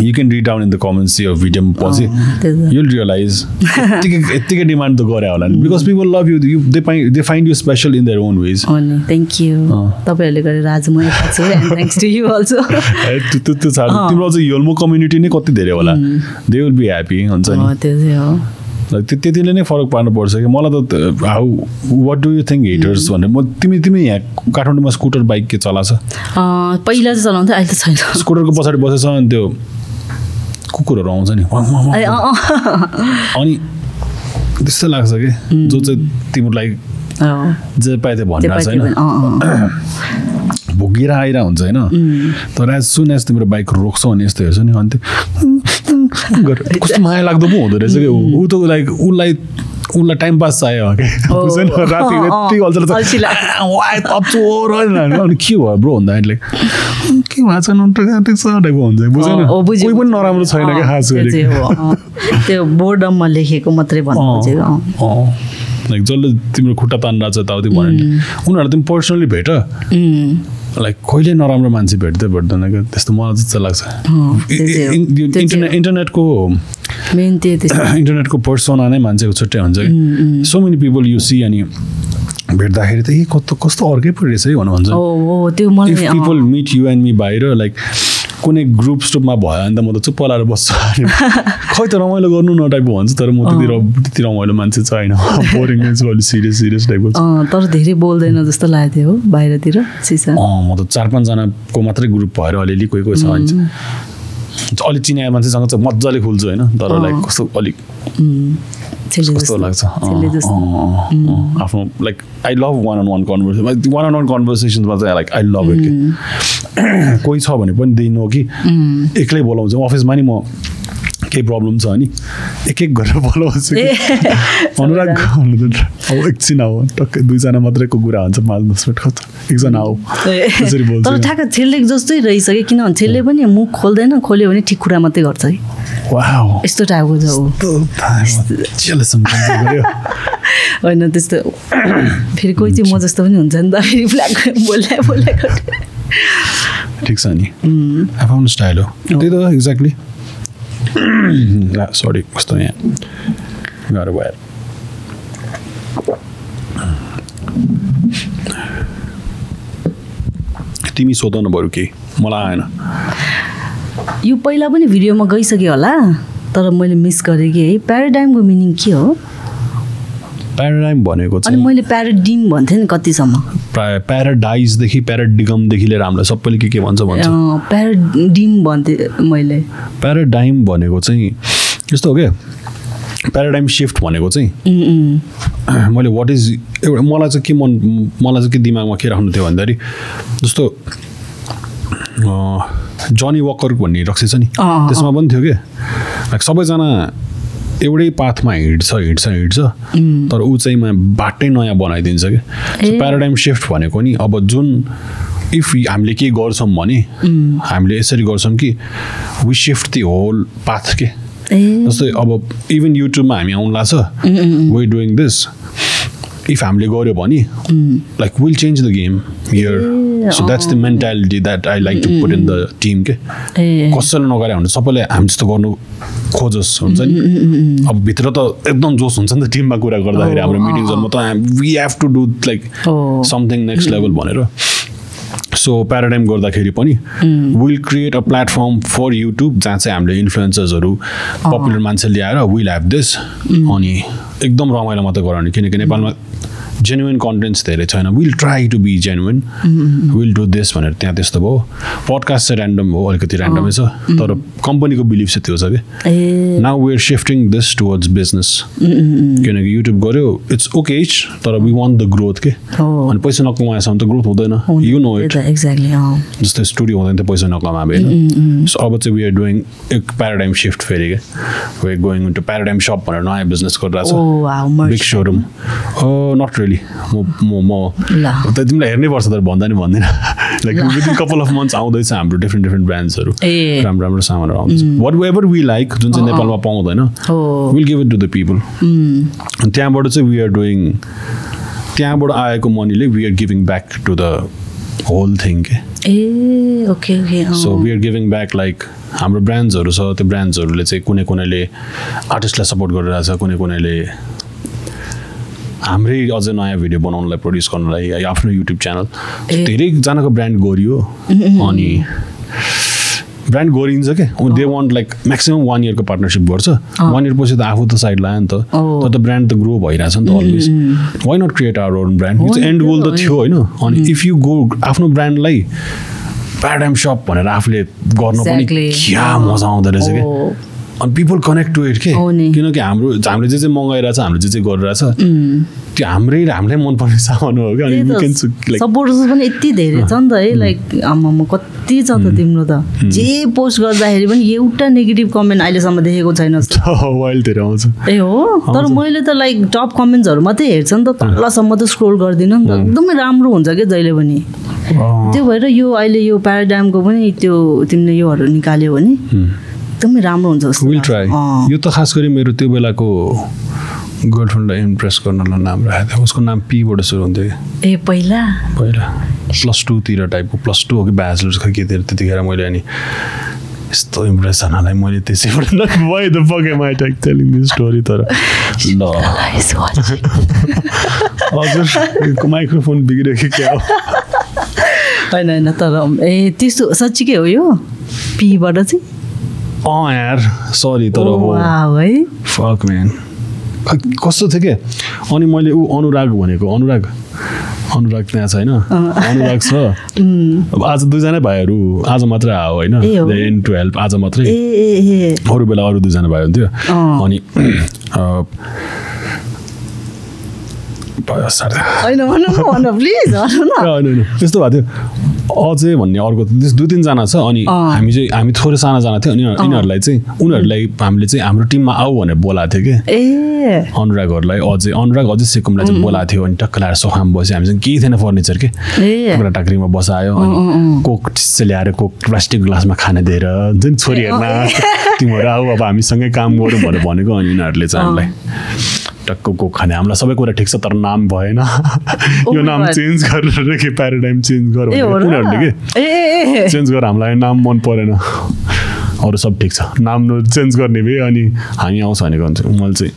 You can read down in the comments यो भिडियो पछि। त्यही त। युल रियलाइज यत्तिकै यत्तिकै डिमान्ड त गरे होला नि। Because people love you you they find they find you special in their own ways अनि थ्याङ्क यू। तपाईँहरूले गरेर आज म यता छु थ्याङ्क्स टु यु अल्सो त्यो छाड तिम्रो अझ योल्मो कम्युनिटी नै कति धेरै होला? दे विल बी ह्याप्पी हुन्छ नि। त्यो चाहिँ हो। त्यतिले नै फरक पार्नुपर्छ कि? मलाई त how what do you think haters भनेर म तिमी तिमी यहाँ काठमाडौँमा स्कुटर बाइक के चलाछ पहिला चाहिँ चलाउँथ्यो अहिले त छैन। स्कुटरको पछाडि बसेछ अनि त्यो कुकुरहरू आउँछ नि। अनि त्यस्तो लाग्छ कि? जो चाहिँ तिमीलाई जे पाए त्यो भनिरहेको अँ, अँ, भोगिएर आइरहेको हुन्छ होइन। तर एज सुन एज तिम्रो बाइक रोक्छौ भने यस्तो हेर्छ नि अनि त्यो गरेर कस्तो माया लाग्दो पो हुँदो रहेछ कि? ऊ त लाइक उसलाई उसलाई टाइम पास चाहियो? राति यति अल्छी होइन अनि के भयो ब्रो भन्दाखेरि लाइक के भएको छ न ठिक छ टाइपको हुन्छ बुझेन कोही पनि। नराम्रो छैन क्या खास गरी। त्यो बोर्डममा लेखेको मात्रै भन्नु खोजेको। लाइक जसले तिम्रो खुट्टा तानिरहेको छ यताउति भन्यो नि उनीहरूलाई तिमी पर्सनली भेट लाइक कहिले नराम्रो मान्छे भेट्दै भेट्दैन क्या त्यस्तो मलाई त्यस्तो लाग्छ इन्टरनेट इन्टरनेटको इन्टरनेटको पर्सोना नै मान्छेको छुट्टै हुन्छ कि so many people you see अनि भेट्दाखेरि त ए कस्तो कस्तो अर्कै पो रहेछ है भन्नु भन्छ। ओ ओ त्यो इफ मलाई अँ, people meet you and me बाहिर लाइक कुनै ग्रुप स्टुपमा भयो भने त म त चुप्प लाएर बस्छु खै त रमाइलो गर्नु न टाइपको भन्छ तर म त्यति त्यति रमाइलो मान्छे चाहिँ होइन बोरिङ मान्छे अलिक सिरियस सिरियस टाइपको तर धेरै बोल्दैन जस्तो लागेको थियो हो बाहिरतिर म त चार पाँचजनाको मात्रै ग्रुप भएर अलिअलि कोही कोही छ अलिक चिनाएको मान्छेसँग चाहिँ मजाले खुल्छु होइन तर लाइक कस्तो अलिक कस्तो लाग्छ? आफ्नो like I love one on one conversation one on one कन्भर्सेसन्समा चाहिँ लाइक आई लभ इट कोही छ भने पनि दिनु हो कि एक्लै बोलाउँछ। अफिसमा नि म केही प्रब्लम छ नि? एक एक गरेर बोलाउँछु अनुराग अब एकछिन आऊ टक्कै दुईजना मात्रैको कुरा हुन्छ पाँच दस मिनट खत एकजना आऊ त्यसरी बोल्छु तर ठ्याक्क छेल्ले जस्तै रहेछ कि? किनभने छेल्ले पनि मुख खोल्दैन खोल्यो भने ठिक कुरा मात्रै गर्छ कि? यस्तो टाइपको छ। होइन त्यस्तो। फेरि कोही चाहिँ म जस्तो पनि हुन्छ नि त फेरि ब्ल्याक बोल्या बोल्या ठिक छ नि। आफ्नो स्टाइल हो त्यही त एक्ज्याक्टली सरी कस्तो यहाँ गाह्रो भयो तिमी सोध न बरु केही मलाई आएन यो पहिला पनि भिडियोमा गइसक्यो होला तर मैले मिस गरेँ कि है। प्याराडाइमको मिनिङ के हो? प्याराडाइम भनेको अनि चाहिँ मैले प्याराडिम भन्थेँ नि कतिसम्म। प्राय प्याराडाइजदेखि प्याराडिगमदेखि लिएर हामीलाई सबैले के के भन्छ भन्छ। प्याराडिम भन्थेँ मैले। प्याराडाइम भनेको चाहिँ यस्तो हो क्या? प्याराडाइम सिफ्ट भनेको चाहिँ। मैले वाट इज एउटा मलाई चाहिँ के मन मलाई चाहिँ के दिमागमा के राख्नु थियो भन्दाखेरि जस्तो जनी वकर भन्ने रक्सी छ नि। त्यसमा पनि थियो क्या लाइक सबैजना एउटै पाथमा हिँड्छ हिँड्छ हिँड्छ तर ऊ चाहिँ मा बाटै नयाँ बनाइदिन्छ ए। प्याराडाइम सिफ्ट भनेको नि अब जुन इफ हामीले के गर्छौँ भने हामीले यसरी गर्छौँ कि we shift the whole path के। जस्तै अब इभन युट्युबमा हामी आउनु लाग्छ वे डुइङ दिस इफ हामीले गऱ्यो भने like we'll change the game here so that's the mentality that I like to put in the team के। कसैले नगरे भने सबैले हामी जस्तो गर्नु खोजोस् हुन्छ नि? अब भित्र त एकदम जोस हुन्छ नि त टिममा कुरा गर्दाखेरि हाम्रो मिटिङ्सहरूमा त we have to do like. Something next level भनेर। सो प्याराडाइम गर्दाखेरि पनि we'll create a platform for YouTube जहाँ चाहिँ हामीले इन्फ्लुएन्सर्सहरू पपुलर मान्छे ल्याएर विल हेभ दिस अनि एकदम रमाइलो मात्रै गराउने किनकि नेपालमा जेन्युन कन्टेन्ट्स धेरै छैन। We'll try to be genuine we'll do this भनेर त्यहाँ त्यस्तो भयो। पडकास्ट चाहिँ ऱ्यान्डम हो अलिकति ऱ्यान्डमै छ तर कम्पनीको बिलिभ चाहिँ त्यो छ कि। Now we're shifting this towards business किनकि युट्युब गऱ्यो इट्स ओके तर वी वान्ट द ग्रोथ के। अनि पैसा नकमाएसम्म त ग्रोथ हुँदैन। यु नो इट एक्ज्याक्टली जस्तै स्टुडियो हुँदैन थियो पैसा नकमाए होइन। सो अब चाहिँ वी आर डुइङ एक प्याराडाइम सिफ्ट फेरि क्या we are going to Paradigm shop भनेर नयाँ बिजनेस गरिरहेको छ। बिग सोरुम नट रियली म म म ल। त तिमीलाई हेर्नै पर्छ तर भन्दा नि भन्दैन। Like within couple of months आउँदैछ हाम्रो डिफ्रेन्ट डिफ्रेन्ट ब्रान्ड्सहरू। राम्रो राम्रो सामानहरू आउँदैछ। वाट एभर वी लाइक जुन चाहिँ नेपालमा पाउँदैन we'll give it to the people त्यहाँबाट चाहिँ वी आर डुइङ त्यहाँबाट आएको मनीले we are giving back to the whole thing के ए ओके ओके अँ। So we are giving back like हाम्रो ब्रान्ड्सहरू छ त्यो ब्रान्ड्सहरूले चाहिँ कुनै कुनैले आर्टिस्टलाई सपोर्ट गरिरहेछ कुनै कुनैले हाम्रै अझै नयाँ भिडियो बनाउनलाई प्रड्युस गर्नलाई आफ्नो युट्युब च्यानल। धेरैजनाको ब्रान्ड गरियो अनि ब्रान्ड गरिन्छ क्या they want like maximum one इयरको partnership गर्छ। वान इयर पछि त आफू त साइड लाग्यो नि त। तर त ब्रान्ड त ग्रो भइरहेछ नि त always why not create our own brand and goal त थियो होइन? अनि इफ यु गो आफ्नो ब्रान्डलाई प्याराडाइम सप भनेर आफूले गर्न पनि. क्या मजा आउँदो रहेछ कि? ओ, अनि पिपल कनेक्ट टु इट के। किनकि हाम्रो हामीले जे चाहिँ मगाइरहेछ हामीले जे चाहिँ गरिरहेछ त्यो हाम्रै हामीलाई मनपर्ने सामान हो क्या अनि सपोर्टर्स पनि यति धेरै छ नि त है लाइक आमामा कति छ त तिम्रो त। जे पोस्ट गर्दाखेरि पनि एउटा नेगेटिभ कमेन्ट अहिलेसम्म देखेको छैन आउँछ। ए हो? तर मैले त लाइक टप कमेन्ट्सहरू मात्रै हेर्छ नि त। तलसम्म त स्क्रोल गर्दिनँ नि त। एकदमै राम्रो हुन्छ क्या जहिले पनि। त्यो भएर यो अहिले यो प्याराडाइमको पनि त्यो तिमीले योहरू निकाल्यो भने। एकदमै राम्रो हुन्छ विल। ट्राई। यो त खास गरी मेरो त्यो बेलाको गर्लफ्रेन्डलाई इम्प्रेस गर्नलाई नाम राखेको थियो। उसको नाम पीबाट सुरु हुन्थ्यो। कि ए पहिला? पहिला। प्लस टूतिर टाइपको प्लस टू हो कि ब्याचलर्स खै के थियो त्यतिखेर मैले अनि यस्तो इम्प्रेस हुनालाई मैले त्यसैबाट टेलिङ दिस स्टोरी तर ल. हजुर। माइक्रोफोन बिग्रियो कि क्या हो? होइन होइन तर ए त्यस्तो साँच्चीकै हो यो? पीबाट चाहिँ? अँ यार सरी तर फक म्यान खै कस्तो थियो के? अनि मैले ऊ अनुराग भनेको। अनुराग अनुराग त्यहाँ छैन अनुराग छ। अब आज दुईजना भाइहरू आज मात्रै आयो होइन। एन टुवेल्भ आज मात्रै। अरू बेला अरू दुईजना भाइ हुन्थ्यो। अनि होइन होइन होइन। यस्तो भएको थियो। अझै भन्ने अर्को दुई तिनजना छ अनि। हामी चाहिँ हामी थोरै सानाजना थियो अनि यिनीहरू- यिनीहरूलाई चाहिँ उनीहरूलाई हामीले चाहिँ हाम्रो टिममा आऊ भनेर बोलाएको थियो कि। ए। अनुरागहरूलाई अझै अनुराग अझै सिकुमलाई चाहिँ बोलाएको थियो अनि टक्क ल्याएर सोफामा बस्यो। हामीसँग केही थिएन फर्निचर के। ए। टुक्रा टाक्रीमा बसायो अनि कोक ल्याएर कोक प्लास्टिक ग्लासमा खाना दिएर हुन्छ नि छोरी हेर्न तिमीहरू आऊ अब हामीसँगै काम गरौँ भनेर भनेको अनि यिनीहरूले चाहिँ हामीलाई। टक्क कोक खाने। हामीलाई सबै कुरा ठिक छ तर नाम भएन। यो my नाम. चेन्ज गरेर के प्याराडाइम चेन्ज गर उनीहरूले के? चेन्ज गरेर हामीलाई नाम मन परेन। अरू सब ठिक छ। नाम न- चेन्ज गर्ने भए अनि हामी आउँछ भनेको हुन्छ। मैले चाहिँ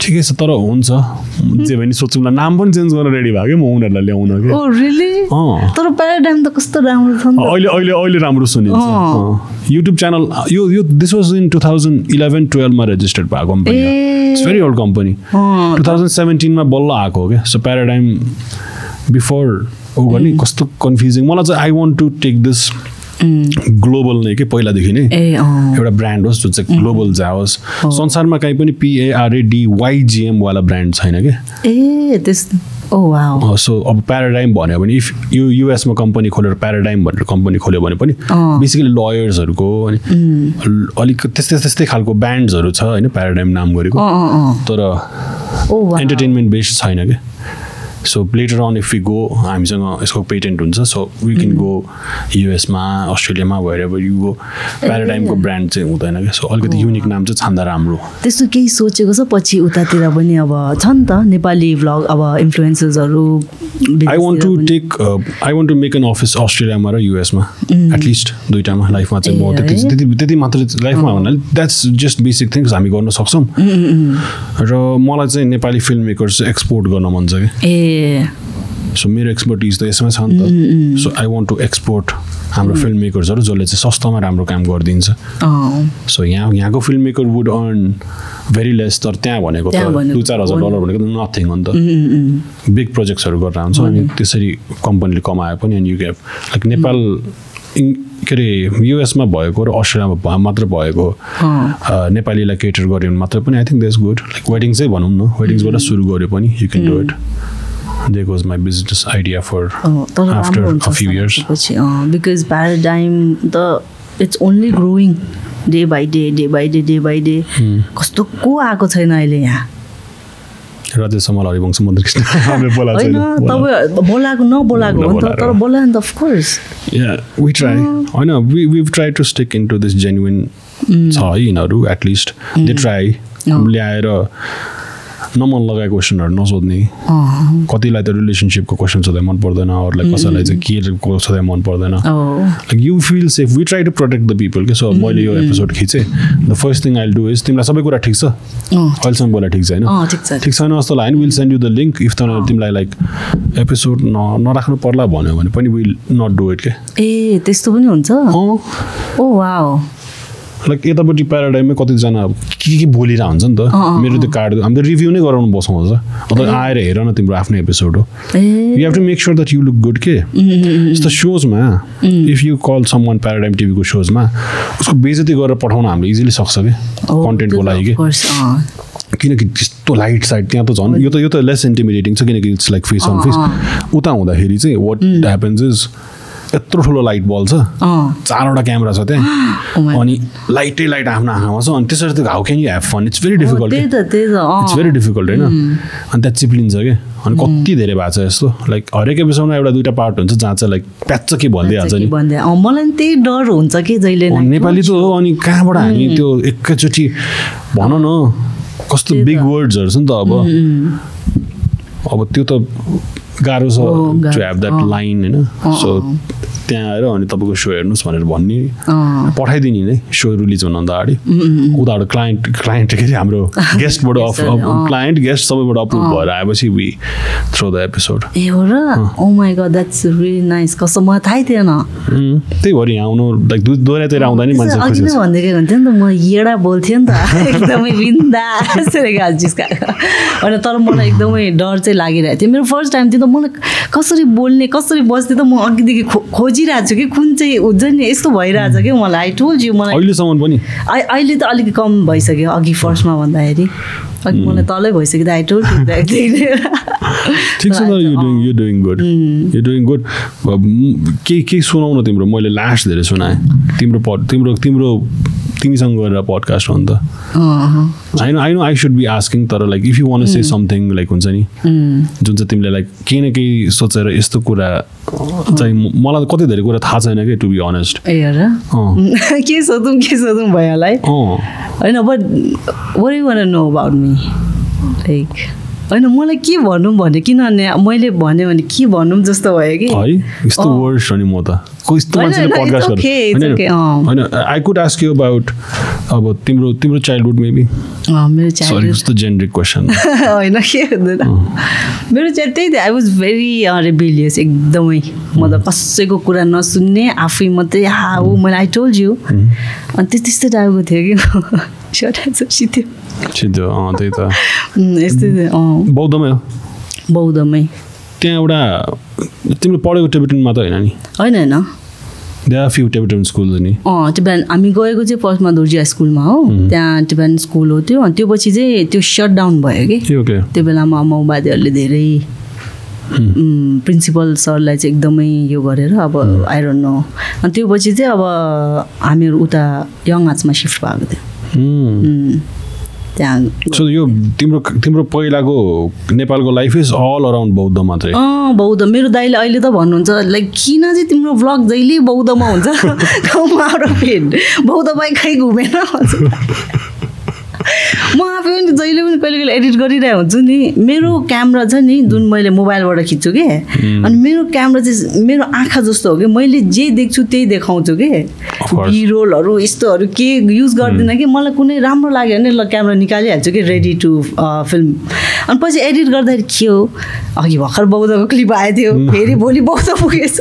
ठिकै छ तर हुन्छ। जे भने सोचौँ न नाम पनि चेन्ज गर्न रेडी भयो क्या म उनीहरूलाई ल्याउन कि? अँ। तर प्याराडाइम त कस्तो राम्रो छ अहिले अहिले अहिले राम्रो सुनिन्छ। युट्युब च्यानल यो यो this was in two thousand eleven टुवेल्भमा registered भएको company. It's very old company two thousand सेभेन्टिनमा बल्ल आएको हो क्या। सो प्याराडाइम बिफोर ऊ गर्ने कस्तो कन्फ्युजिङ मलाई चाहिँ I want to take this global नै के पहिलादेखि नै एउटा ब्रान्ड होस् जुन चाहिँ ग्लोबल जाओस्। संसारमा कहीँ पनि पिएआरएडिवाइजिएमवाला ब्रान्ड छैन क्या ए सो अब प्याराडाइम भन्यो भने इफ यो युएसमा कम्पनी खोलेर प्याराडाइम भनेर कम्पनी खोल्यो भने पनि। बेसिकली लयर्सहरूको अनि अलिक त्यस्तै त्यस्तै खालको ब्यान्ड्सहरू छ होइन प्याराडाइम नाम गरेको। तर एन्टरटेनमेन्ट बेस्ड छैन क्या so later on if you go हामीसँग यसको पेटेन्ट हुन्छ. सो वी क्यान गो युएसमा अस्ट्रेलियामा भएर यु गो प्याराडाइमको ब्रान्ड चाहिँ हुँदैन क्या. सो अलिकति युनिक नाम चाहिँ छान्दा राम्रो त्यस्तो केही सोचेको छ? पछि उतातिर पनि अब छ नि त नेपाली भ्लग अब इन्फ्लुएन्सर्सहरू I want to take I want to make an office अस्ट्रेलियामा र युएसमा एटलिस्ट दुइटामा लाइफमा चाहिँ म त्यति? त्यति त्यति मात्र लाइफमा भन्नाले द्याट्स जस्ट बेसिक थिङ्स हामी गर्न सक्छौँ। र मलाई चाहिँ नेपाली फिल्म मेकर्स एक्सपोर्ट गर्न मन छ कि ए सो मेरो एक्सपर्टिज त यसमा छ नि त. So I want to export हाम्रो फिल्म मेकर्सहरू जसले चाहिँ सस्तोमा राम्रो काम गरिदिन्छ। सो यहाँ यहाँको film maker would earn very less तर त्यहाँ भनेको त दुई चार हजार। डलर भनेको त नथिङ हो नि त। बिग प्रोजेक्ट्सहरू गरेर हुन्छ अनि त्यसरी कम्पनीले कमाए पनि अनि यु गेभ लाइक नेपाल के अरे युएसमा भएको र अस्ट्रेलियामा मात्र भएको अ, नेपालीलाई केटर गऱ्यो भने मात्र पनि I think that's good like wedding चाहिँ भनौँ न वेडिङ्सबाट सुरु गऱ्यो पनि you can do it my business idea for अँ, तर आफ्टर राम्रो हुन्छ अ फ्यु इयर्स पछि बिकज प्याराडाइम त it's only growing day by day day by day day by day कस्तो को आएको छैन अहिले यहाँ? हरिवंश मन्दिर कृष्ण। हामीले बोलाएको होइन छैन। बोला- तपाईँ बोलाएको नबोलाएको हो नि त। तर बोलायो नि त of course we've tried to stick into this genuine छ है यिनीहरू एटलिस्ट दे ट्राई ल्याएर नमन लगाएको क्वेसनहरू नसोध्ने। कतिलाई त रिलेसनसिपको क्वेसन सोध्दा मन पर्दैन अरूलाई कसैलाई चाहिँ के को सोध्दा मन पर्दैन। Like you feel safe we try to protect the people के सो मैले यो एपिसोड खिचेँ। The first thing I do is तिमीलाई सबै कुरा ठिक छ? अहिलेसम्म बोला ठिक छ होइन? ठिक छैन जस्तो लाग्यो we'll send you the link if त तिमीलाई लाइक एपिसोड न नराख्नु पर्ला भन्यो भने पनि विल नट डु इट के ए त्यस्तो पनि हुन्छ? लाइक यतापट्टि प्याराडाइममै कतिजना अब के के बोलिरहेको हुन्छ नि त? मेरो त्यो कार्ड हामी त रिभ्यू नै गराउनु बसाउँछ अन्त आएर हेर न तिम्रो आफ्नो एपिसोड हो। You have to make sure that you look good के? यस्तो सोजमा if you call someone Paradigm टिभीको सोजमा उसको बेजती गरेर पठाउन हामीले इजिली सक्छ कि? कन्टेन्टको लागि कि। किनकि त्यस्तो लाइट साइड त्यहाँ त झन् यो त यो त लेस इन्टिमिडिएटिङ छ किनकि it's like face on face उता हुँदाखेरि चाहिँ वाट ह्यापन्स इज यत्रो ठुलो लाइट बल छ। चारवटा क्यामेरा छ Oh त्यहाँ my अनि लाइटै लाइट आफ्नो आँखामा छ। अनि त्यसरी त how can you have fun it's very difficult it's very difficult होइन? अनि त्यहाँ चिप्लिन्छ क्या अनि कति धेरै भएको छ यस्तो? लाइक हरेक एपिसोडमा एउटा दुइटा पार्ट हुन्छ जहाँ चाहिँ लाइक प्याच के भनिदिइहाल्छ नि? मलाई त्यही डर हुन्छ कि जहिले नेपाली त हो। अनि कहाँबाट हामी त्यो एकैचोटि भन न। कस्तो बिग। वर्ड्सहरू छ नि त अब। अब त्यो त गाह्रो छ टु हेभ द्याट। लाइन होइन? सो त्यहाँ आएर अनि तपाईँको सो हेर्नुहोस् भनेर भन्ने पठाइदिने नै सो रिलिज हुनुभन्दा अगाडि। उताबाट क्लाइन्ट क्लाइन्ट के अरे हाम्रो गेस्टबाट Guest हरू, अँ। क्लाइन्ट गेस्ट सबैबाट अप्रुभ भएर आएपछि वी थ्रो द एपिसोड ए हो र? ओ my God that's really nice कस्तो मलाई थाहै थिएन। त्यही भएर यहाँ आउनु लाइक दोहोऱ्यातिर आउँदा नि मान्छे अघि नै भनिदिएको हुन्थ्यो नि त म येडा बोल्थेँ नि त। एकदमै जिस्काएको होइन तर मलाई एकदमै डर चाहिँ लागिरहेको थियो। मेरो फर्स्ट टाइम थियो मलाई कसरी बोल्ने कसरी बस्ने त म अघिदेखि खो खोजिरहेको छु कि कुन चाहिँ हुन्छ नि यस्तो भइरहेछ कि मलाई। आई टोल्ड यु मलाई अहिलेसम्म पनि? अहिले त अलिकति कम भइसक्यो अघि फर्स्टमा भन्दाखेरि। अघि मलाई तलै भइसक्यो त आई टोल्ड ठिक छ तर you doing good you doing good केही केही सुनाउ न तिम्रो? मैले लास्ट धेरै सुनाएँ। तिम्रो तिम्रो तिम्रो तिमीसँग गरेर पडकास्ट हो नि त I know I know I should be asking तर like if you want say something like हुन्छ नि। जुन चाहिँ तिमीले लाइक केही न केही सोचेर यस्तो कुरा चाहिँ मलाई कति धेरै कुरा थाहा छैन कि टु बी अनेस्ट ए के सोधौँ के सोधौँ भइहाल्यो है। अँ होइन but were you want know about me like होइन मलाई के भनौँ भने किनभने मैले भन्यो भने के भनौँ जस्तो भयो कि। है यस्तो वर्ड्स हो नि म त। को यस्तो होइन, मान्छेले पडकास्ट। होइन I could ask you about अब तिम्रो तिम्रो चाइल्डहुड मेबी मेरो चाइल्ड कस्तो जेनरिक क्वेसन होइन के हुँदैन। मेरो चाहिँ त्यही त आई वाज भेरी रिबिलियस एकदमै। म त कसैको कुरा नसुन्ने आफै मात्रै हाउ मैले आई टोल्ड यु अनि त्यस्तो त्यस्तो टाइपको थियो कि। सित्यो सिधो अँ त्यही त यस्तै बौद्धमै हो बौद्धमै त्यहाँ एउटा तिम्रो पढेको टिबेटनमा त होइन नि होइन होइन नि अँ टिबियन हामी गएको चाहिँ फर्स्टमा दुर्जिया स्कुलमा हो त्यहाँ टिबियन स्कुल हो त्यो त्यो पछि चाहिँ त्यो सट डाउन भयो कि त्यो बेलामा माओवादीहरूले धेरै प्रिन्सिपल सरलाई चाहिँ एकदमै यो गरेर अब आई डोन्ट नो अनि त्यो पछि चाहिँ अब हामीहरू उता यङ आर्ट्समा सिफ्ट भएको थियो सो यो तिम्रो तिम्रो पहिलाको नेपालको लाइफ इज अल अराउन्ड बौद्ध मात्रै? अँ बौद्ध। मेरो दाइले अहिले त भन्नुहुन्छ लाइक किन चाहिँ तिम्रो ब्लग जहिले बौद्धमा हुन्छ? गाउँमा बौद्ध बाइक खै घुमेन। म आफै पनि जहिले पनि कहिले कहिले एडिट गरिरहेको हुन्छु नि। मेरो क्यामेरा छ नि जुन मैले मोबाइलबाट खिच्छु कि? अनि मेरो क्यामेरा चाहिँ मेरो आँखा जस्तो हो कि? मैले जे देख्छु त्यही देखाउँछु कि. बिरोलहरू यस्तोहरू के युज गर्दिनँ कि? मलाई कुनै राम्रो लाग्यो भने ल क्यामेरा निकालिहाल्छु कि? रेडी टु फिल्म अनि पछि एडिट गर्दाखेरि के हो? अघि भर्खर बौद्धको क्लिप आएको थियो। फेरि भोलि बौद्ध पुगेछ।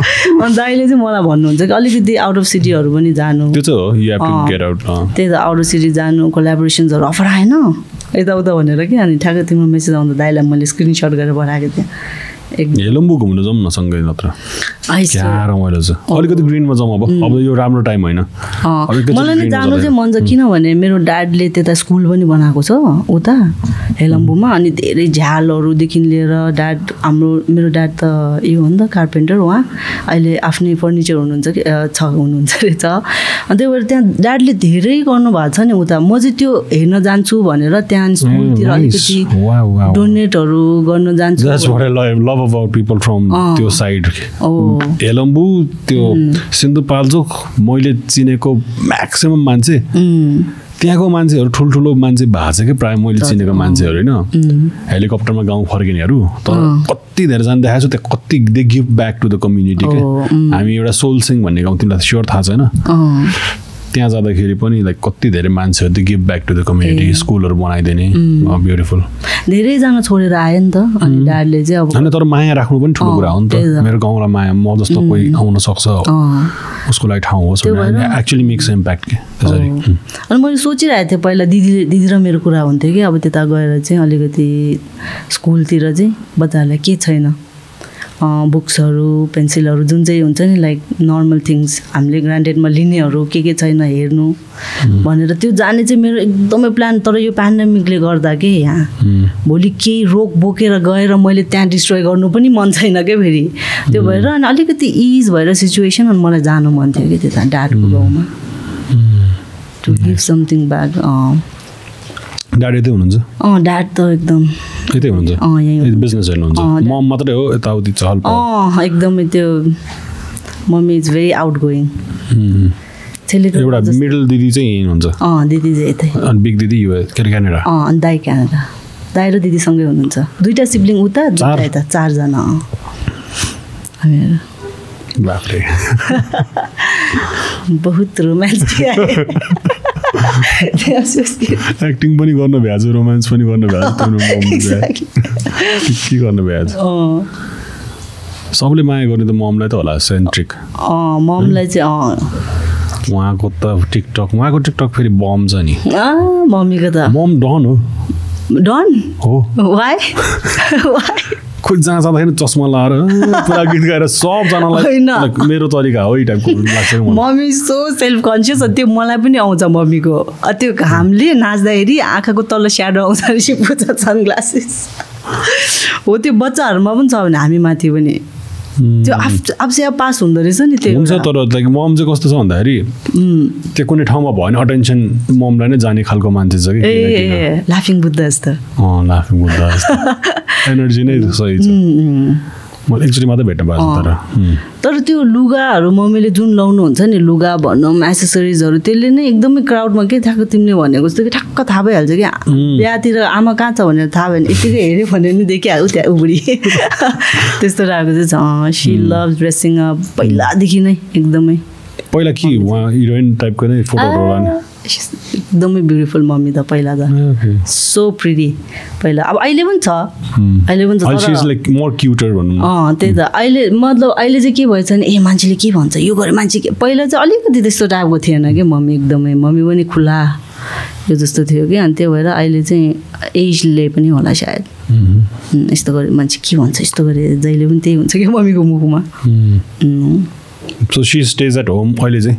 अनि दाइले चाहिँ मलाई भन्नुहुन्छ कि अलिकति आउट अफ सिटीहरू पनि जानु। त्यो चाहिँ हो त्यही त आउट अफ सिटी जानु कोलाबोरेसन्सहरू अफर आएन। यताउता भनेर कि अनि ठ्याक्कै तिम्रो मेसेज आउँदा दाइलाई मैले स्क्रिनसट गरेर पठाएको थिएँ। हेलम्बु घुम्न जाउँ न सँगै नत्र। क्या रमाइलो छ। अलिकति ग्रिनमा जाउँ अब। अब यो राम्रो टाइम होइन। मलाई जानु चाहिँ मन छ किनभने मेरो ड्याडले त्यता स्कुल पनि बनाएको छ उता हेलम्बूमा। अनि धेरै झ्यालहरूदेखि लिएर ड्याड हाम्रो मेरो ड्याड त यो हो नि त कार्पेन्टर उहाँ। अहिले आफ्नै फर्निचर हुनुहुन्छ कि छ हुनुहुन्छ रहेछ अनि त्यही भएर त्यहाँ ड्याडले धेरै गर्नुभएको छ नि उता। म चाहिँ त्यो हेर्न जान्छु भनेर त्यहाँ स्कुलतिर. अलिकति. डोनेटहरू गर्न जान्छु। Love about people from. त्यो साइड हेलम्बु त्यो सिन्धुपाल्चोक मैले चिनेको म्याक्सिमम् मान्छे उम्, त्यहाँको मान्छेहरू ठुल्ठुलो मान्छे भएको छ कि प्रायः मैले चिनेको मान्छेहरू होइन। हेलिकप्टरमा गाउँ फर्किनेहरू तर कति धेरै जान देखाएको छु त्यहाँ कति they give back to the community के। उम्। हामी एउटा सोलसिङ भन्ने गाउँ तिमीलाई स्योर थाहा छैन अँ, त्यहाँ जाँदाखेरि पनि लाइक कति धेरै मान्छेहरू त्यो give back to the community स्कुलहरू बनाइदिने ब्युटिफुल धेरैजना छोडेर आयो नि त अनि ड्याडले चाहिँ अब होइन तर माया राख्नु पनि ठुलो कुरा हो नि त। मेरो गाउँलाई माया म जस्तो कोही आउन सक्छ। उसको लागि ठाउँ होस् एक्चुली मेक्स इम्प्याक्ट के त्यसरी। अनि मैले सोचिरहेको थिएँ पहिला दिदीले दिदी र मेरो कुरा हुन्थ्यो कि अब त्यता गएर चाहिँ अलिकति स्कुलतिर चाहिँ बच्चाहरूलाई के छैन। बुक्सहरू पेन्सिलहरू जुन चाहिँ हुन्छ नि लाइक नर्मल थिङ्स हामीले ग्रान्टेडमा लिनेहरू के के छैन हेर्नु भनेर त्यो जाने चाहिँ मेरो एकदमै प्लान तर यो पेन्डेमिकले गर्दा के यहाँ भोलि केही रोग बोकेर गएर मैले त्यहाँ डिस्ट्रोय गर्नु पनि मन छैन क्या फेरि? त्यो भएर अनि अलिकति इज भएर सिचुएसन अनि मलाई जानु मन थियो कि त्यता ड्याडको गाउँमा। To give something back daddy यतै हुनुहुन्छ? अँ ड्याड त एकदम। यतै हुनुहुन्छ। बिजनेस हेर्नुहुन्छ। म मात्रै हो यताउति चहल। अँ एकदमै त्यो mummy is very outgoing एउटा मिडल दिदी चाहिँ यहीँ हुनुहुन्छ। अँ दिदी चाहिँ यतै। अनि बिग दिदी युएस के अरे क्यानाडा अँ अनि दाई क्यानाडा दाई र दिदीसँगै हुनुहुन्छ। दुइटा सिब्लिङ उता दुइटा? यता चारजना अँ। हामीहरू। बाफ्रे बहुत रोमान्टिक। एक्टिङ पनि गर्न भ्याज रोमान्स पनि गर्न भ्याज। के गर्न भ्याज सबले माया गर्ने त ममलाई त होला सेन्ट्रिक ममलाई चाहिँ उहाँको त टिकटक उहाँको टिकटक फेरि बम छ नि। मम्मीको त। मम डन हो। डन? हो। वाइ वाइ खोइ जहाँ जाँदाखेरि चस्मा लाएर पुरा गीत गाएर सबजनालाई मेरो तरिका हो यही टाइपको लाग्छ। मम्मी सो सेल्फ कन्सियस त्यो मलाई पनि आउँछ मम्मीको। त्यो घामले नाच्दाखेरि आँखाको तल स्याडो आउँछ रहेछ पुग्छ सनग्लासेस हो त्यो बच्चाहरूमा पनि छ भने हामी माथि पनि। त्यो आफ आफसे अब पास हुँदो रहेछ नि त्यो हुन्छ। तर लाइक मम चाहिँ कस्तो छ भन्दाखेरि उम्, त्यो कुनै ठाउँमा भयो भने अटेन्सन ममलाई नै जाने खालको मान्छे छ कि लाफिङ बुद्ध जस्तो। लाफिङ बुद्ध एनर्जी नै सही छ। उम्। मैले एकचोटि मात्रै भेट्नु भएको तर. तर त्यो लुगाहरू मम्मीले जुन लाउनुहुन्छ नि लुगा भनौँ एसेसरिजहरू त्यसले नै एकदमै क्राउडमा के थाहा तिमीले भनेको जस्तो कि ठ्याक्क थाहा भइहाल्छ कि बिहातिर आमा कहाँ छ भनेर थाहा भएन यतिकै हेऱ्यो भने नि देखिहाल्यो त्यहाँ उब्री। त्यस्तो रहेको चाहिँ छ। सी लभ ड्रेसिङ अप पहिलादेखि नै एकदमै। पहिला के उहाँ हिरोइन टाइपको नै फोटोहरू होला नि एकदमै ब्युटिफुल मम्मी त पहिला त. सो प्रिटी पहिला। अब अहिले पनि छ। अहिले पनि छ अँ त्यही त। अहिले मतलब अहिले चाहिँ के भएछ भने ए मान्छेले के भन्छ? यो गरे मान्छे के? पहिला चाहिँ अलिकति त्यस्तो टाइपको थिएन कि मम्मी एकदमै। मम्मी पनि खुला यो जस्तो थियो कि। अनि त्यो भएर अहिले चाहिँ एजले पनि होला सायद। यस्तो गरे मान्छे के भन्छ? यस्तो गरे जहिले पनि त्यही हुन्छ कि मम्मीको मुखमा. So she stays at home अहिले चाहिँ?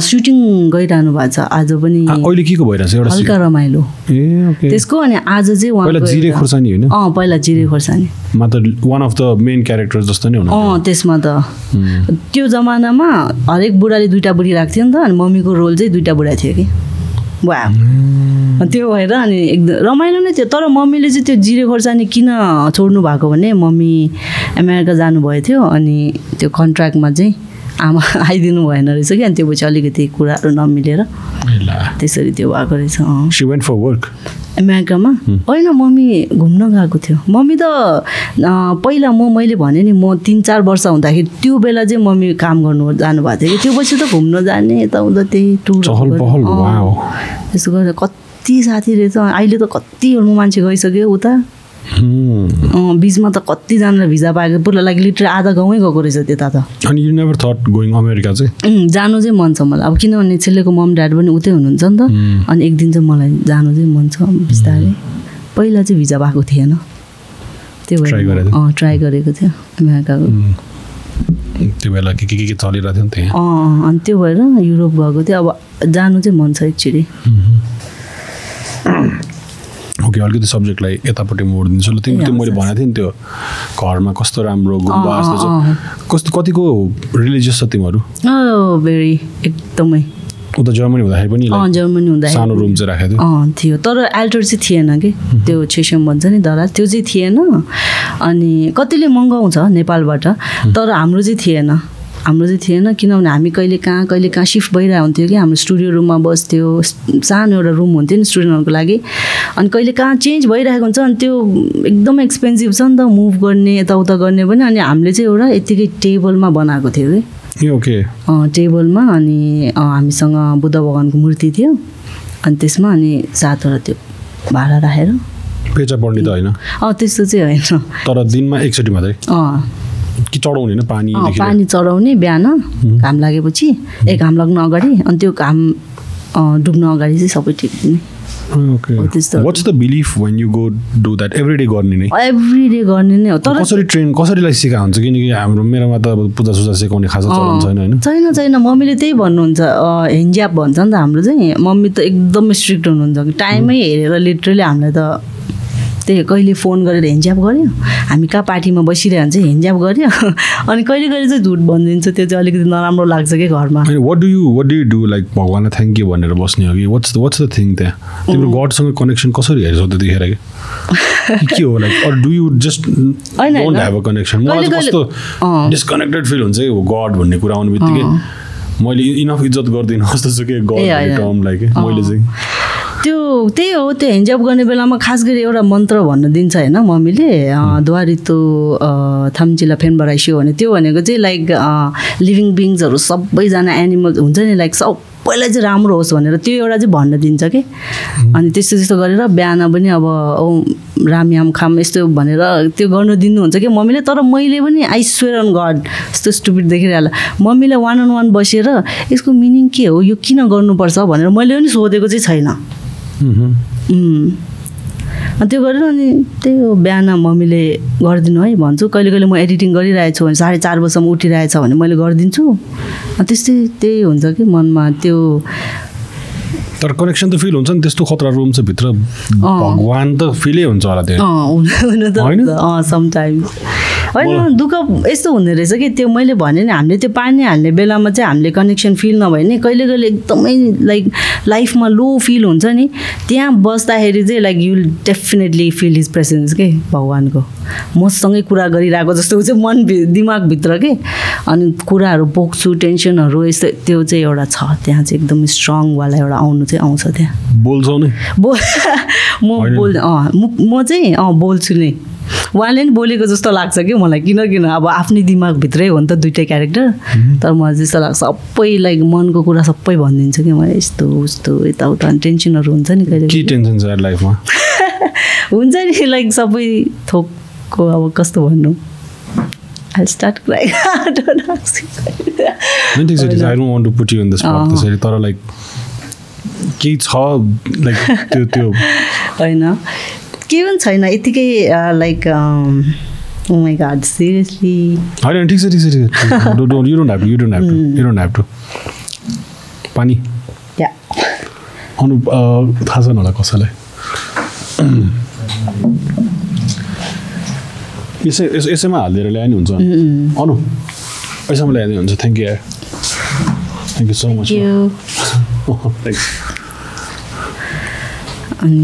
सुटिङ गइरहनु भएको छ। आज पनि अहिले के को भइरहेछ? एउटा हल्का रमाइलो। ए ओके। त्यसको अनि आज चाहिँ पहिला जिरे खुर्सानी होइन? अँ पहिला जिरे खोर्सानी। मा त one of the main character जस्तो नै हुनु अँ त्यसमा त। त्यो जमानामा हरेक बुढाले दुइटा बुढी राख्थ्यो नि त अनि मम्मीको रोल चाहिँ दुइटा बुढा थियो कि। वा त्यो भएर अनि एकदम रमाइलो नै थियो। तर मम्मीले चाहिँ त्यो जिरे खोर्सानी किन छोड्नु भएको भने मम्मी अमेरिका जानुभएको थियो अनि त्यो कन्ट्र्याक्टमा चाहिँ आमा आइदिनु भएन रहेछ कि? अनि त्यो पछि अलिकति कुराहरू नमिलेर त्यसरी त्यो भएको रहेछ अमेरिकामा? होइन मम्मी घुम्न गएको थियो। मम्मी त पहिला म मैले भने नि म तिन चार वर्ष हुँदाखेरि त्यो बेला चाहिँ मम्मी काम गर्नु जानुभएको थियो कि? त्यो पछि त घुम्न जाने यताउता त्यही टुर त्यसो गरेर कति साथी रहेछ। अहिले त कतिहरू मान्छे गइसक्यो उता। बिचमा त कतिजनाले भिजा पाएको पुरा लाइक लिटर आधा गाउँै गएको रहेछ त्यता त अनि you never thought going America चाहिँ? जानु चाहिँ मन छ मलाई। अब किनभने छेलेको मम ड्याड पनि उतै हुनुहुन्छ नि त. अनि एक दिन चाहिँ मलाई जानु चाहिँ मन छ बिस्तारै। पहिला चाहिँ भिजा पाएको थिएन। त्यो भएर अँ ट्राई गरेको थियो अमेरिकाको. त्यो बेला के के के चलिरहेको थियो नि त्यहाँ। अँ अँ, अनि त्यो भएर युरोप गएको थियो अब जानु चाहिँ मन छ एकचोटि ओके अलिकति सब्जेक्टलाई यतापट्टि मोडिदिन्छु ल तिमी त्यो मैले भनेको थिएँ नि त्यो घरमा कस्तो राम्रो गुम्बा जस्तो कस्तो कतिको रिलिजियस छ तिमीहरू? भेरी एकदमै। उता जर्मनी हुँदाखेरि पनि जर्मनी हुँदाखेरि सानो रुम चाहिँ राखेको थियो। अँ थियो। तर एल्टर चाहिँ थिएन कि? त्यो छेसम भन्छ नि दराज। त्यो चाहिँ थिएन। अनि कतिले मगाउँछ नेपालबाट। तर हाम्रो चाहिँ थिएन। हाम्रो चाहिँ थिएन किनभने हामी कहिले कहाँ कहिले कहाँ सिफ्ट भइरहेको हुन्थ्यो कि हाम्रो स्टुडियो रुममा बस्थ्यो। सानो एउटा रुम हुन्थ्यो नि स्टुडेन्टहरूको लागि। अनि कहिले कहाँ चेन्ज भइरहेको हुन्छ अनि त्यो एकदम एक्सपेन्सिभ छ नि त मुभ गर्ने यताउता गर्ने पनि अनि हामीले चाहिँ एउटा यत्तिकै टेबलमा बनाएको थियो कि। ओके टेबलमा अनि हामीसँग बुद्ध भगवान्को मूर्ति थियो। अनि त्यसमा अनि सातवटा त्यो भाडा राखेर। पेचा पढ्ने त होइन? अँ त्यस्तो चाहिँ होइन। तर दिनमा एकचोटि मात्रै? अँ। कि चढाउने होइन पानीदेखि पानी चढाउने बिहान घाम लागेपछि ए घाम लाग्नु अगाडि अनि त्यो घाम डुब्न अगाडि चाहिँ सबै ठिक दिने ओके हो, त्यस्तो। What's the belief when you go do that every day गर्ने नै? एभ्री डे गर्ने नै हो तर कसरी ट्रेन कसरीलाई सिका हुन्छ? किनकि हाम्रो मेरोमा त अब पूजा सुजा सिकाउने खासा चलन छैन होइन? छैन छैन। मम्मीले त्यही भन्नुहुन्छ हेन्ज्याप भन्छ नि त हाम्रो चाहिँ। मम्मी त एकदमै स्ट्रिक्ट हुनुहुन्छ। कि टाइमै हेरेर लिटरली हामीलाई त त्यही कहिले फोन गरेर हेन्ज्याप गऱ्यो हामी कहाँ पार्टीमा बसिरह्यो भने चाहिँ हेन्ज्याप गऱ्यो अनि कहिले कहिले चाहिँ झुट भनिदिन्छ त्यो चाहिँ अलिकति नराम्रो लाग्छ कि घरमा? What do you what do do like भगवान्लाई थ्याङ्क यू भनेर बस्ने हो कि? वाट्स वाट्स द थिङ त्यहाँ तिम्रो गडसँग कनेक्सन कसरी हेर्छौ त्यतिखेर कि? कि हो like do you just don't. Have a connection मलाई कस्तो। डिस्कनेक्टेड फिल हुन्छ कि? गड भन्ने कुरा आउने बित्तिकै मैले इनफ इज्जत गर्दिनँ जस्तो छ कि गड ए, भन्ने होइन। टर्मलाई कि मैले चाहिँ। त्यही हो त्यो हेन्जप गर्ने बेलामा खास गरी एउटा मन्त्र भन्न दिन्छ होइन मम्मीले द्वारितो थाम्चिला फेन बराइसियो भने त्यो भनेको चाहिँ लाइक लिभिङ बिङ्सहरू सबैजना एनिमल हुन्छ नि लाइक सबैलाई चाहिँ राम्रो होस् भनेर त्यो एउटा चाहिँ भन्न दिन्छ कि। अनि त्यस्तो त्यस्तो गरेर बिहान पनि अब औ रामयाम खाम यस्तो भनेर त्यो गर्नु दिनुहुन्छ कि मम्मीले। तर मैले पनि आई स्वेयर अन गड यस्तो स्टुपिड देखिरहेला। मम्मीले वान अन वान बसेर यसको मिनिङ के हो? यो किन गर्नुपर्छ भनेर मैले पनि सोधेको चाहिँ छैन। त्यो गरेर अनि त्यही हो बिहान मम्मीले गरिदिनु है भन्छु। कहिले कहिले म एडिटिङ गरिरहेको छु भने साढे चार बजीसम्म उठिरहेछ भने मैले गरिदिन्छु। त्यस्तै त्यही हुन्छ कि मनमा त्यो। तर कनेक्सन त फिल हुन्छ नि त्यस्तो खतरा रुम छ भित्र। भगवान् त फिलै हुन्छ होला त्यो। होइन? दुःख यस्तो हुँदो रहेछ कि त्यो मैले भने नि हामीले त्यो पानी हाल्ने बेलामा चाहिँ हामीले कनेक्सन फिल नभए नि कहिले कहिले एकदमै लाइक लाइफमा लो फिल हुन्छ नि त्यहाँ बस्दाखेरि चाहिँ like you definitely feel his presence के भगवान्को मसँगै कुरा गरिरहेको जस्तो चाहिँ मन दिमागभित्र के अनि कुराहरू पोख्छु टेन्सनहरू यस्तो त्यो चाहिँ एउटा छ त्यहाँ चाहिँ एकदम स्ट्रङवाला एउटा आउनु चाहिँ आउँछ त्यहाँ बोल्छौ नि बोल म। बोल अँ म चाहिँ अँ बोल्छु नै उहाँले नि बोलेको जस्तो लाग्छ कि मलाई। किन किन अब आफ्नै दिमागभित्रै हो नि त दुइटै क्यारेक्टर तर मलाई त्यस्तो लाग्छ सबै लाइक मनको कुरा सबै भनिदिन्छु कि मैले यस्तो उस्तो यताउता टेन्सनहरू हुन्छ नि कहिले के टेन्सन छ लाइफमा हुन्छ नि लाइक सबै थोकको अब कस्तो भन्नु। त्यसरी तर लाइक केही छ लाइक त्यो त्यो। होइन। के पनि छैन यतिकै लाइक टु पानी। या अनु अँ, थाहा छैन होला कसैलाई। यसै यस- यसैमा हालिदिएर ल्याए नि हुन्छ। अनु हुन्छ thank you thank you so much अनि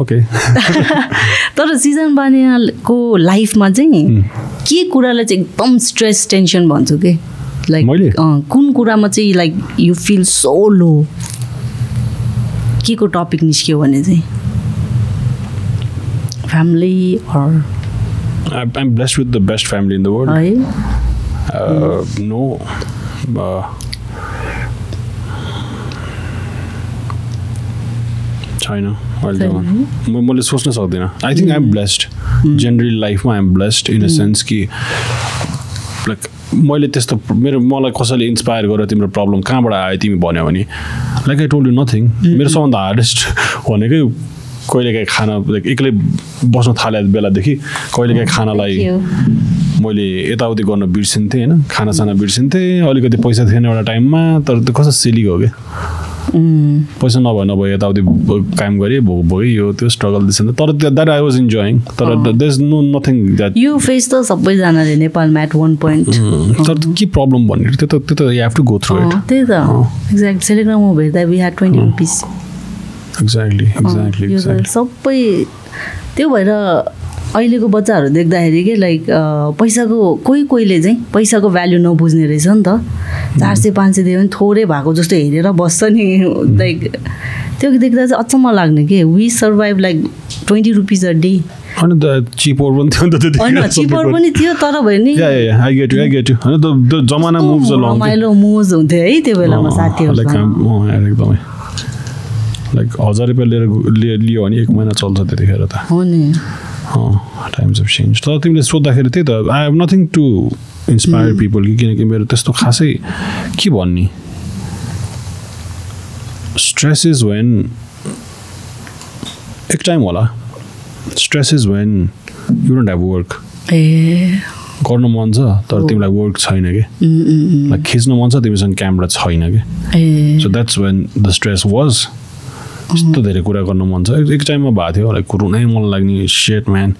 ओके तर सिजन बानियाको लाइफमा चाहिँ के कुरालाई चाहिँ एकदम स्ट्रेस टेन्सन भन्छु कि? लाइक मैले? कुन कुरामा चाहिँ like you feel so low के को टपिक निस्क्यो भने चाहिँ? Family I'm blessed with the best family in the world. है. Uh, छैन अहिले त म मैले सोच्न सक्दिनँ I think I'm blessed generally लाइफमा I'm blessed in a sense कि लाइक मैले त्यस्तो मेरो मलाई कसैले इन्सपायर गरेर तिम्रो प्रब्लम कहाँबाट आयो तिमी भन्यो भने like I told you nothing मेरो सबभन्दा हार्डेस्ट भनेकै कहिलेकाहीँ खाना लाइक एक्लै बस्न थाले बेलादेखि कहिलेकाहीँ खानालाई मैले यताउति गर्न बिर्सिन्थेँ होइन खानासाना बिर्सिन्थेँ अलिकति पैसा थिएन एउटा टाइममा तर त्यो कस्तो सिली हो क्या पैसा नभए नभए यताउति काम गरेँ भोग भोगेँ यो त्यो स्ट्रगल दिन्छ तर द्याट आई वाज इन्जोइङ तर there is no nothing that यो फेस त सबैजनाले नेपालमा एट वान पोइन्ट तर के प्रब्लम भन्ने? त्यो त त्यो त you have to go through it त्यही त। एक्ज्याक्ट सेलिग्राममा भेट्दा we had twenty rupees exactly exactly सबै त्यो भएर अहिलेको बच्चाहरू देख्दाखेरि के लाइक पैसाको कोही कोहीले चाहिँ पैसाको भ्याल्यु नबुझ्ने रहेछ नि त। चार सय पाँच सय दियो भने थोरै भएको जस्तो हेरेर बस्छ नि। लाइक त्यो देख्दा चाहिँ अचम्म लाग्ने के we survive like twenty rupees a day होइन त चिपर पनि थियो नि त होइन चिपर पनि थियो तर भयो नि I get you I get you होइन त द जमाना अलङ रमाइलो मोज हुन्थ्यो है त्यो बेलामा साथीहरू एकदमै। लाइक हजार रुपियाँ लिएर लिए- लियो भने एक महिना चल्छ त्यतिखेर त। हो नि। टाइम्स अफ चेन्ज तर तिमीले सोद्धाखेरि त्यही त I have nothing to inspire people कि किनकि मेरो त्यस्तो खासै के भन्ने स्ट्रेस इज वेन एक टाइम होला stress is when you don't have work ए गर्न मन छ तर तिमीलाई वर्क छैन कि। लाइक खिच्न मन छ तिमीसँग क्यामेरा छैन कि so that's when the stress was यस्तो धेरै कुरा गर्न मन छ। एक- टाइममा भएको थियो लाइक रुनै मन लाग्ने सेट म्यान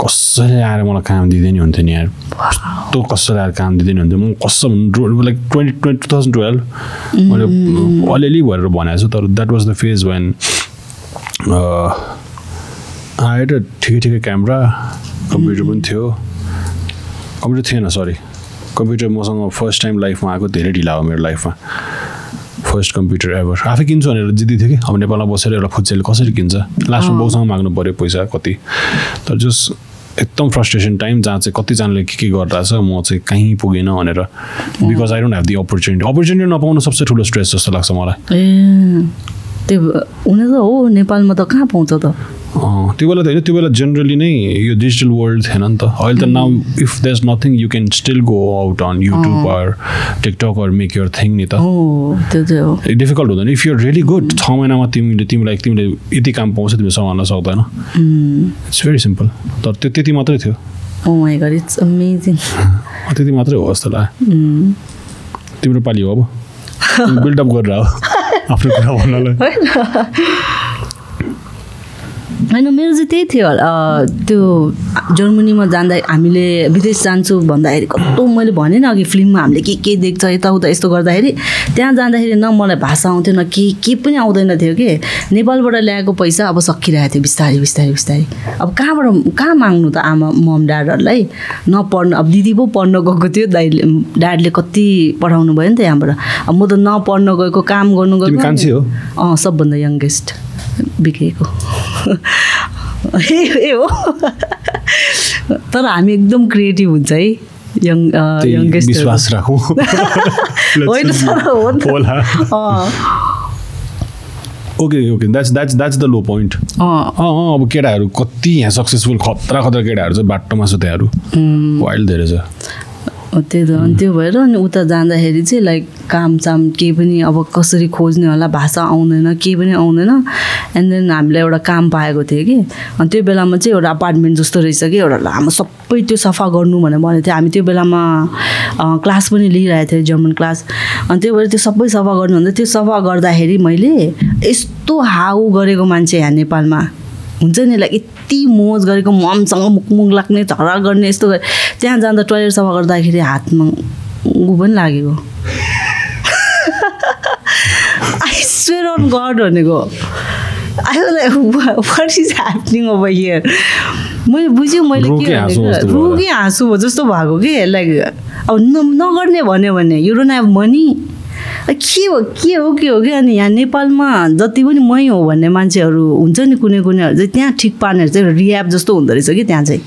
कसैले आएर मलाई काम दिँदैन नि हुन्थ्यो नि यार। कस्तो कसैले आएर काम दिँदैन हुन्थ्यो। म कसम like twenty twenty two thousand twelve मैले अलिअलि भएर भनेको छु तर that was the phase when आएर ठिकै ठिकै क्यामेरा कम्प्युटर पनि थियो। कम्प्युटर थिएन सरी कम्प्युटर मसँग फर्स्ट टाइम लाइफमा आएको धेरै ढिला हो मेरो लाइफमा फर्स्ट कम्प्युटर एभर आफै किन्छु भनेर जिद्दी थियो कि? अब नेपालमा बसेर एउटा फुच्चेले कसरी किन्छ? लास्टमा बाउसँग माग्नु पऱ्यो पैसा कति? तर जस एकदम फ्रस्ट्रेसन टाइम जहाँ चाहिँ कतिजनाले के के गरिरहेछ म चाहिँ कहीँ पुगेन भनेर। Because I don't have the opportunity opportunity नपाउनु सबसे ठुलो स्ट्रेस जस्तो लाग्छ मलाई। त्यो हुन त हो। नेपालमा त कहाँ पाउँछ त? त्यो बेला त होइन त्यो बेला जेनरली नै यो डिजिटल वर्ल्ड थिएन नि त। अहिले त now if there is nothing you can still go out on YouTube or TikTok or make your thing नि त डिफिकल्ट हुँदैन। इफ युर रियली गुड छ महिनामा तिमीले तिमीलाई तिमीले यति काम पाउँछ तिमीले सम्हाल्न सक्दैन। इट्स भेरी सिम्पल तर त्यो त्यति मात्रै थियो। अमेजिङ त्यति मात्रै हो जस्तो लाग्यो। तिम्रो पालि हो अब। बिल्डअप गरेर हो आफ्नो कुरा भन्नलाई। होइन मेरो चाहिँ त्यही थियो त्यो जर्मनीमा जाँदा हामीले विदेश जान्छु भन्दाखेरि कस्तो मैले भनेँ नि अघि फिल्ममा हामीले के के देख्छ यताउता यस्तो गर्दाखेरि। त्यहाँ जाँदाखेरि न मलाई भाषा आउँथ्यो न के के पनि आउँदैन थियो कि। नेपालबाट ल्याएको पैसा अब सकिरहेको थियो बिस्तारै बिस्तारै बिस्तारै। अब कहाँबाट कहाँ माग्नु त आमा मम ड्याडहरूलाई? नपढ्नु अब दिदी पो पढ्न गएको थियो दाइले ड्याडले कति पढाउनु भयो नि त यहाँबाट। अब म त नपढ्न गएको काम गर्नु गएको। अँ सबभन्दा यङ्गेस्ट। बिग्रेको। ए हो। तर हामी एकदम क्रिएटिभ हुन्छ है यङ यङ्गेस्ट विश्वास राखौँ। होइन तर हो okay okay that's that's that's the low point अँ। अँ अब केटाहरू कति यहाँ सक्सेसफुल खतरा खतरा केटाहरू छ बाटोमा छ त्यहाँहरू। वाइल्ड धेरै छ। त्यही त। अनि त्यो भएर अनि उता जाँदाखेरि चाहिँ लाइक कामसाम केही पनि अब कसरी खोज्ने होला भाषा आउँदैन केही पनि आउँदैन। एन्ड देन हामीलाई एउटा काम पाएको थियो कि। अनि त्यो बेलामा चाहिँ एउटा अपार्टमेन्ट जस्तो रहेछ कि एउटा लामो सबै त्यो सफा गर्नु भनेर भनेको थियो। हामी त्यो बेलामा क्लास पनि लिइरहेको थियो जर्मन क्लास। अनि त्यो भएर त्यो सबै सफा गर्नु भन्दा त्यो सफा गर्दाखेरि मैले यस्तो हाउ गरेको मान्छे यहाँ नेपालमा। हुन्छ नि लाइक यति मोज गरेको ममसँग मुखमुख लाग्ने झगडा गर्ने यस्तो गरे। त्यहाँ जाँदा टोइलेट सफा गर्दाखेरि हातमा ऊ पनि लागेको। आई स्वेयर अन गड भनेको। I what is happening over here मैले बुझ्यो मैले के। रोकी हाँसु जस्तो भएको कि? लाइक अब नगर्ने भन्यो भने यु डोन्ट हेभ मनी के हो के हो के हो कि अनि यहाँ नेपालमा जति पनि मै हो भन्ने मान्छेहरू हुन्छ नि कुनै कुनैहरू चाहिँ त्यहाँ ठिक पार्नेहरू चाहिँ रियाब जस्तो हुँदो रहेछ कि त्यहाँ चाहिँ।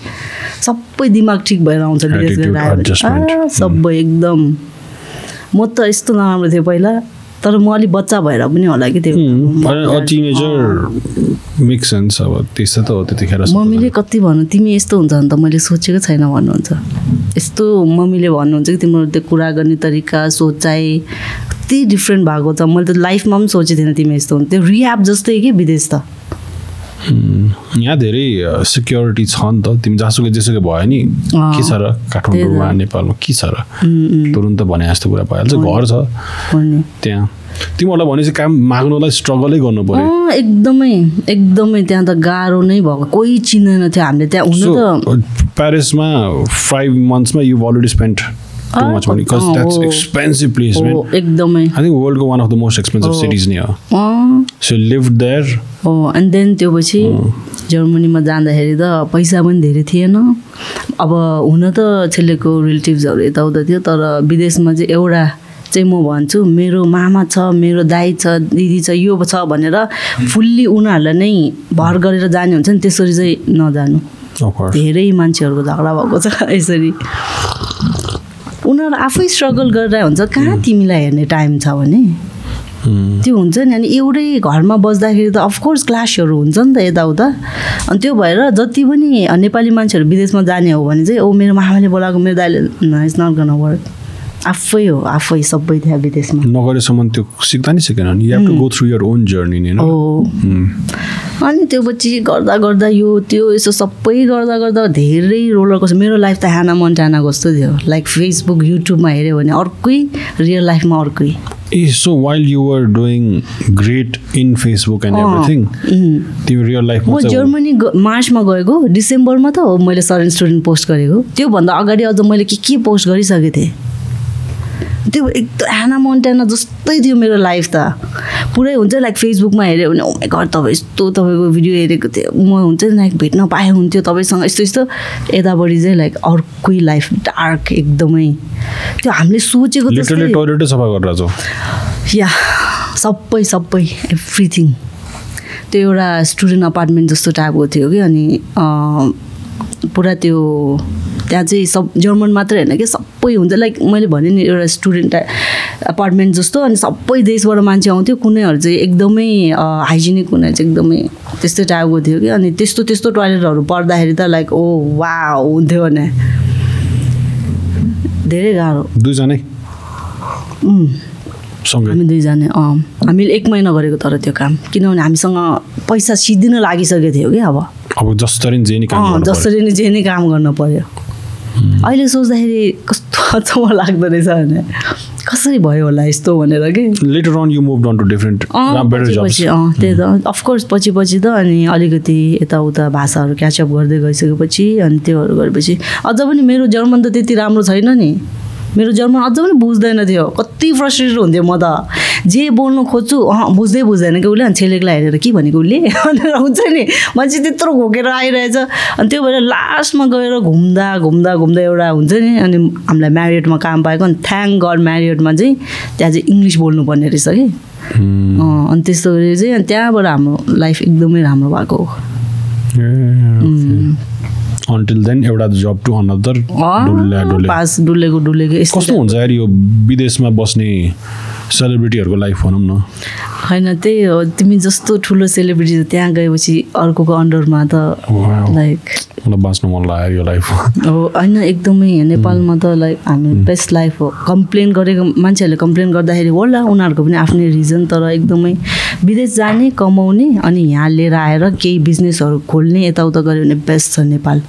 सबै दिमाग ठिक भएर आउँछ विदेश. आ, सबै एकदम। म त यस्तो नराम्रो थियो पहिला तर म अलिक बच्चा भएर पनि होला कि त्यो अब त्यस्तो त हो त्यतिखेर मम्मीले कति भन्नु तिमी यस्तो हुन्छ भने त मैले सोचेको छैन भन्नुहुन्छ। यस्तो मम्मीले भन्नुहुन्छ कि तिम्रो त्यो कुरा गर्ने तरिका सोचाइ कति डिफ्रेन्ट भएको छ। मैले त लाइफमा पनि सोचेको थिइनँ तिमी यस्तो हुन्छ त्यो रियाब जस्तै कि विदेश त? यहाँ धेरै सिक्योरिटी छ नि त। तिमी जहाँसुकै जेसुकै भयो नि के छ र? काठमाडौँमा नेपालमा के छ र? तुरुन्त भने जस्तो कुरा भइहाल्छ। घर छ। त्यहाँ। तिमीहरूलाई भनेपछि काम माग्नुलाई स्ट्रगलै गर्नु पर्यो। एकदमै एकदमै त्यहाँ त गाह्रो नै भएको। कोही चिन्दैन थियो। हामीले त्यहाँ हुन त प्यारिसमा five मन्थ्समा you already spend too much money because that's. Expensive place एकदमै आई थिङ्क वर्ल्डको one of the most expensive cities नै हो सो लिभ देयर हो अनि देन त्यो पछि जर्मनीमा जाँदाखेरि त पैसा पनि धेरै थिएन। अब हुन त छेलेको रिलेटिभ्सहरू यताउता थियो तर विदेशमा चाहिँ एउटा चाहिँ म भन्छु मेरो मामा छ मेरो दाई छ दिदी छ यो छ भनेर फुल्ली उनीहरूलाई नै भर गरेर जाने हुन्छ नि त्यसरी चाहिँ नजानु। धेरै मान्छेहरूको झगडा भएको छ यसरी। उनीहरू आफै स्ट्रगल गरेर हुन्छ। कहाँ तिमीलाई हेर्ने टाइम छ भने? त्यो हुन्छ नि अनि एउटै घरमा बस्दाखेरि त अफकोर्स क्लासहरू हुन्छ नि त यताउता। अनि त्यो भएर जति पनि नेपाली मान्छेहरू विदेशमा जाने हो भने चाहिँ ओ मेरो मामाले बोलाएको मेरो दाइले इट्स नट गन वर्क आफै हो आफै सबै त्यहाँ विदेशमा। नगरेसम्म त्यो सिक्दा नि सिकेन नि to go through your own journey नि हो। अनि त्यो पछि गर्दा गर्दा यो त्यो यसो सबै गर्दा गर्दा धेरै रोलर कस्तो मेरो लाइफ त ह्याना मन्टाना जस्तो थियो? लाइक फेसबुक युट्युबमा हेऱ्यो भने अर्कै रियल लाइफमा अर्कै। ए so while you were doing great in Facebook and everything. तिम्रो रियल लाइफमा म जर्मनी मार्चमा गएको डिसेम्बरमा त हो मैले सरेन स्टुडेन्ट पोस्ट गरेको। त्योभन्दा अगाडि अझ मैले के के पोस्ट गरिसकेको थिएँ? त्यो एकदम ह्याना मोन्टाना जस्तै थियो मेरो लाइफ त। पुरै हुन्छ लाइक फेसबुकमा हेऱ्यो भने ओमे घर तपाईँ यस्तो तपाईँको भिडियो हेरेको थिएँ। म हुन्छ नि लाइक भेट्न पाए हुन्थ्यो तपाईँसँग। यस्तो यस्तो यतापट्टि चाहिँ लाइक अर्कै लाइफ डार्क एकदमै। त्यो हामीले सोचेको या सबै सबै एभ्रिथिङ त्यो एउटा स्टुडेन्ट अपार्टमेन्ट जस्तो टाइपको थियो कि अनि पुरा त्यो त्यहाँ चाहिँ सब जर्मन मात्रै होइन कि सबै हुन्छ। लाइक मैले भने नि एउटा स्टुडेन्ट अपार्टमेन्ट जस्तो अनि सबै देशबाट मान्छे आउँथ्यो। कुनैहरू चाहिँ एकदमै हाइजेनिक कुनै चाहिँ एकदमै त्यस्तै टाइपको थियो कि। अनि त्यस्तो त्यस्तो टोइलेटहरू पर्दाखेरि त लाइक ओ वा हुन्थ्यो भने। धेरै गाह्रो। दुईजनै? हामी दुईजना अँ। हामीले एक महिना गरेको तर त्यो काम। किनभने हामीसँग पैसा सिद्धिन लागिसकेको थियो कि अब। अब जसरी जे नि काम गर्नु पर्यो। पर्यो अहिले सोच्दाखेरि कस्तो अचम्म लाग्दो रहेछ भने कसरी भयो होला यस्तो भनेर कि? Later on you move to different पछि अँ त्यही त। अफकोर्स पछि पछि त अनि अलिकति यताउता भाषाहरू क्याचअप गर्दै गइसकेपछि अनि त्योहरू गरेपछि अझ पनि मेरो जर्मन त त्यति राम्रो छैन नि। मेरो जर्मन अझ पनि बुझ्दैन थियो। कति फ्रस्ट्रेटेड हुन्थ्यो म त। जे बोल्नु खोज्छु अँ बुझ्दै बुझ्दैन कि उसले अनि छेलेकलाई हेरेर के भनेको उसले? भनेर हुन्छ नि मान्छे त्यत्रो घोकेर आइरहेछ। अनि त्यो भएर लास्टमा गएर घुम्दा घुम्दा घुम्दा एउटा हुन्छ नि अनि हामीलाई म्यारियटमा काम पाएको अनि थ्याङ्क गड म्यारियटमा चाहिँ त्यहाँ चाहिँ इङ्ग्लिस बोल्नुपर्ने रहेछ कि। अनि त्यस्तो गरेर चाहिँ अनि त्यहाँबाट हाम्रो लाइफ एकदमै राम्रो भएको हो। अन्टिल देन एउटा जब टु अनदर पास डुलेको डुलेको कस्तो हुन्छ यार यो विदेशमा बस्ने सेलिब्रिटीहरूको लाइफ भनौँ न। होइन त्यही हो। तिमी जस्तो ठुलो सेलिब्रिटी त्यहाँ गएपछि अर्कोको अन्डरमा त. लाइक मलाई बाँच्नु मन लाग्यो यो लाइफ अब होइन एकदमै नेपालमा त लाइक हामी बेस्ट लाइफ हो। कम्प्लेन गरेको मान्छेहरूले कम्प्लेन गर्दाखेरि होला उनीहरूको पनि आफ्नै रिजन तर एकदमै विदेश जाने कमाउने अनि यहाँ लिएर आएर केही बिजनेसहरू खोल्ने यताउता गऱ्यो भने बेस्ट छ नेपाल।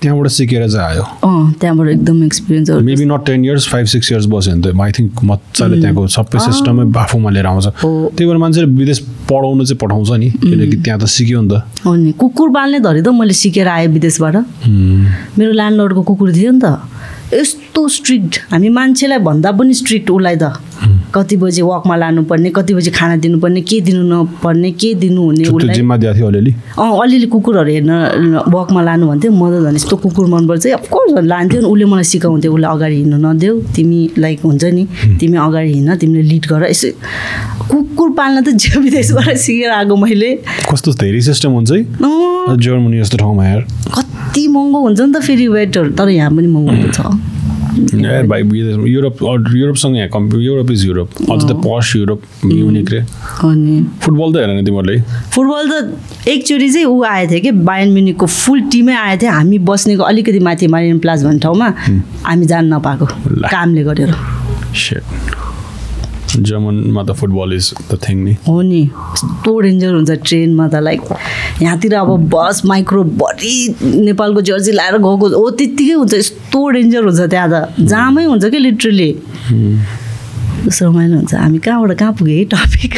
त्यहाँबाट सिकेर चाहिँ आयो। अँ त्यहाँबाट एकदम एक्सपिरियन्सहरू maybe not ten years five six years बस्यो भने त। आई थिङ्क मजाले त्यहाँको सबै सिस्टमै आफूमा लिएर आउँछ। त्यही भएर मान्छेले विदेश पढाउनु चाहिँ पठाउँछ नि किनकि त्यहाँ त सिक्यो नि त। हो नि। कुकुर पाल्ने धरि त मैले सिकेर आएँ विदेशबाट। Hmm. मेरो ल्यान्डलर्डको कुकुर थियो नि त। यस्तो स्ट्रिक्ट हामी मान्छेलाई भन्दा पनि स्ट्रिक्ट उसलाई त। कति बजी वकमा लानुपर्ने कति बजी खाना दिनुपर्ने के दिनु नपर्ने के दिनु हुने त्यो उसलाई जिम्मा दिएको थियो अलिअलि? अँ अलिअलि कुकुरहरू हेर्न वकमा लानु भन्थ्यो। म त झन् यस्तो कुकुर मनपर्छ अफकोर्स लान्थ्यो नि। उसले मलाई सिकाउँथ्यो उसलाई अगाडि हिँड्नु नदेऊ। तिमी लाइक हुन्छ नि। तिमी अगाडि हिँड तिमीले लिड गर। यसो कुकुर पाल्न त जे विदेशबाट सिकेर आएको मैले। कस्तो धेरै सिस्टम हुन्छ जर्मनी जस्तो ठाउँमा कति महँगो हुन्छ नि त फेरि वेटर तर यहाँ पनि महँगो छ विदेशमा युरोप युरोपसँग यहाँ कम्प युरोप इज युरोप अझ त पस युरोप म्युनिक रे फुटबल त हेरेन तिमीहरूले। फुटबल त एकचोटि चाहिँ ऊ आएको थियो कि? बायन म्युनिकको फुल टिमै आएको थियो हामी बस्नेको अलिकति माथि मारिन प्लाज भन्ने ठाउँमा हामी जान नपाएको। कामले गरेर जर्मनमा त फुटबल इज द थिङ नि। हो नि। यस्तो डेन्जर हुन्छ ट्रेनमा त लाइक यहाँतिर अब बस माइक्रो बडी नेपालको जर्सी लाएर गएको हो त्यत्तिकै हुन्छ यस्तो डेन्जर हुन्छ त्यहाँ त। जामै हुन्छ कि लिटरली रमाइलो हुन्छ। हामी कहाँबाट कहाँ पुग्यो है टपिक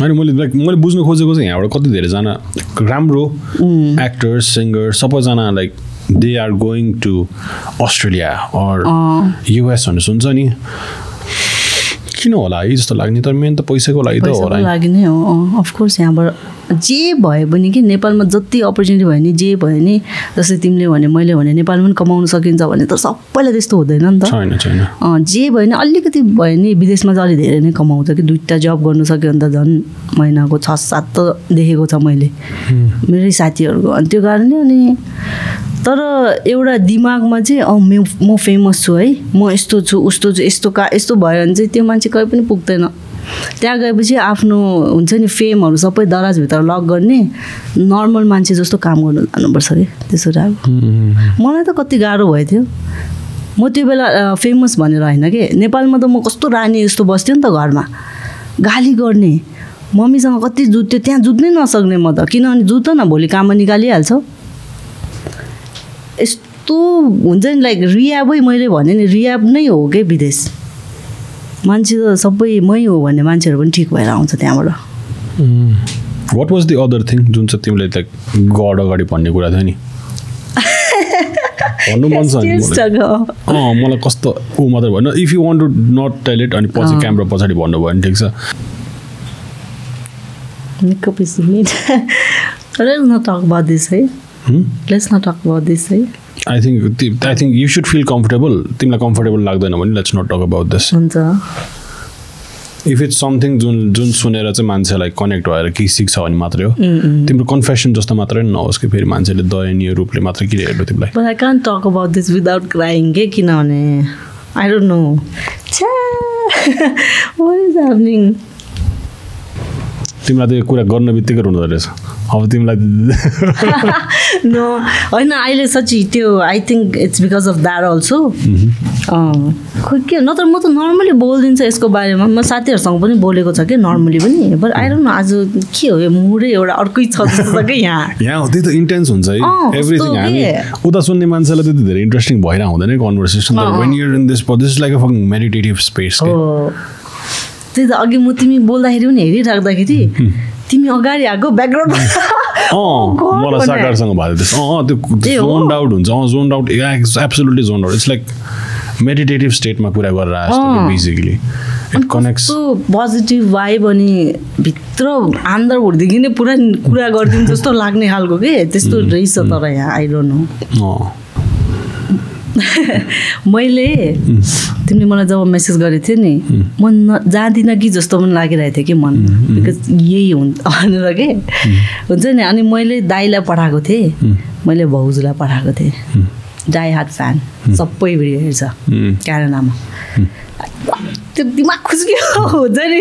होइन मैले लाइक मैले बुझ्नु खोजेको चाहिँ यहाँबाट कति धेरैजना राम्रो एक्टर्स सिङ्गर सबैजना like they are going to Australia or US भन्ने सुन्छ नि। किन होला है जस्तो लाग्ने तर मेन त पैसाको लागि त होला अफकोर्स यहाँबाट जे भए पनि कि नेपालमा जति अपर्च्युनिटी भयो नि जे भयो नि जस्तै तिमीले भने मैले भने नेपालमा पनि कमाउन सकिन्छ भने त सबैलाई त्यस्तो हुँदैन नि त। जे भयो नि अलिकति भयो नि विदेशमा चाहिँ अलिक धेरै नै कमाउँछ कि दुइटा जब गर्नु सक्यो भने त झन् महिनाको छ सात त देखेको छ मैले मेरै साथीहरूको। अनि त्यो कारणले अनि तर एउटा दिमागमा चाहिँ अँ म फेमस छु है म यस्तो छु उस्तो छु यस्तो का यस्तो भयो भने चाहिँ त्यो मान्छे कहीँ पनि पुग्दैन। त्यहाँ गएपछि आफ्नो हुन्छ नि फेमहरू सबै दराजभित्र लक गर्ने नर्मल मान्छे जस्तो काम गर्नु जानुपर्छ कि त्यसो अब मलाई त कति गाह्रो भयो थियो म त्यो बेला फेमस भनेर होइन कि? नेपालमा त म कस्तो रानी जस्तो बस्थ्यो नि त घरमा। गाली गर्ने। मम्मीसँग कति जुत्थ्यो त्यहाँ जुत्नै नसक्ने म त। किनभने जुत्त न भोलि काममा निकालिहाल्छ। यस्तो हुन्छ नि लाइक रियाबै मैले भने नि रियाब नै हो कि विदेश? मान्छे त सबै मै हो भन्ने मान्छेहरू पनि ठिक भएर आउँछ त्यहाँबाट what was the other thing जुन चाहिँ तिमीले लाइक गड अगाडि भन्ने कुरा थियो नि भन्नु मन छ मलाई। struggle. अँ मलाई कस्तो ऊ मात्रै भएन if you want to not tell it अनि पछि। क्यामेरा पछाडि भन्नुभयो भने ठिक छ Makeup is neat. Let's not talk about this, है Let's not talk about this, है I think I think you should feel comfortable तिमीलाई कम्फर्टेबल लाग्दैन भने let's not talk about this हुन्छ। इफ इट्स समथिङ जुन जुन सुनेर चाहिँ मान्छेलाई कनेक्ट भएर केही सिक्छ भने मात्रै हो तिम्रो कन्फेसन जस्तो मात्रै नहोस् कि फेरि मान्छेले दयनीय रूपले मात्रै किन हेर्नु तिमीलाई। But I can't talk about this without crying के किनभने? I don't know. छ्या। What is happening? तिमीलाई त यो कुरा गर्न बित्तिकै रुँदो रहेछ। अब तिमीलाई नो होइन अहिले सची त्यो I think it's because of that also खोइ के नत्र म त नर्मली बोलिदिन्छ यसको बारेमा। म साथीहरूसँग पनि बोलेको छ कि नर्मली पनि बट डोन्ट नो आज के हो यो मुडै एउटा अर्कै छ जस्तो कि यहाँ। यहाँ हो त्यही त इन्टेन्स हुन्छ है। एभ्रिथिङ हामी? उता सुन्ने मान्छेलाई त्यति धेरै इन्ट्रेस्टिङ भएर हुँदैन conversation when you're in this this is like a fucking meditative space त्यही त अघि म तिमी बोल्दाखेरि पनि हेरिराख्दाखेरि तिमी अगाडि आएको ब्याकग्राउन्ड अँ मलाई साकारसँग भएको थियो त्यो? जोन आउट हुन्छ। अँ zone out absolutely zone out it's like meditative स्टेटमा कुरा गरेर आएको। Basically it connects positive vibe अनि भित्र आन्दारभरिदेखि नै पुरा कुरा गरिदिनु जस्तो लाग्ने खालको के? त्यस्तो रहेछ तर यहाँ आई डोन्ट नो अँ। मैले तिमीले मलाई जब मेसेज गरेको थियो नि म न जाँदिनँ कि जस्तो पनि लागिरहेको थियो कि मन। बिकज यही हुन् भनेर के हुन्छ नि अनि मैले दाईलाई पठाएको थिएँ। मैले भाउजूलाई पठाएको थिएँ। डाई हार्ट फ्यान सबै भिडियो हेर्छ। क्यानाडामा। त्यो दिमाग खुस्कियो हुन्छ नि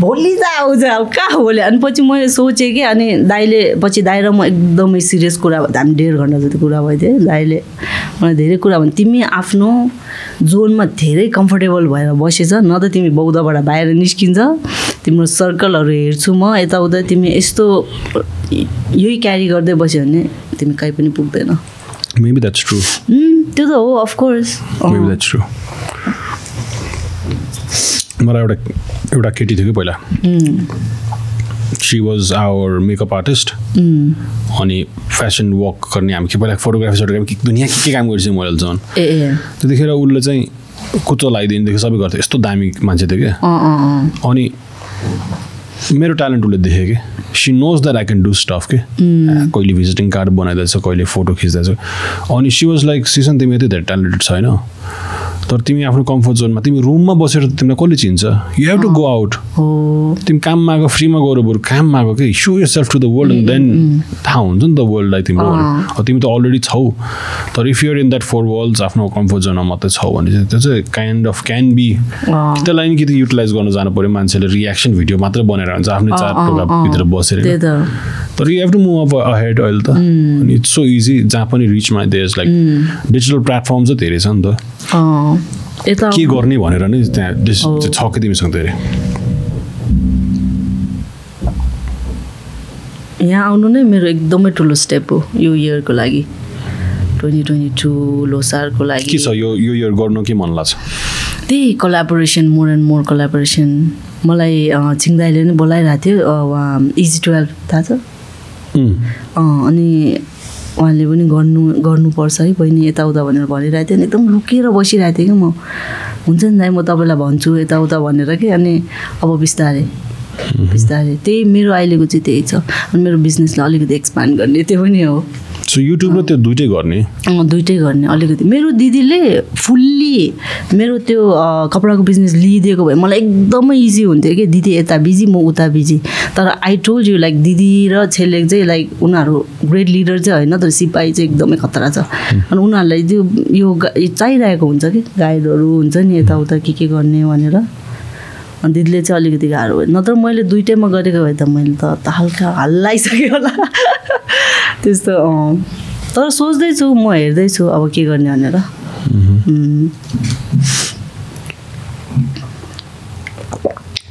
भोलि त आउँछ अब कहाँ भोलि अनि पछि मैले सोचेँ कि अनि दाइले पछि दाइ र म एकदमै सिरियस कुरा भयो हामी डेढ घन्टा जति कुरा भयो थियो दाइले मलाई धेरै कुरा भन्यो तिमी आफ्नो जोनमा धेरै कम्फर्टेबल भएर बसेछ न त तिमी बौद्धबाट बाहिर निस्किन्छ तिम्रो सर्कलहरू हेर्छु म यताउता तिमी यस्तो यही क्यारी गर्दै बस्यो भने तिमी कहीँ पनि पुग्दैन मेबी द्याट्स ट्रु त्यो त हो अफकोर्स मेबी द्याट्स ट्रु मलाई एउटा एउटा केटी थियो कि पहिला। She was our makeup artist अनि फेसन वक गर्ने हामी के पहिला फोटोग्राफी सोटोग्राफी के- दुनियाँ के के काम गरिसक्यो मैले झन्। त्यतिखेर उसले चाहिँ कुचो लगाइदिनेदेखि सबै गर्थ्यो। यस्तो दामी मान्छे थियो क्या अनि मेरो ट्यालेन्ट उसले देखेँ कि। She knows that I can do stuff के। कहिले भिजिटिङ कार्ड बनाइदिएछ कहिले फोटो खिच्दैछ। अनि सी वाज लाइक सिसन तिमी यति धेरै ट्यालेन्टेड छैन तर तिमी आफ्नो कम्फर्ट जोनमा तिमी रुममा बसेर तिमीलाई कसले चिन्छ? You have to go out तिमी काममा आएको फ्रीमा गएर बरु काममा आएको कि show yourself to the world and then थाहा हुन्छ नि त वर्ल्डलाई तिम्रो तिमी त अलरेडी छौ। तर if you're in that four worlds आफ्नो कम्फर्ट जोनमा मात्रै छौ भने चाहिँ त्यो चाहिँ काइन्ड अफ क्यान बी त्यसलाई नि कि युटिलाइज गर्न जानु पऱ्यो मान्छेले रियाक्सन भिडियो मात्रै बनाएर हुन्छ आफ्नै चार टोकाभित्र। बसेर। तर you have to move up ahead अहिले त। अनि इट्स सो इजी जहाँ पनि रिचमा देयर्स लाइक डिजिटल प्लेटफर्म चाहिँ धेरै छ नि त। के गर्ने भनेर नै त्यहाँ छ कि तिमीसँग धेरै यहाँ आउनु नै मेरो एकदमै ठुलो स्टेप हो यो इयरको लागि ट्वेन्टी ट्वेन्टी टू लोसारको लागि के छ यो यो इयर गर्नु के मन लाग्छ त्यही collaboration more and more collaboration मलाई अँ, छिङदाईले नै बोलाइरहेको थियो उहाँ इजी टुवेल्भ थाहा छ अनि उहाँले पनि गर्नु गर्नुपर्छ है बहिनी यताउता भनेर भनिरहेको थियो। अनि एकदम लुकेर बसिरहेको थिएँ कि म। हुन्छ नि दाइ म तपाईँलाई भन्छु यताउता भनेर कि। अनि अब बिस्तारै बिस्तारै। त्यही मेरो अहिलेको चाहिँ त्यही छ। अनि मेरो बिजनेसलाई अलिकति एक्सपान्ड गर्ने त्यो पनि हो। सो युट्युब त्यो दुइटै गर्ने? दुइटै गर्ने अलिकति। मेरो दिदीले फुल्ली मेरो त्यो कपडाको बिजनेस लिइदिएको भए मलाई एकदमै इजी हुन्थ्यो कि? दिदी यता बिजी म उता बिजी तर आई टोल्ड यु लाइक दिदी र छेलेक चाहिँ लाइक उनीहरू ग्रेट लिडर चाहिँ होइन तर सिपाही चाहिँ एकदमै खतरा छ। अनि उनीहरूलाई त्यो यो चाहिरहेको हुन्छ कि? गाइडहरू हुन्छ नि यताउता के के गर्ने भनेर। अनि दिदीले चाहिँ अलिकति गाह्रो भयो। नत्र मैले दुइटैमा गरेको भए त मैले त हल्का हल्लाइसकेँ होला। त्यस्तो तर सोच्दैछु म हेर्दैछु अब के गर्ने भनेर।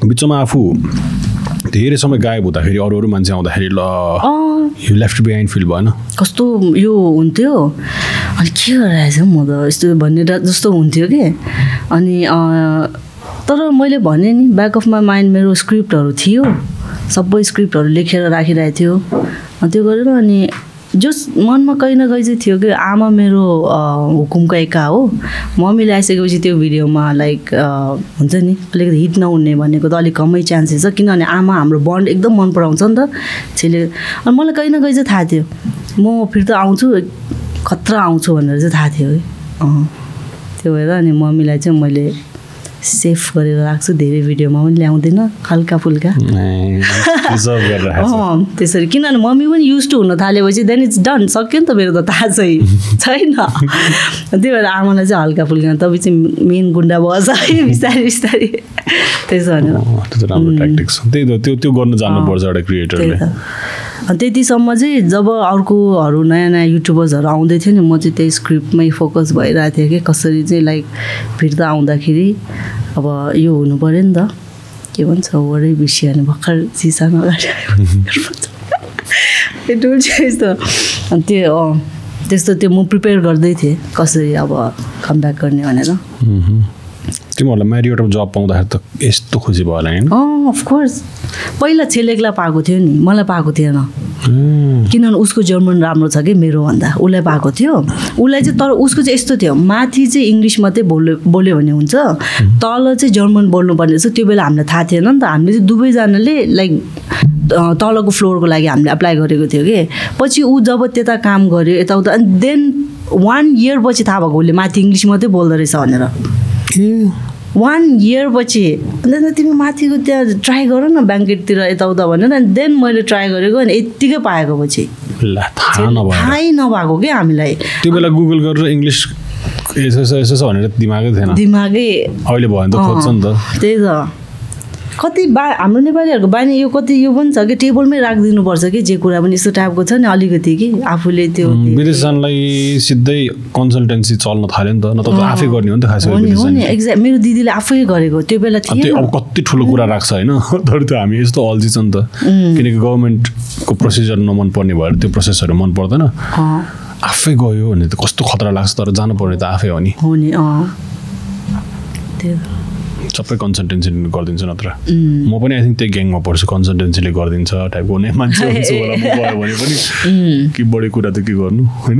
बिचमा आफू धेरै समय गायब हुँदाखेरि अरू अरू मान्छे आउँदाखेरि ल यु लेफ्ट बिहाइन्ड फिल भएन। कस्तो यो हुन्थ्यो। अनि के गरिरहेछ म त यस्तो भनेर जस्तो हुन्थ्यो कि। अनि तर मैले भने नि ब्याक अफ माई माइन्ड मेरो स्क्रिप्टहरू थियो। सबै स्क्रिप्टहरू लेखेर राखिरहेको थियो। त्यो गरेर अनि जस मनमा कहीँ न कहीँ चाहिँ थियो कि आमा मेरो हुकुमको एका हो। मम्मीले आइसकेपछि त्यो भिडियोमा लाइक हुन्छ नि अलिकति हिट नहुने भनेको त अलिक कमै चान्सेस छ। किनभने आमा हाम्रो बन्ड एकदम मन पराउँछ नि त। छेले अनि मलाई कहीँ न कहीँ चाहिँ थाहा थियो। म फेरि त आउँछु खतरा आउँछु भनेर चाहिँ थाहा थियो अँ त्यो भएर अनि मम्मीलाई चाहिँ मैले सेफ गरेर राख्छु धेरै भिडियोमा पनि ल्याउँदिनँ हल्का फुल्का त्यसरी। किनभने मम्मी पनि युज टु हुन थालेपछि देन इट्स डन सक्यो नि त मेरो त थाहा चाहिँ। छैन। त्यही भएर आमालाई चाहिँ हल्का फुल्का तपाईँ चाहिँ मेन गुन्डा बस है बिस्तारै बिस्तारै। त्यसो भनेर। त्यो त्यो गर्नु जान्नुपर्छ एउटा क्रिएटरले त्यतिसम्म चाहिँ जब अर्कोहरू नयाँ नयाँ युट्युबर्सहरू आउँदै थियो नि म चाहिँ त्यही स्क्रिप्टमै फोकस भइरहेको थिएँ कि कसरी चाहिँ लाइक फिर्ता आउँदाखेरि अब यो हुनु पऱ्यो नि त। के भन्छ वरै बिर्सियो भने भर्खर सिसामा चाहिँ यस्तो। अनि त्यो अँ त्यस्तो त्यो म प्रिपेयर गर्दै थिएँ कसरी अब कमब्याक गर्ने भनेर। तिमीहरूलाई म्यारियोटमा जब पाउँदाखेरि त यस्तो खुसी भयो होला होइन अफकोर्स पहिला छेलेग्ला पाएको थियो नि मलाई पाएको थिएन। किनभने उसको जर्मन राम्रो छ कि मेरो भन्दा उसलाई पाएको थियो। उसलाई चाहिँ तर उसको चाहिँ यस्तो थियो माथि चाहिँ इङ्ग्लिस मात्रै बोल्यो बोल्यो भने हुन्छ। तल चाहिँ जर्मन बोल्नुपर्ने रहेछ त्यो बेला हामीलाई थाहा थिएन नि त। हामीले चाहिँ दुवैजनाले लाइक तलको फ्लोरको लागि हामीले एप्लाई गरेको थियो कि। पछि ऊ जब त्यता काम गर्यो यताउता अनि देन वान इयर पछि थाहा भएको उसले माथि इङ्ग्लिस मात्रै बोल्दो रहेछ भनेर। ए, वान इयर पछि अन्त तिमी माथिको त्यहाँ ट्राई गर न ब्याङ्केटतिर यताउता भनेर अनि देन मैले ट्राई गरेको अनि यत्तिकै पाएको पछि. थाहा नभएको क्या हामीलाई? त्यो बेला गुगल गरेर इङ्ग्लिस यसो यसो यसो छ भनेर दिमागै थिएन। दिमागै अहिले भयो त खोज्छ नि त। त्यही त। कति बा हाम्रो नेपालीहरूको बानी यो कति यो पनि छ कि टेबलमै राखिदिनुपर्छ कि जे कुरा पनि यस्तो टाइपको छ नि अलिकति कि आफूले त्यो उम्, विदेश जानलाई सिधै कन्सल्टेन्सी चल्न थाल्यो नि त न त आफै गर्ने हो नि त खास। एक्ज्याक्ट मेरो दिदीले आफै गरेको त्यो बेला अब कति ठुलो कुरा राख्छ होइन तर त्यो हामी यस्तो अल्झी छ नि त। किनकि गभर्मेन्टको प्रोसिजर नमन पर्ने भएर त्यो प्रोसेसहरू मन पर्दैन आफै गयो भने त कस्तो खतरा लाग्छ तर जानुपर्ने त आफै हो नि। हो नि अँ। त्यही त। सबै कन्सल्टेन्सी गरिदिन्छ नत्र। म पनि आई थिङ्क त्यही ग्याङमा पर्छु कन्सल्टेन्सीले गरिदिन्छ टाइपको हुने मान्छे हुन्छ होला म गयो भने पनि कि बढी कुरा त के गर्नु होइन?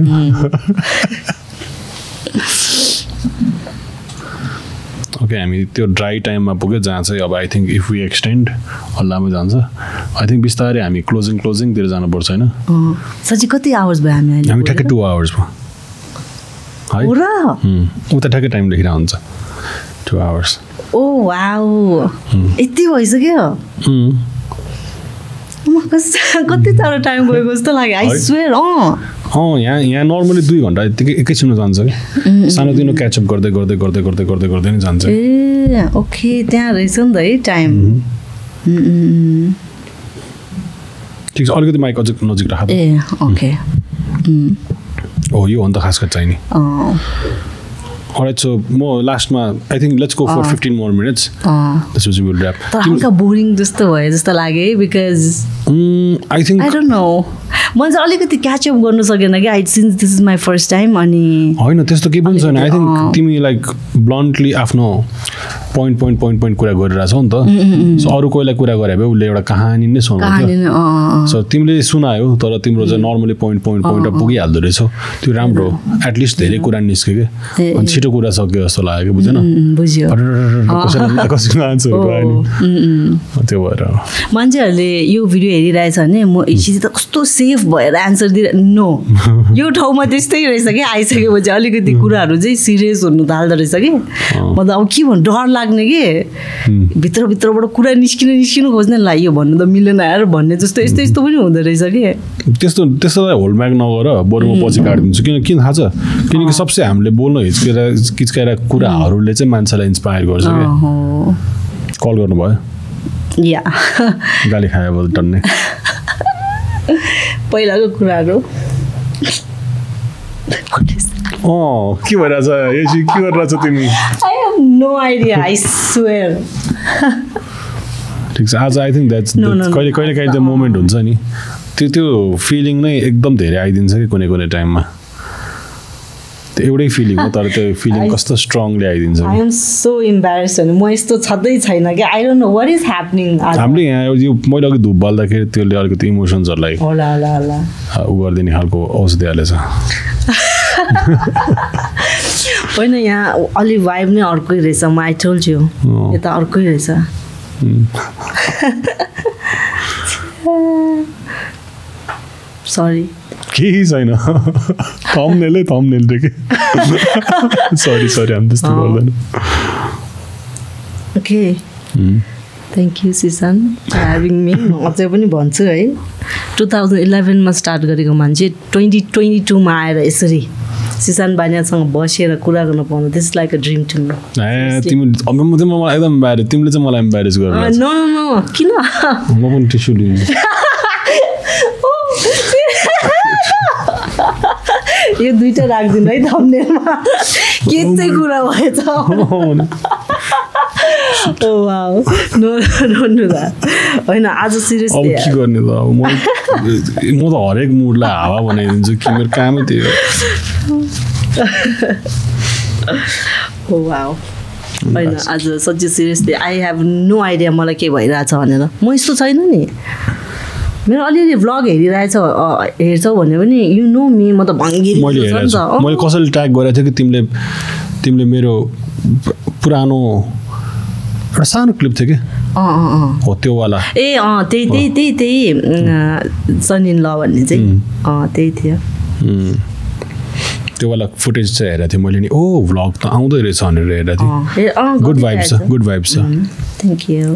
ओके हामी त्यो ड्राई टाइममा पुग्यो जहाँ चाहिँ अब I think if we extend हल्लामै जान्छ। आई थिङ्क बिस्तारै हामी क्लोजिङ क्लोजिङतिर जानुपर्छ होइन? साँच्चै कति आवर्स भयो हामी हामी ठ्याक्कै टु आवर्समा है? हो उता ठ्याक्कै टाइम लेखिरहेको हुन्छ टु आवर्स ओ वाउ यति भइसक्यो कति टाढो टाइम गएको जस्तो लाग्यो आई? स्वेयर अँ अँ यहाँ यहाँ नर्मली दुई घन्टा यत्तिकै एकैछिनमा जान्छ कि सानोतिनो क्याचअप गर्दै गर्दै गर्दै गर्दै गर्दै गर्दै नै जान्छ ए ओके त्यहाँ रहेछ नि त है टाइम ठिक छ अलिकति माइक अझ नजिक राख ए ओके हो यो हो नि त खास गरी चाहिने अँ अलराइट सो म लास्टमा I think let's go for fifteen more minutes त्यसपछि विल ऱ्याप तर हल्का बोरिङ जस्तो भयो जस्तो लाग्यो है because I think I don't know मैले चाहिँ अलिकति क्याचअप गर्नु सकेन कि I since this is my first time अनि होइन त्यस्तो केही पनि छैन। I think. तिमी लाइक ब्लन्टली आफ्नो पोइन्ट पोइन्ट पोइन्ट पोइन्ट कुरा गरिरहेछौ नि त। सो अरू कोहीलाई कुरा गरे भए उसले एउटा कहानी नै सुनाउँथ्यो। सो तिमीले सुनायो तर तिम्रो चाहिँ नर्मली पोइन्ट पोइन्ट पोइन्ट पुगिहाल्दो रहेछौ। त्यो राम्रो हो एटलिस्ट धेरै कुरा निस्क्यो कि अनि छिटो कुरा सक्यो जस्तो लाग्यो कि बुझेन उम्। त्यो भएर। मान्छेहरूले यो भिडियो हेरिरहेछ भने म हिसी त कस्तो सेफ भएर एन्सर दिएर नो यो ठाउँमा त्यस्तै रहेछ कि आइसकेपछि अलिकति कुराहरू चाहिँ सिरियस हुनु थाल्दो रहेछ कि। मतलब अब के भन्नु डर लाग्ने कि? भित्रभित्रबाट कुरा निस्किनु निस्किनु खोज्ने ला यो भन्नु त मिलेन यार भन्ने जस्तो यस्तो यस्तो पनि हुँदो रहेछ कि? त्यस्तो त्यस्तोलाई होलब्याक नगर बरु म पछि काटिदिन्छु। किन किन थाहा छ? किनकि सबसे हामीले बोल्न हिचकेर किचकाएर कुराहरूले चाहिँ मान्छेलाई इन्सपायर गर्छ कल गर्नुभयो? या। गाली खायो अब टन्ने। पहिलाको कुराहरू। अँ के भइरहेछ यसो के गरिरहेछ तिमी I have no idea I swear ठिक छ आज आई थिङ्क द्याट्स. कहिले कहिले काहीँ त्यो मोमेन्ट हुन्छ नि त्यो त्यो फिलिङ नै एकदम धेरै आइदिन्छ कि कुनै कुनै टाइममा त्यो एउटै फिलिङ हो तर त्यो फिलिङ कस्तो स्ट्रङली आइदिन्छ आई एम सो इम्बारेस म यस्तो छँदै छैन कि I don't know what is happening हामीले यहाँ यो मैले अघि धुप बाल्दाखेरि त्यसले अलिकति इमोसन्सहरूलाई ऊ गरिदिने खालको औषधि हालेछ। होइन यहाँ अलि भाइब नै अर्कै रहेछ म आई टोल्ड यु। यता अर्कै रहेछ। सरी केही छैन। थम्नेलै थम्नेल थियो कि सरी सरी हामी त्यस्तो। गर्दैन okay. Thank you सिसन having me म अझै पनि भन्छु है। टु थाउजन्ड इलेभेनमा स्टार्ट गरेको मान्छे ट्वेन्टी ट्वेन्टी टूमा आएर यसरी सिसान बानियासँग बसेर कुरा गर्न पाउनु this like a dream to मलाई एकदम एम्बारेस तिमीले चाहिँ मलाई एम्बारेस गरेर नो नो किन म पनि टिस्यु लिन्छु यो दुइटा राखिदिनु है थम्नेलमा के चाहिँ कुरा भएछ होइन आज अब सिरियसली के गर्ने त अब म म त हरेक मुडलाई हावा बनाइदिन्छु कि मेरो कामै त्यही हो होइन आज सच्ची seriously I have no idea मलाई के भइरहेछ भनेर म यस्तो छैन नि मेरो अलिअलि भ्लग हेरिरहेछ हेर्छौ भने पनि यु नो मी म त भङ्गिरी मैले कसैले ट्याग गरेको थिएँ कि तिमीले तिमीले मेरो पुरानो एउटा सानो क्लिप थियो कि हो त्योवाला ए अँ त्यही त्यही त्यही त्यही सन इन ल भन्ने चाहिँ अँ त्यही थियो उम्. त्योवाला फुटेज चाहिँ हेरेको थिएँ मैले नि ओ भ्लग त आउँदै रहेछ भनेर हेरेको थिएँ गुड भाइब्स छ गुड भाइब्स छ थ्याङ्क यू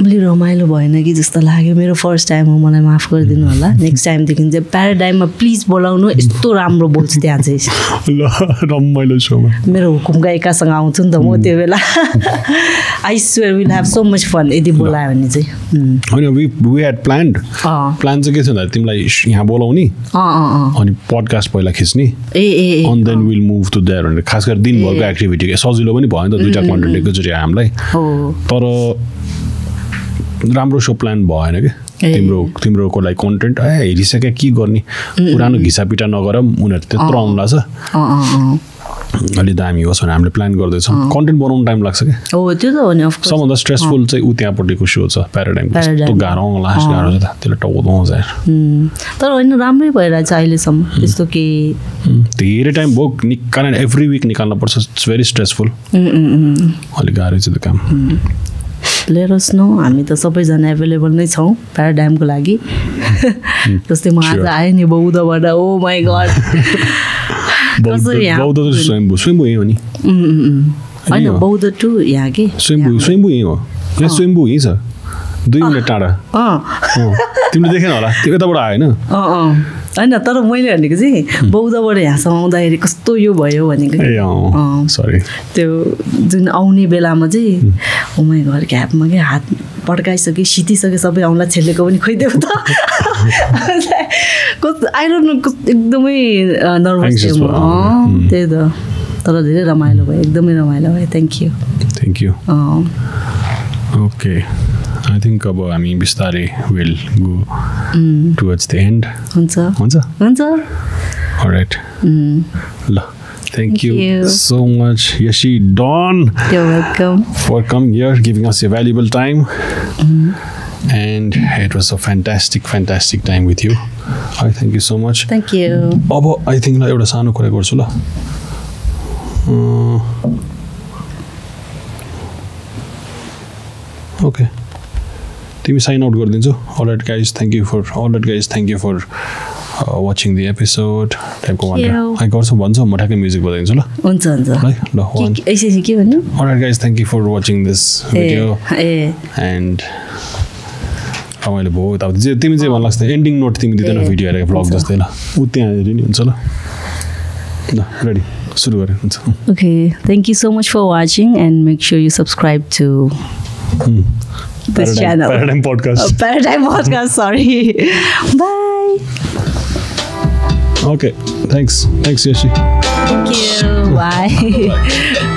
अलि रमाइलो भएन कि जस्तो लाग्यो। मेरो फर्स्ट टाइम हो मलाई माफ गरिदिनु होला। नेक्स्ट टाइमदेखि चाहिँ प्याराडाइममा प्लिज बोलाउनु। यस्तो राम्रो बोल्छु त्यहाँ चाहिँ। ल रमाइलो सोमा मेरो हुकुमका एकासँग आउँछु नि त म त्यो बेला। I swear we'll have so much fun यदि बोलायो भने चाहिँ. होइन वी प्लान्ड अँ। प्लान चाहिँ के थियो भन्दा तिमीलाई यहाँ बोलाउने। अनि पडकास्ट पहिला खिच्ने। Uh A and then we'll move to there भनेर। खास गरी दिनभरको एक्टिभिटी सजिलो पनि भयो नि त दुइटा कन्टेन्ट एकैचोटि हामीलाई। तर राम्रो सो प्लान भएन कि। तिम्रो तिम्रोको लागि कन्टेन्ट ए हेरिसक्यो के गर्ने? पुरानो घिसापिटा नगर उनीहरू त्यत्रो आउनु लाग्छ अलि दामी होस् भनेर हामीले प्लान गर्दैछौँ। कन्टेन्ट बनाउनु टाइम लाग्छ कि? हो त्यो त हो नि अफकोर्स सबभन्दा स्ट्रेसफुल चाहिँ ऊ त्यहाँपट्टिको सो छ प्याराडाइम गाह्रो लास्ट गाह्रो छ त त्यसले टाउको यार तर होइन राम्रै भइरहेछ अहिलेसम्म त्यस्तो उम्, धेरै टाइम भयो निकाल्ने एभ्री विक निकाल्नु पर्छ इट्स भेरी स्ट्रेसफुल। अलिक गाह्रो छ त्यो काम। लेट अस नो हामी त सबैजना एभाइलेबल नै छौँ प्याराडाइमको लागि। जस्तै म आज. आएँ नि बौद्धबाट ओ माई गड बौद्ध कसरी यहाँ? बौद्ध त स्वयम्भू स्वयम्भू यहीँ हो नि। होइन यहीँ हो। बौद्ध टु यहाँ के? स्वयम्भू स्वयम्भू यहीँ हो। यहाँ स्वयम्भू यहीँ छ। दुई मिनट टाढा। तिमीले देखेन होला त्यो यताबाट आयो होइन। होइन तर मैले भनेको चाहिँ बौद्धबाट यहाँसम्म आउँदाखेरि कस्तो यो भयो भनेको। सरी त्यो जुन आउने बेलामा चाहिँ उमै घर घ्यापमा क्या हात पड्काइसक्यो सितिसक्यो सबै औँला छेलेको पनि खोइदेऊ त। कस्तो आई डोन्ट नो कस्तो एकदमै नर्भस म। उम्. त्यही त। तर धेरै रमाइलो भयो एकदमै रमाइलो भयो। Thank you thank you okay I think अब हामी बिस्तारै we'll go towards the end हुन्छ हुन्छ हुन्छ राइट ल thank you you. So much यसी डन you're welcome for coming here, giving us your valuable time. And it was a fantastic, fantastic time with you. I thank you so much. Thank you अब I think ल एउटा सानो कुरा गर्छु ल okay तिमी sign out गरिदिन्छु all right guys thank you for all right guys thank you for watching the episode टाइपको. भनेर गर्छु भन्छ म ठ्याक्कै म्युजिक बजाइदिन्छु ल हुन्छ हुन्छ है ल के- भन्नु Alright, guys, thank you for watching this A video. A And रमाइलो भयो अब जे तिमी चाहिँ भन्नु लाग्छ एन्डिङ नोट तिमी दिँदैन भिडियो हेरेको ब्लग हुन्छ। जस्तै ल ऊ त्यहाँ हेरि नि हुन्छ ल ल रेडी सुरु गरेँ हुन्छ Okay, thank you so much for watching and make sure you subscribe to this paradigm, channel. Paradigm podcast. Oh, paradigm podcast, sorry. Bye. Okay. Thanks. Thanks, Yashi. Thank you. Bye. Bye.